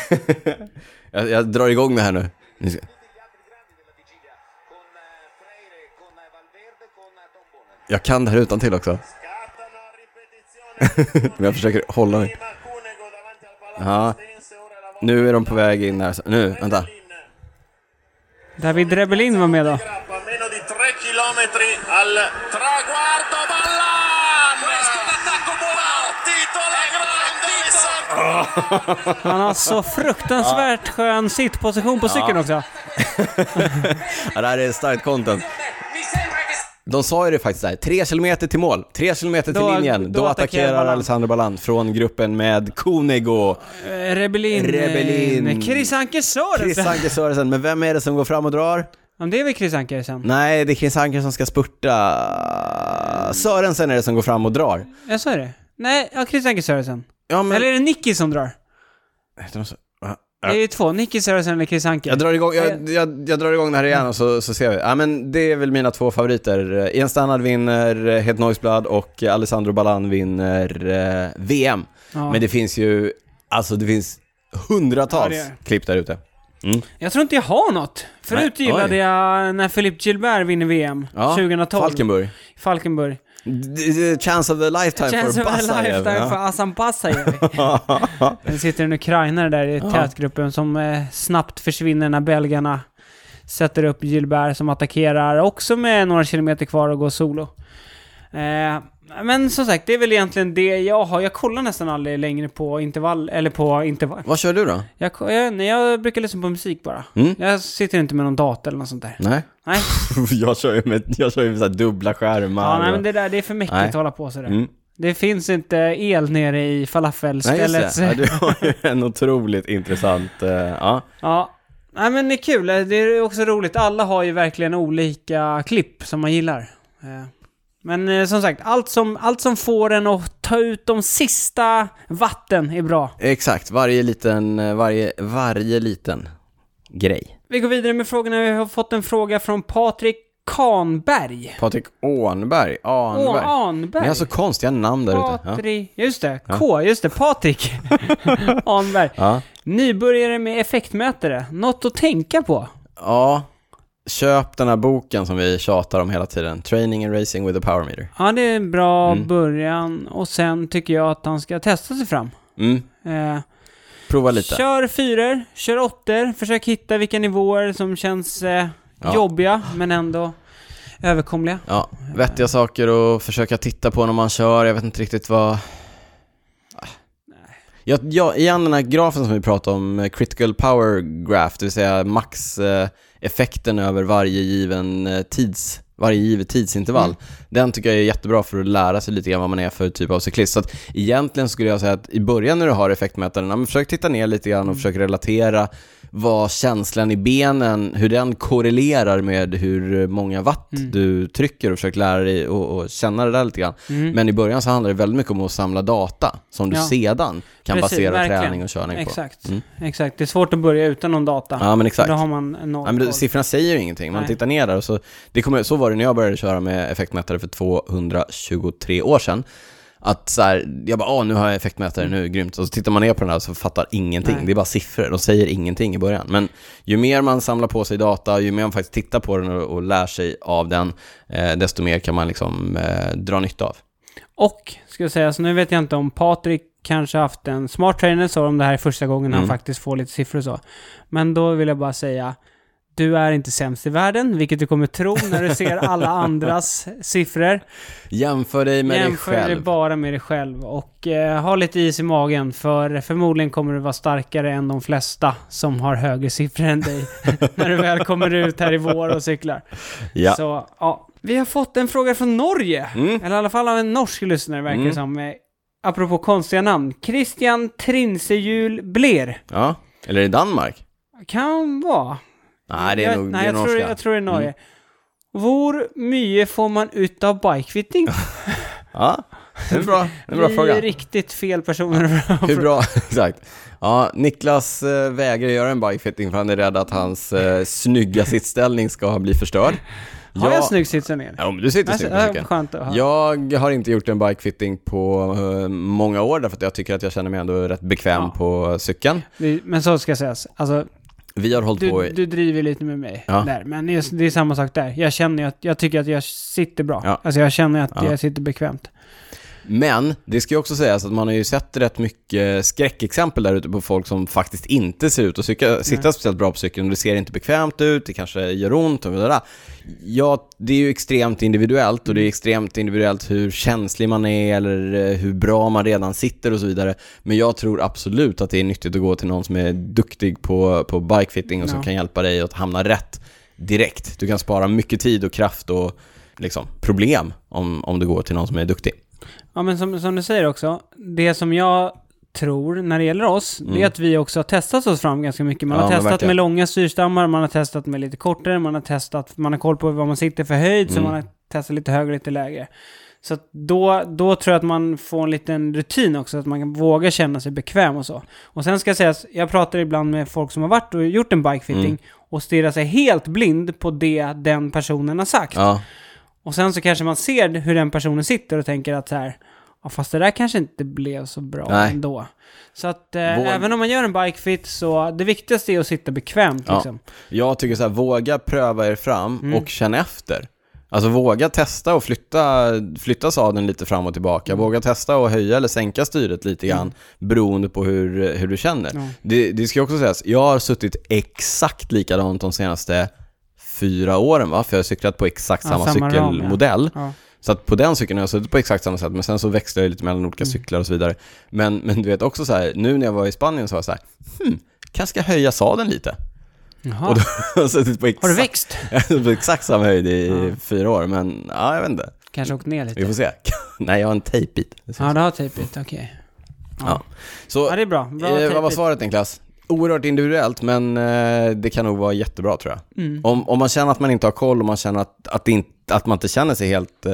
S1: jag, jag drar igång det här nu. Jag kan det här utan till också. Men jag försöker hålla mig. Ja. Nu är de på väg in här. Nu, vänta.
S2: David Rebellin var med då.
S3: A meno di 3 chilometri al traguardo Ballan! Questo l'attacco Partito la grande Alessandro!
S2: Han har så fruktansvärt skön sittposition på cykeln också.
S1: Ja, det här är starkt content. De sa ju det faktiskt där, tre kilometer till mål, tre kilometer till
S2: Då-
S1: linjen. Då,
S2: då attackerar
S1: attackerar
S2: Ballan.
S1: Alessandro Ballan från gruppen med Konego,
S2: Eh, Rebellin.
S1: Rebellin.
S2: Chris Anker
S1: Chris
S2: Sörensen.
S1: Anker Sörensen. Men vem är det som går fram och drar?
S2: Ja, det är väl Chris Anker sen?
S1: Nej, det är Chris Anker som ska spurta. Sörensen är det som går fram och drar.
S2: Ja, så är det. Nej, ja, Chris Anker Sörensen.
S1: Ja, men...
S2: Eller är det Nicky som drar? Det är ju två. Nicky Sörensen eller Chris Anker.
S1: Jag drar, igång, jag, jag, jag drar igång det här igen och så, så ser vi. Ja, men det är väl mina två favoriter. Ian Stannard vinner eh, Het Noisblad och Alessandro Ballan vinner eh, VM.
S2: Ja.
S1: Men det finns ju, alltså det finns hundratals
S2: Ja, det är.
S1: klipp där ute. Mm.
S2: Jag tror inte jag har något. Förut
S1: Nej,
S2: gillade
S1: oj.
S2: jag när Philippe Gilbert vinner VM.
S1: Ja,
S2: 2012.
S1: Falkenburg.
S2: Falkenburg.
S1: Chance of a lifetime
S2: Chance
S1: for
S2: of a lifetime
S1: ja.
S2: för Assan Basajev. Det sitter en ukrainare där i tätgruppen som eh, snabbt försvinner när belgarna sätter upp Gilbert som attackerar också med några kilometer kvar och går solo. Eh, men som sagt, det är väl egentligen det jag har. Jag kollar nästan aldrig längre på intervall, eller på intervall.
S1: Vad kör du då?
S2: Jag, jag, jag brukar lyssna på musik bara.
S1: Mm.
S2: Jag sitter inte med någon dator eller något sånt där.
S1: Nej.
S2: Nej,
S1: jag kör ju med, jag kör ju med så dubbla skärmar.
S2: ja, nej men det där, det är för mäktigt
S1: Nej.
S2: att hålla på sådär.
S1: Mm.
S2: Det finns inte el nere i
S1: Nej, just
S2: falafelstället.
S1: det. Ja, du har ju en otroligt intressant... eh, ja.
S2: Ja. Nej men det är kul, det är också roligt. Alla har ju verkligen olika klipp som man gillar. Men eh, som sagt, allt som, allt som får en att ta ut de sista vatten är bra.
S1: Exakt, varje liten, eh, varje, varje liten grej.
S2: Vi går vidare med frågorna. Vi har fått en fråga från Patrik Kanberg.
S1: Patrik Ånberg, Anberg.
S2: Åh, Anberg.
S1: Ni har så konstiga namn där ute. Ja.
S2: Patrik, just det, K, just det, Patrik Anberg.
S1: Ja.
S2: Nybörjare med effektmätare, något att tänka på?
S1: ja, köp den här boken som vi tjatar om hela tiden. Training and Racing with a Power Meter.
S2: Ja, det är en bra
S1: Mm.
S2: början och sen tycker jag att han ska testa sig fram.
S1: Mm,
S2: Eh,
S1: prova lite.
S2: Kör fyror, kör åttor, försök hitta vilka nivåer som känns eh,
S1: Ja.
S2: jobbiga men ändå överkomliga.
S1: Ja, vettiga saker att försöka titta på när man kör. Jag vet inte riktigt vad... Ah. Ja, ja, igen den här grafen som vi pratade om, eh, critical power graph, det vill säga effekten över varje given eh, tids, varje givet tidsintervall.
S2: Mm.
S1: Den tycker jag är jättebra för att lära sig lite grann vad man är för typ av cyklist. Så att egentligen skulle jag säga att i början när du har effektmätaren, ja, men försök titta ner lite grann och
S2: Mm.
S1: försök relatera vad känslan i benen, hur den korrelerar med hur många watt
S2: Mm.
S1: du trycker och försök lära dig och, och känna det där lite grann.
S2: Mm.
S1: Men i början så handlar det väldigt mycket om att samla data som du
S2: Ja.
S1: sedan kan
S2: Precis,
S1: basera
S2: verkligen.
S1: träning och körning på.
S2: Exakt,
S1: Mm.
S2: exakt. Det är svårt att börja utan någon data.
S1: Ja men exakt.
S2: Då har man noll
S1: Ja, men det, siffrorna säger ju ingenting. Man
S2: Nej.
S1: tittar ner där och så, det kommer, så var det när jag började köra med effektmätare för 223 år sedan. Att så här, jag bara, åh nu har jag effektmätare, nu grymt. Och så tittar man ner på den här så fattar ingenting.
S2: Nej.
S1: Det är bara siffror, de säger ingenting i början. Men ju mer man samlar på sig data, ju mer man faktiskt tittar på den och, och lär sig av den, eh, desto mer kan man liksom eh, dra nytta av.
S2: Och, ska jag säga, så nu vet jag inte om Patrik kanske haft en smart trainer, så om det här är första gången han
S1: Mm.
S2: faktiskt får lite siffror så. Men då vill jag bara säga, du är inte sämst i världen, vilket du kommer tro när du ser alla andras siffror.
S1: Jämför dig med
S2: Jämför
S1: dig
S2: dig
S1: själv.
S2: bara med dig själv och eh, ha lite is i magen för förmodligen kommer du vara starkare än de flesta som har högre siffror än dig när du väl kommer ut här i vår och cyklar.
S1: Ja.
S2: Så, ja. Vi har fått en fråga från Norge,
S1: Mm.
S2: eller i alla fall av en norsk lyssnare verkar det
S1: Mm.
S2: som. Eh, apropå konstiga namn. Christian Trinsehjul Bler.
S1: ja. Eller i Danmark?
S2: Kan vara.
S1: Nej, det är
S2: jag,
S1: nog
S2: nej,
S1: det är
S2: jag, tror.
S1: Mm.
S2: jag tror det är Norge. Hvor mye får man ut av bikefitting?
S1: Ja, det är en bra, en bra fråga.
S2: är riktigt fel personer
S1: Hur bra, exakt. Ja, Niklas eh, vägrar göra en bikefitting för han är rädd att hans eh, snygga sittställning ska bli förstörd.
S2: Har jag snygg ner?
S1: Ja, men du sitter
S2: Alltså,
S1: snyggt på
S2: äh,
S1: cykeln. Jag har inte gjort en bikefitting på eh, många år därför att jag tycker att jag känner mig ändå rätt bekväm
S2: Ja.
S1: på cykeln.
S2: Men så ska jag sägas. Alltså,
S1: Vi har hållit på
S2: du,
S1: i...
S2: du driver lite med mig
S1: Ja.
S2: där. Men det är, det är samma sak där. Jag känner att jag tycker att jag sitter bra.
S1: Ja.
S2: Alltså jag känner att
S1: Ja.
S2: jag sitter bekvämt.
S1: Men det ska ju också sägas att man har ju sett rätt mycket skräckexempel där ute på folk som faktiskt inte ser ut att cykla, sitta speciellt bra på cykeln. Det ser inte bekvämt ut, det kanske gör ont och det där. Ja, det är ju extremt individuellt och det är extremt individuellt hur känslig man är eller eh, hur bra man redan sitter och så vidare. Men jag tror absolut att det är nyttigt att gå till någon som är duktig på, på bikefitting och som
S2: Ja.
S1: kan hjälpa dig att hamna rätt direkt. Du kan spara mycket tid och kraft och liksom problem om, om du går till någon som är duktig.
S2: Ja men som, som du säger också, det som jag tror när det gäller oss, det är att vi också har testat oss fram ganska mycket. Man
S1: Mm. Ja,
S2: har testat med långa styrstammar, man har testat med lite kortare, man har testat, man har koll på vad man sitter för höjd, så
S1: Mm.
S2: man har testat lite högre lite lägre. Så då, då tror jag att man får en liten rutin också, att man kan våga känna sig bekväm och så. Och sen ska jag säga, att jag pratar ibland med folk som har varit och gjort en bikefitting
S1: Mm.
S2: och stirrar sig helt blind på det den personen har sagt.
S1: Ja,
S2: Och sen så kanske man ser hur den personen sitter och tänker att så här, ja fast det där kanske inte blev så bra
S1: Nej.
S2: ändå. Så att eh, även om man gör en bikefit så det viktigaste är att sitta bekvämt
S1: Ja.
S2: liksom.
S1: Jag tycker så här, våga pröva er fram
S2: Mm.
S1: och känn efter. Alltså våga testa och flytta, flytta sadeln lite fram och tillbaka.
S2: Mm.
S1: Våga testa och höja eller sänka styret lite grann beroende på hur, hur du känner.
S2: Ja.
S1: Det, det ska också sägas, jag har suttit exakt likadant de senaste fyra åren va? För jag har cyklat på exakt
S2: Ja,
S1: samma,
S2: samma ram, ja.
S1: cykelmodell.
S2: Ja.
S1: Så att på den cykeln har jag suttit på exakt samma sätt, men sen så växlar jag lite mellan olika
S2: Mm.
S1: cyklar och så vidare. Men, men du vet också så här, nu när jag var i Spanien så var jag så här, hmm, kanske ska höja sadeln lite.
S2: Jaha.
S1: Och då har jag suttit på
S2: Har
S1: exakt,
S2: du växt?
S1: på exakt samma höjd i
S2: Ja.
S1: fyra år, men ja, jag vet inte.
S2: Kanske åkt ner
S1: Vi
S2: lite?
S1: får se. Nej, jag har en tejpbit.
S2: Ja, det har tejpigt, okej.
S1: Ja. Så,
S2: Ja, det är bra. Bra
S1: eh, vad var svaret Niklas? Oerhört individuellt, men eh, det kan nog vara jättebra tror jag.
S2: Mm.
S1: Om, om man känner att man inte har koll, om man känner att, att, inte, att man inte känner sig helt eh,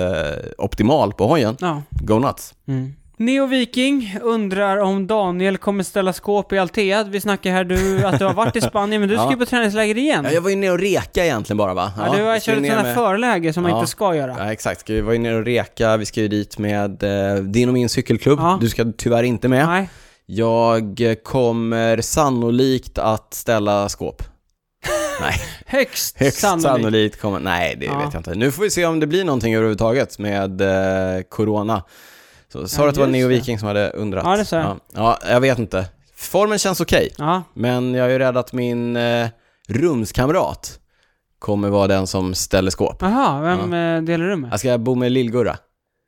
S1: optimal på hojen,
S2: Ja.
S1: go nuts.
S2: Mm. Neo Viking undrar om Daniel kommer ställa skåp i Altea. Vi snackar här du, att du har varit i Spanien, men du ska
S1: Ja.
S2: ju på träningsläger igen.
S1: Ja, jag var ju nere och reka egentligen bara va?
S2: Ja, du har
S1: ska
S2: kört här
S1: med-
S2: förläge som man
S1: Ja.
S2: inte ska göra.
S1: Ja, exakt. Ska vi vara ju nere och reka, vi ska ju dit med eh, din och min cykelklubb.
S2: Ja.
S1: Du ska tyvärr inte med.
S2: Nej.
S1: Jag kommer sannolikt att ställa skåp. Nej,
S2: Högst,
S1: högst
S2: sannolikt.
S1: sannolikt. kommer... Nej, det
S2: Ja.
S1: vet jag inte. Nu får vi se om det blir någonting överhuvudtaget med eh, Corona. Så sa
S2: Ja,
S1: du att det var Neo. Viking som hade undrat?
S2: Ja, det sa jag.
S1: Ja, ja, jag vet inte. Formen känns okej,
S2: Ja,
S1: men jag är ju rädd att min eh, rumskamrat kommer vara den som ställer skåp.
S2: Jaha, vem eh, delar du med?
S1: Jag ska bo med Lillgurra.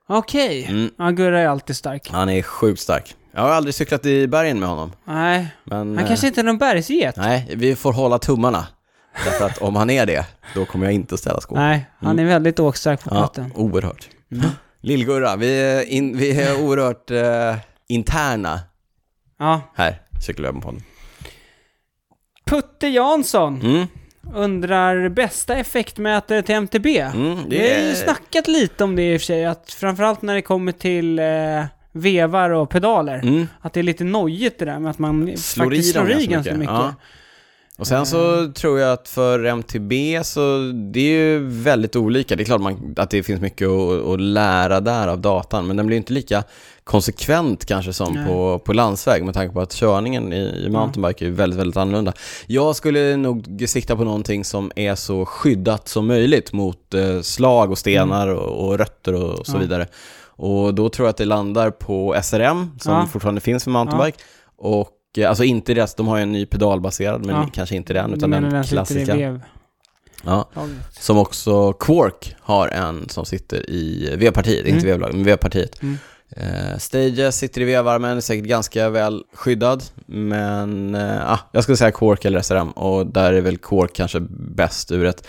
S2: Okej.
S1: Mm.
S2: Ja, Gurra är alltid stark.
S1: Han är sjukt stark. Jag har aldrig cyklat i bergen med honom.
S2: Nej,
S1: Men,
S2: han kanske inte är någon bergsget.
S1: eh, Nej, vi får hålla tummarna. Därför att om han är det, då kommer jag inte ställa skåp.
S2: Nej, han är väldigt åkstark på
S1: Ja,
S2: fötterna.
S1: oerhört.
S2: Mm.
S1: Lillgurra, vi är, in, vi är oerhört eh, interna
S2: Ja.
S1: här, Cykelwebben-podden.
S2: Putte Jansson
S1: Mm,
S2: undrar bästa effektmätare till MTB.
S1: mm,
S2: Vi
S1: det
S2: har ju
S1: är...
S2: snackat lite om det i och för sig, att framförallt när det kommer till eh, vevar och pedaler,
S1: Mm,
S2: att det är lite nojigt det där med att man
S1: Slår i
S2: faktiskt
S1: dem
S2: slår i
S1: ganska
S2: ganska
S1: mycket.
S2: mycket.
S1: Och sen så tror jag att för MTB så det är ju väldigt olika. Det är klart man, att det finns mycket att, att lära där av datan, men den blir inte lika konsekvent kanske som
S2: Nej.
S1: på, på landsväg med tanke på att körningen i, i mountainbike är väldigt, väldigt annorlunda. Jag skulle nog sikta på någonting som är så skyddat som möjligt mot eh, slag och stenar och, och rötter och, och så
S2: Mm. Ja.
S1: vidare. Och då tror jag att det landar på SRM som
S2: Ja.
S1: fortfarande finns för mountainbike. Och eh, alltså inte deras, de har ju en ny pedalbaserad men
S2: Ja.
S1: kanske inte den utan
S2: menar
S1: den klassiska. Ja. Som också Quark har en som sitter i vevpartiet, inte
S2: Mm.
S1: vevlaget, men vevpartiet.
S2: Mm.
S1: Eh, Stages sitter i vevarmen, är säkert ganska väl skyddad, men ah, jag skulle säga Quark eller SRM och där är väl Quark kanske bäst ur ett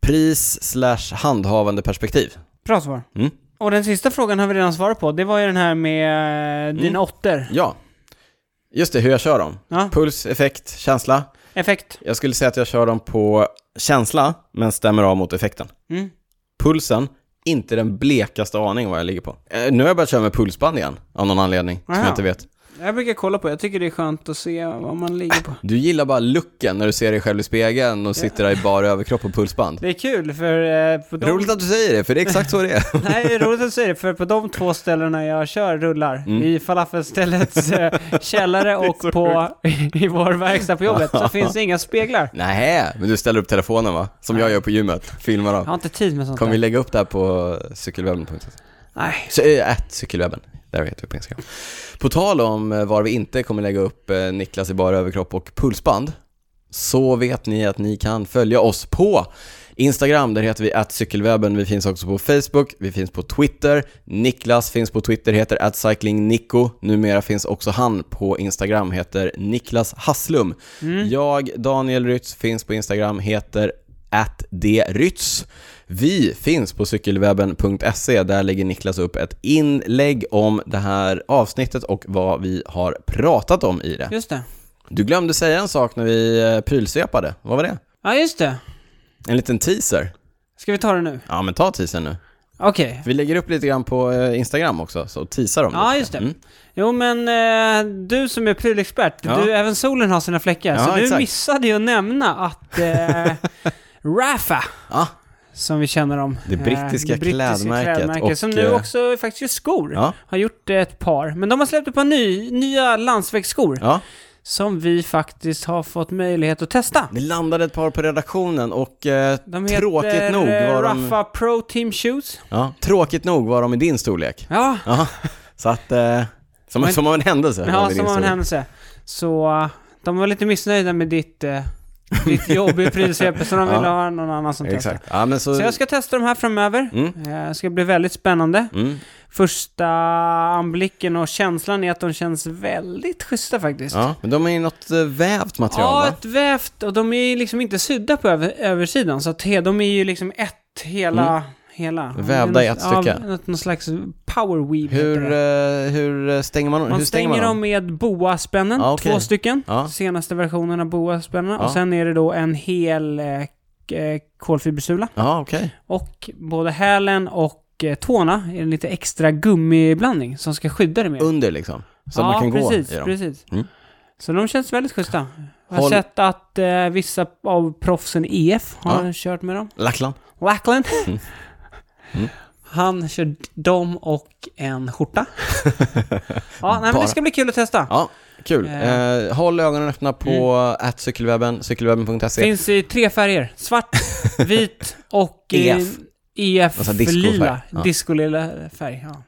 S1: pris slash handhavande perspektiv.
S2: Bra svar.
S1: Mm.
S2: Och den sista frågan har vi redan svarat på. Det var ju den här med eh, dina
S1: Mm.
S2: åttor.
S1: Ja, just det, hur jag kör dem.
S2: Ja,
S1: Puls, effekt, känsla.
S2: effekt.
S1: Jag skulle säga att jag kör dem på känsla, men stämmer av mot effekten.
S2: Mm.
S1: Pulsen, inte den blekaste aning vad jag ligger på. Eh, nu har jag börjat köra med pulsband igen, av någon anledning, som
S2: Aha.
S1: jag inte vet.
S2: Jag brukar kolla på, jag tycker det är skönt att se vad man ligger på.
S1: Du gillar bara looken när du ser dig själv i spegeln och sitter där i bara överkropp och pulsband.
S2: Det är kul för... Eh, på de...
S1: Roligt att du säger det, för det är exakt så det är.
S2: Nej, det är roligt att säga det, för på de två ställena jag kör rullar,
S1: Mm.
S2: i falafelställets eh, källare och på, i vår verkstad på jobbet, så finns det inga speglar.
S1: Nej, men du ställer upp telefonen va? Som jag gör på gymmet, filmar
S2: Jag
S1: av.
S2: har inte tid med sånt
S1: Kommer vi lägga upp det här på cykelwebben.se?
S2: Nej.
S1: Så, äh, At där heter vi på Instagram. På tal om eh, var vi inte kommer lägga upp eh, Niklas i bara överkropp och pulsband, så vet ni att ni kan följa oss på Instagram, där heter vi cykelwebben. Vi finns också på Facebook, vi finns på Twitter. Niklas finns på Twitter, heter atcyclingnico. Numera finns också han på Instagram, heter Niklas Hasslum.
S2: Mm.
S1: Jag, Daniel Rytz, finns på Instagram, heter attdrytz. Vi finns på cykelwebben.se, där lägger Niklas upp ett inlägg om det här avsnittet och vad vi har pratat om i det.
S2: Just det.
S1: Du glömde säga en sak när vi eh, prylsvepade, vad var det?
S2: Ja, just det.
S1: En liten teaser.
S2: Ska vi ta det nu?
S1: Ja men ta teasern nu.
S2: Okej.
S1: Vi lägger upp lite grann på eh, Instagram också, så teasar dem
S2: Ja,
S1: lite.
S2: just det.
S1: Mm.
S2: Jo, men eh, du som är prylexpert,
S1: Ja.
S2: du, även solen har sina fläckar,
S1: Ja,
S2: så du
S1: exakt.
S2: missade ju att nämna att eh, Rafa,
S1: Ja,
S2: som vi känner om,
S1: Det
S2: eh,
S1: brittiska klädmärket och,
S2: som nu
S1: eh,
S2: också faktiskt gör skor,
S1: ja,
S2: har gjort ett par. Men de har släppt ett par ny, nya landsvägsskor
S1: ja.
S2: som vi faktiskt har fått möjlighet att testa.
S1: Det landade ett par på redaktionen och eh, tråkigt nog
S2: eh,
S1: var de...
S2: Rafa Pro Team Shoes.
S1: Ja, tråkigt nog var de i din storlek.
S2: Ja,
S1: Ja, så att... Eh, som,
S2: Men-
S1: som av en händelse
S2: ja
S1: det
S2: som av en händelse. Så de var lite missnöjda med ditt, eh, ditt jobb i prylsvepet, så de
S1: Ja.
S2: ville ha någon annan som testar.
S1: Exakt. Ja, men så...
S2: Så jag ska testa de här framöver.
S1: Mm,
S2: Eh, Det ska bli väldigt spännande.
S1: mm.
S2: Första anblicken och känslan är att de känns väldigt schyssta faktiskt.
S1: Ja, men de är ju något eh, vävt material
S2: Ja,
S1: va?
S2: ett vävt och de är ju liksom inte sydda på över, översidan så att de är ju liksom ett hela,
S1: Mm.
S2: Hela.
S1: Vävda i ett
S2: Ja,
S1: stycke.
S2: något- någon slags power weave
S1: Hur, eh, hur stänger man,
S2: Man
S1: hur stänger
S2: stänger
S1: man
S2: dem med boaspännen,
S1: Ja, okej.
S2: två stycken.
S1: Ja.
S2: Senaste versionen av boaspännen.
S1: Ja.
S2: Och sen är det då en hel eh, eh, kolfibersula.
S1: Ja, okej.
S2: Och både hälen och eh, tårna är en lite extra gummiblandning som ska skydda det mer.
S1: Under liksom. Så att man kan
S2: precis,
S1: gå i dem.
S2: precis.
S1: Mm.
S2: Så de känns väldigt schyssta. Jag har
S1: Håll-
S2: sett att eh, vissa av proffsen EF har
S1: Ja.
S2: kört med dem.
S1: Lackland.
S2: Lackland.
S1: Mm. Mm.
S2: Han kör dem och en skjorta. ja, nej, men det ska bli kul att testa.
S1: Ja, kul.
S2: Eh.
S1: Eh, håll ögonen öppna på att cykelwebben, cykelwebben.se.
S2: Finns i tre färger. Svart, vit och
S1: EF.
S2: EF
S1: Alltså discofärg.
S2: lila.
S1: Ja.
S2: Disco-lila färg. Ja.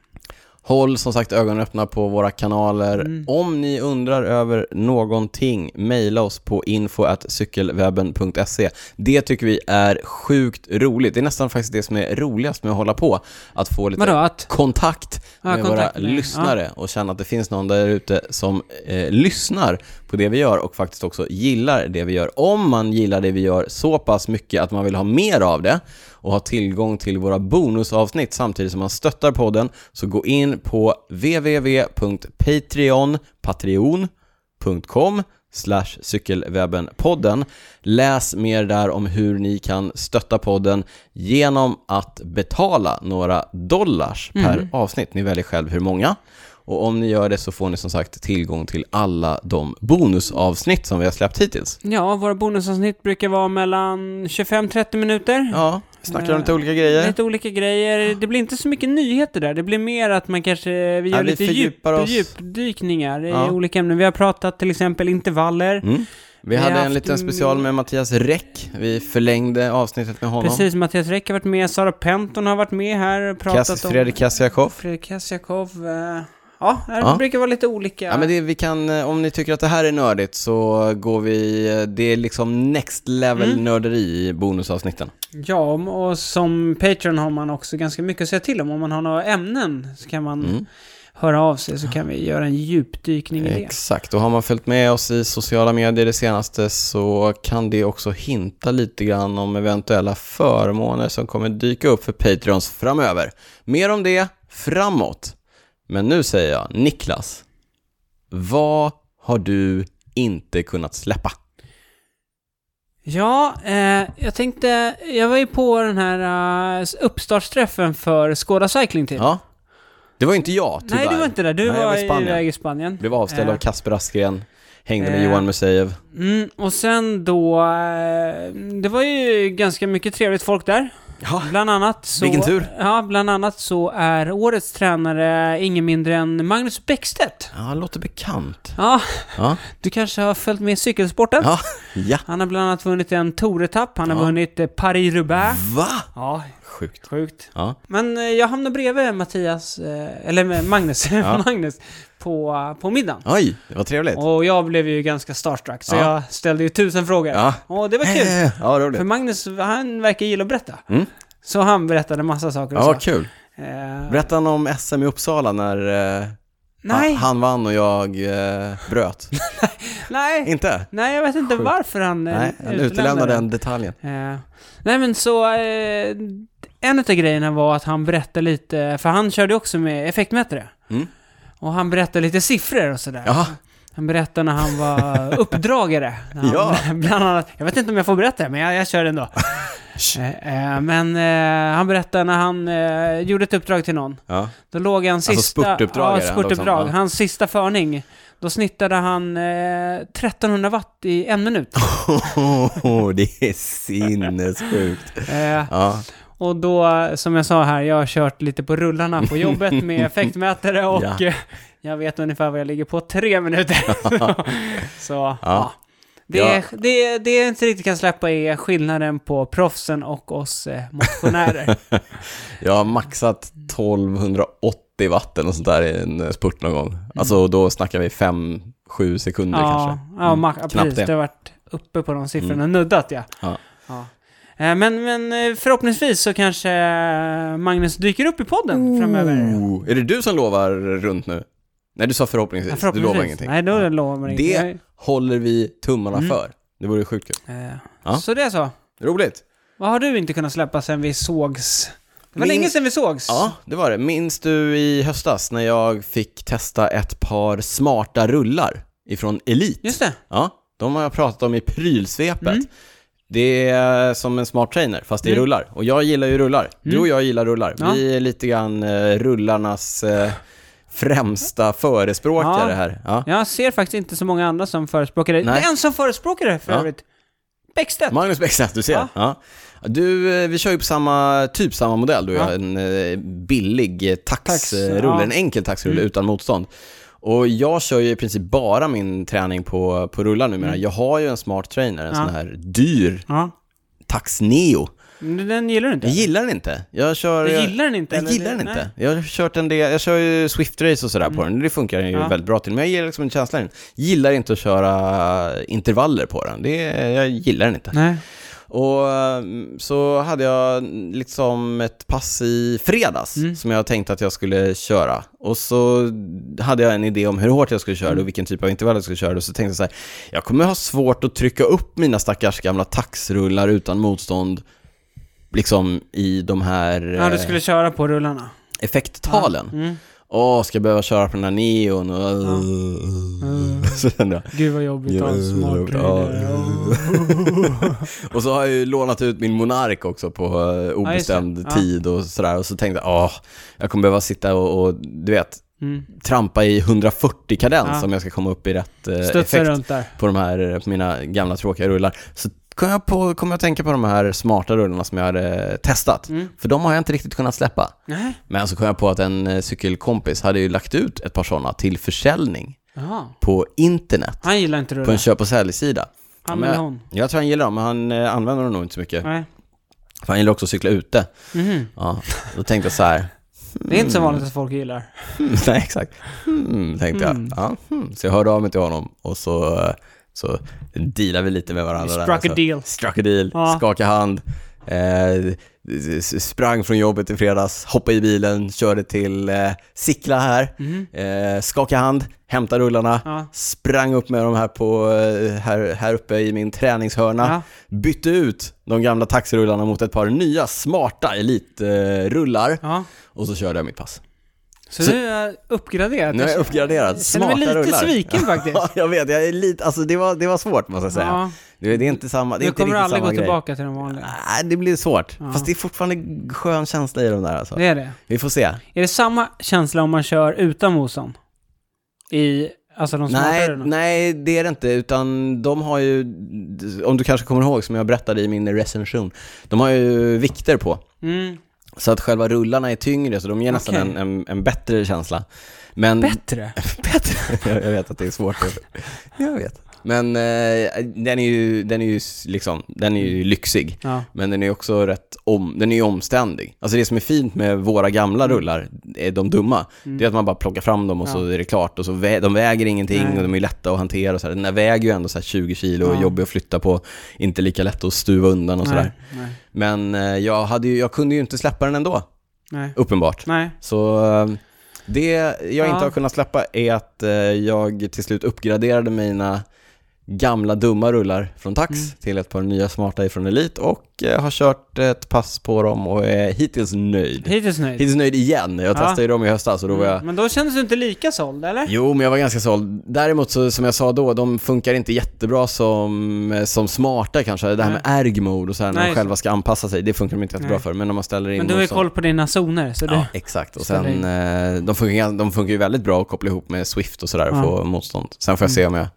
S1: Håll som sagt ögonen öppna på våra kanaler.
S2: Mm.
S1: Om ni undrar över någonting, mejla oss på info.cykelwebben.se. Det tycker vi är sjukt roligt. Det är nästan faktiskt det som är roligast med att hålla på. Att få lite
S2: Vadå? Att,
S1: kontakt
S2: Ja,
S1: med
S2: kontakt
S1: våra
S2: med-
S1: lyssnare och känna att det finns någon där ute som eh, lyssnar på det vi gör och faktiskt också gillar det vi gör. Om man gillar det vi gör så pass mycket att man vill ha mer av det och ha tillgång till våra bonusavsnitt samtidigt som man stöttar podden så gå in på www.patreon patreon.com slash cykelwebbenpodden. Läs mer där om hur ni kan stötta podden genom att betala några dollars per
S2: Mm.
S1: avsnitt. Ni väljer själv hur många. Och om ni gör det så får ni som sagt tillgång till alla de bonusavsnitt som vi har släppt hittills.
S2: Ja, våra bonusavsnitt brukar vara mellan 25-30 minuter.
S1: Ja, vi snackar om lite olika grejer.
S2: Lite olika grejer. Det blir inte så mycket nyheter där. Det blir mer att man kanske, vi gör
S1: Ja,
S2: lite djup,
S1: oss.
S2: djupdykningar
S1: Ja.
S2: i olika ämnen. Vi har pratat till exempel intervaller.
S1: Mm. Vi hade en liten
S2: en-
S1: special med Mattias Räck. Vi förlängde avsnittet med honom.
S2: Precis, Mattias Räck har varit med, Sara Penton har varit med här och pratat
S1: Kass,
S2: om...
S1: Fredrik Kassiakov.
S2: Fredrik Kassiakov. eh, ja, det
S1: Ja.
S2: brukar vara lite olika.
S1: Ja men det, vi kan, eh, om ni tycker att det här är nördigt så går vi, eh, det är liksom next level
S2: Mm.
S1: nörderi i bonusavsnitten.
S2: Ja, och som Patreon har man också ganska mycket att säga till om. Om man har några ämnen så kan man
S1: Mm.
S2: höra av sig så kan vi göra en djupdykning i det.
S1: Exakt, och har man följt med oss i sociala medier det senaste så kan det också hinta lite grann om eventuella förmåner som kommer dyka upp för Patreons framöver. Mer om det framåt. Men nu säger jag, Niklas, vad har du inte kunnat släppa?
S2: Ja, eh, jag tänkte, jag var ju på den här uh, uppstartsträffen för Skåda Cycling Team.
S1: Ja, det var inte jag tyvärr.
S2: Nej, du var inte där. Du
S1: Nej,
S2: var,
S1: var i Spanien.
S2: iväg i Spanien.
S1: Blev avställd
S2: Eh.
S1: av Kasper Askren, hängde med
S2: Eh.
S1: Johan Museev.
S2: Mm, och sen då, eh, det var ju ganska mycket trevligt folk där.
S1: Ja,
S2: Bland annat så...
S1: Vilken tur.
S2: Ja, bland annat så är årets tränare ingen mindre än Magnus Bäckstedt.
S1: ja låter bekant.
S2: Ja,
S1: Ja,
S2: du kanske har följt med cykelsporten?
S1: ja, ja.
S2: Han har bland annat vunnit en Tour-etapp, han har vunnit eh, Paris-Roubaix.
S1: Va?
S2: Ja,
S1: Sjukt.
S2: sjukt.
S1: Ja,
S2: Men eh, jag hamnade bredvid Mattias, eh, eller Magnus,
S1: Ja.
S2: Magnus, på, på middagen.
S1: oj, det var trevligt.
S2: Och jag blev ju ganska starstruck, så
S1: Ja.
S2: jag ställde ju tusen frågor.
S1: Ja.
S2: Och det var kul.
S1: Eh, Ja,
S2: För
S1: roligt.
S2: Magnus, han verkar gilla att berätta.
S1: Mm.
S2: Så han berättade massa saker och
S1: Ja, kul.
S2: Eh,
S1: Berätta om SM i Uppsala när eh,
S2: nej,
S1: han, han vann och jag eh, bröt.
S2: nej,
S1: Inte?
S2: nej, jag vet inte
S1: Sjukt.
S2: varför han eh,
S1: Nej, han utelämnade den detaljen.
S2: Eh, nej men så, eh, en av grejerna var att han berättade lite, för han körde också med effektmätare.
S1: Mm.
S2: Och han berättade lite siffror och sådär.
S1: Ja,
S2: Han berättade när han var uppdragare. Han,
S1: Ja.
S2: Bland annat, jag vet inte om jag får berätta det, men jag, jag kör ändå. Eh, eh, men eh, han berättade när han eh, gjorde ett uppdrag till någon.
S1: ja.
S2: Då låg han sista...
S1: spurtuppdragare
S2: Ja,
S1: han låg som,
S2: spurtuppdrag.
S1: ja.
S2: Hans sista förning. Då snittade han eh, 1300 watt i en minut.
S1: det är sinnessjukt.
S2: Eh,
S1: Ja,
S2: Och då, som jag sa här, jag har kört lite på rullarna på jobbet med effektmätare och
S1: Ja.
S2: jag vet ungefär vad jag ligger på. Tre minuter. Så, ja. Det,
S1: Ja.
S2: det, det jag inte riktigt kan släppa är skillnaden på proffsen och oss eh, motionärer.
S1: jag har maxat 1280 watt eller något sånt där i en eh, spurt någon gång. Alltså då snackar vi 5-7 sekunder
S2: ja,
S1: kanske.
S2: ja,
S1: Mm, knappt
S2: precis.
S1: det.
S2: Det har varit uppe på de siffrorna, nuddat ja.
S1: Ja.
S2: ja. Eh, Men, men eh, förhoppningsvis så kanske eh, Magnus dyker upp i podden framöver.
S1: Oh, är det du som lovar runt nu? Nej, du sa förhoppningsvis.
S2: Ja,
S1: du
S2: förhoppningsvis.
S1: lovar ingenting.
S2: Nej, då lovar man
S1: Det-
S2: ingenting.
S1: Håller vi tummarna
S2: Mm.
S1: för. Det vore sjukt kul.
S2: Eh,
S1: Ja.
S2: Så det är så.
S1: Roligt.
S2: Vad har du inte kunnat släppa sen vi sågs? Det var
S1: Min-
S2: länge sedan vi sågs.
S1: Ja, det var det. Minns du i höstas när jag fick testa ett par smarta rullar ifrån Elite?
S2: Just det.
S1: Ja, de har jag pratat om i prylsvepet.
S2: Mm.
S1: Det är som en smart trainer, fast det är
S2: Mm.
S1: rullar. Och jag gillar ju rullar. Du
S2: Mm.
S1: och jag gillar rullar.
S2: Ja.
S1: Vi är lite grann eh, rullarnas eh, främsta förespråkare
S2: Ja.
S1: här. Ja.
S2: Jag ser faktiskt inte så många andra som förespråkar det.
S1: Nej.
S2: Det är en som förespråkar det för
S1: Ja.
S2: övrigt. Bäckstedt.
S1: Magnus Bäckstedt, du ser.
S2: Ja.
S1: Du, eh, vi kör ju på samma, typ samma modell. Du har en billig
S2: Tax,
S1: taxrulle,
S2: ja.
S1: en enkel taxrulle
S2: Mm.
S1: utan motstånd. Och jag kör ju i princip bara min träning på, på rullar numera.
S2: Mm.
S1: Jag har ju en smart trainer, en
S2: Ja.
S1: sån här dyr
S2: Ja.
S1: Tax Neo.
S2: Den gillar du inte?
S1: Jag gillar den inte. Jag kör...
S2: Du gillar den inte?
S1: jag gillar den
S2: Nej.
S1: inte. Jag har kört en del, jag kör ju Swift Race och sådär på den. Det funkar ju
S2: Ja.
S1: väldigt bra till. Men jag gillar liksom inte känslan i den. Gillar inte att köra intervaller på den. Det, jag gillar den inte.
S2: Nej.
S1: Och mm, så hade jag liksom ett pass i fredags
S2: Mm.
S1: som jag tänkte att jag skulle köra. Och så hade jag en idé om hur hårt jag skulle köra det
S2: Mm.
S1: och vilken typ av intervall jag skulle köra det. Och så tänkte jag så här, jag kommer ha svårt att trycka upp mina stackars gamla taxrullar utan motstånd liksom i de här
S2: Ja, du
S1: eh,
S2: skulle köra på rullarna.
S1: effekttalen.
S2: Ja. Mm.
S1: Åh, ska jag behöva köra på den här neon och...
S2: Mm.
S1: så kände jag.
S2: Gud vad jobbigt att ha en smart.
S1: Ja. och så har jag ju lånat ut min Monark också på eh, obestämd
S2: Ja. Ja.
S1: tid och sådär. Och så tänkte jag, åh, jag kommer behöva sitta och, och du vet,
S2: Mm.
S1: trampa i 140 kadens
S2: Ja.
S1: om jag ska komma upp i rätt eh,
S2: Studsa
S1: effekt på de här, på mina gamla tråkiga rullar. Så kom jag, på, kom jag att tänka på de här smarta rullarna som jag hade testat.
S2: Mm.
S1: För de har jag inte riktigt kunnat släppa.
S2: Nej.
S1: Men så kom jag på att en eh, cykelkompis hade ju lagt ut ett par sådana till försäljning
S2: Jaha.
S1: på internet.
S2: Han gillar inte
S1: På en
S2: rullar.
S1: köp och säljsida.
S2: Han eller
S1: jag-
S2: hon.
S1: Jag tror han gillar dem, men han eh, använder dem nog inte så mycket.
S2: Nej.
S1: För han gillar också att cykla ute.
S2: Mhm.
S1: Ja, då tänkte jag så här.
S2: Det är inte så vanligt att folk gillar.
S1: Hmm, nej, exakt. Hmm, tänkte
S2: Mm.
S1: jag. Ja, hmm. Så jag hörde av mig till honom och så, eh, så dealade vi lite med varandra. där,
S2: Struck a
S1: alltså.
S2: deal.
S1: Struck a deal,
S2: Ja.
S1: skaka hand. Eh, sprang från jobbet i fredags, hoppade i bilen, körde till eh, Sickla här.
S2: Mhm.
S1: Eh, skaka hand, hämta rullarna.
S2: Ja.
S1: Sprang upp med dem här, på, eh, här, här uppe i min träningshörna.
S2: Ja.
S1: Bytte ut de gamla taxirullarna mot ett par nya smarta elitrullar.
S2: ja.
S1: Och så körde jag mitt pass.
S2: Så,
S1: Så-
S2: du är uppgraderad?
S1: Nu är jag uppgraderad.
S2: Jag känner mig
S1: Smarta
S2: lite
S1: rullar.
S2: sviken faktiskt.
S1: Ja, jag vet. Jag är lite, alltså det var, det var svårt måste jag säga.
S2: Ja.
S1: Det, är inte samma, det är
S2: Du
S1: inte
S2: kommer
S1: riktigt
S2: aldrig
S1: samma
S2: gå
S1: grej.
S2: tillbaka till den vanliga.
S1: Nej, det blir svårt.
S2: Ja.
S1: Fast det är fortfarande skön känsla i de där alltså.
S2: Det är det.
S1: Vi får se.
S2: Är det samma känsla om man kör utan motorn? I, alltså de smarta
S1: Nej,
S2: rullarna?
S1: nej, det är det inte, utan de har ju, om du kanske kommer ihåg som jag berättade i min recension, de har ju vikter på.
S2: Mm.
S1: Så att själva rullarna är tyngre, så de ger nästan
S2: Okej.
S1: en, en, en bättre känsla. Men,
S2: Bättre?
S1: bättre? jag, jag vet att det är svårt. jag vet. Men eh, den är ju, den är ju liksom, den är ju lyxig.
S2: Ja.
S1: Men den är också rätt om, den är ju omständig. Alltså det som är fint med våra gamla rullar, är de dumma, det är att man bara plockar fram dem och så
S2: Mm. Ja.
S1: är det klart. Och så vä- de väger ingenting
S2: Nej.
S1: och de är lätta att hantera och så här. Den där väger ju ändå så här 20 kilo och
S2: Ja.
S1: jobbig att flytta på, inte lika lätt att stuva undan och sådär. Men eh, jag, hade ju, jag kunde ju inte släppa den ändå,
S2: nej.
S1: uppenbart.
S2: nej.
S1: Så eh, det jag
S2: Ja.
S1: inte har kunnat släppa är att eh, jag till slut uppgraderade mina gamla dumma rullar från Tax
S2: Mm.
S1: till ett par nya smarta ifrån Elite och eh, har kört ett pass på dem och är hittills nöjd.
S2: Hittills nöjd.
S1: Hittills nöjd igen. Jag
S2: Ja.
S1: testade ju dem i höstas och då var jag
S2: Mm. Men då kändes du inte lika såld, eller?
S1: Jo, men jag var ganska såld. Däremot så, som jag sa då, de funkar inte jättebra som, eh, som smarta kanske. Det här
S2: Nej.
S1: med erg mode och så här, när
S2: Nej, så.
S1: själva ska anpassa sig, det funkar de inte jättebra
S2: Nej.
S1: för. Men om man ställer in
S2: Men du har ju koll på dina zoner, så du...
S1: Ja, exakt. Och sen, eh, de funkar, de funkar ju väldigt bra att koppla ihop med Swift och sådär och
S2: Ja.
S1: få motstånd. Sen får jag se om jag,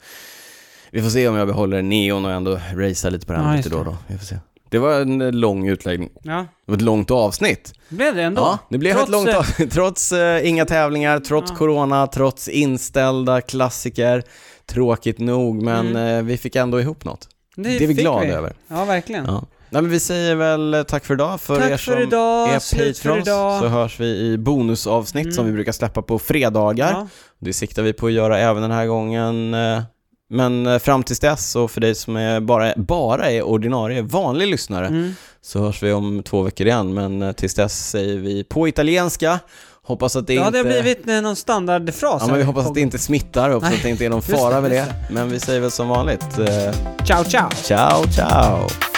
S1: vi får se om jag behåller neon och ändå racea lite på den
S2: Ja,
S1: lite då och
S2: det.
S1: då. Vi får se. Det var en eh, lång utläggning.
S2: Ja.
S1: Det var ett långt avsnitt.
S2: Blev det ändå?
S1: Ja, det blev
S2: Trots,
S1: ett långt
S2: eh,
S1: avsnitt. Trots eh, inga tävlingar, trots
S2: Ja.
S1: corona, trots inställda klassiker. Tråkigt nog, men
S2: Mm.
S1: eh, vi fick ändå ihop något.
S2: Det,
S1: Det är vi glada
S2: vi.
S1: över.
S2: Ja, verkligen.
S1: Ja. Nej, men vi säger väl eh, tack för idag. För
S2: Tack
S1: er
S2: för
S1: som
S2: idag,
S1: är
S2: för
S1: patrons
S2: idag.
S1: så hörs vi i bonusavsnitt
S2: Mm.
S1: som vi brukar släppa på fredagar.
S2: Ja.
S1: Det siktar vi på att göra även den här gången. eh, Men eh, fram tills dess och för dig som är bara, bara är ordinarie, vanlig lyssnare,
S2: Mm.
S1: så hörs vi om två veckor igen. Men eh, tills dess säger vi på italienska. Hoppas att det
S2: Ja,
S1: inte...
S2: det har blivit eh, någon standardfras
S1: Ja, men vi hoppas att det inte smittar, hoppas
S2: Nej.
S1: att det inte är någon fara med det. Men vi säger väl som vanligt, eh,
S2: Ciao, ciao!
S1: ciao ciao!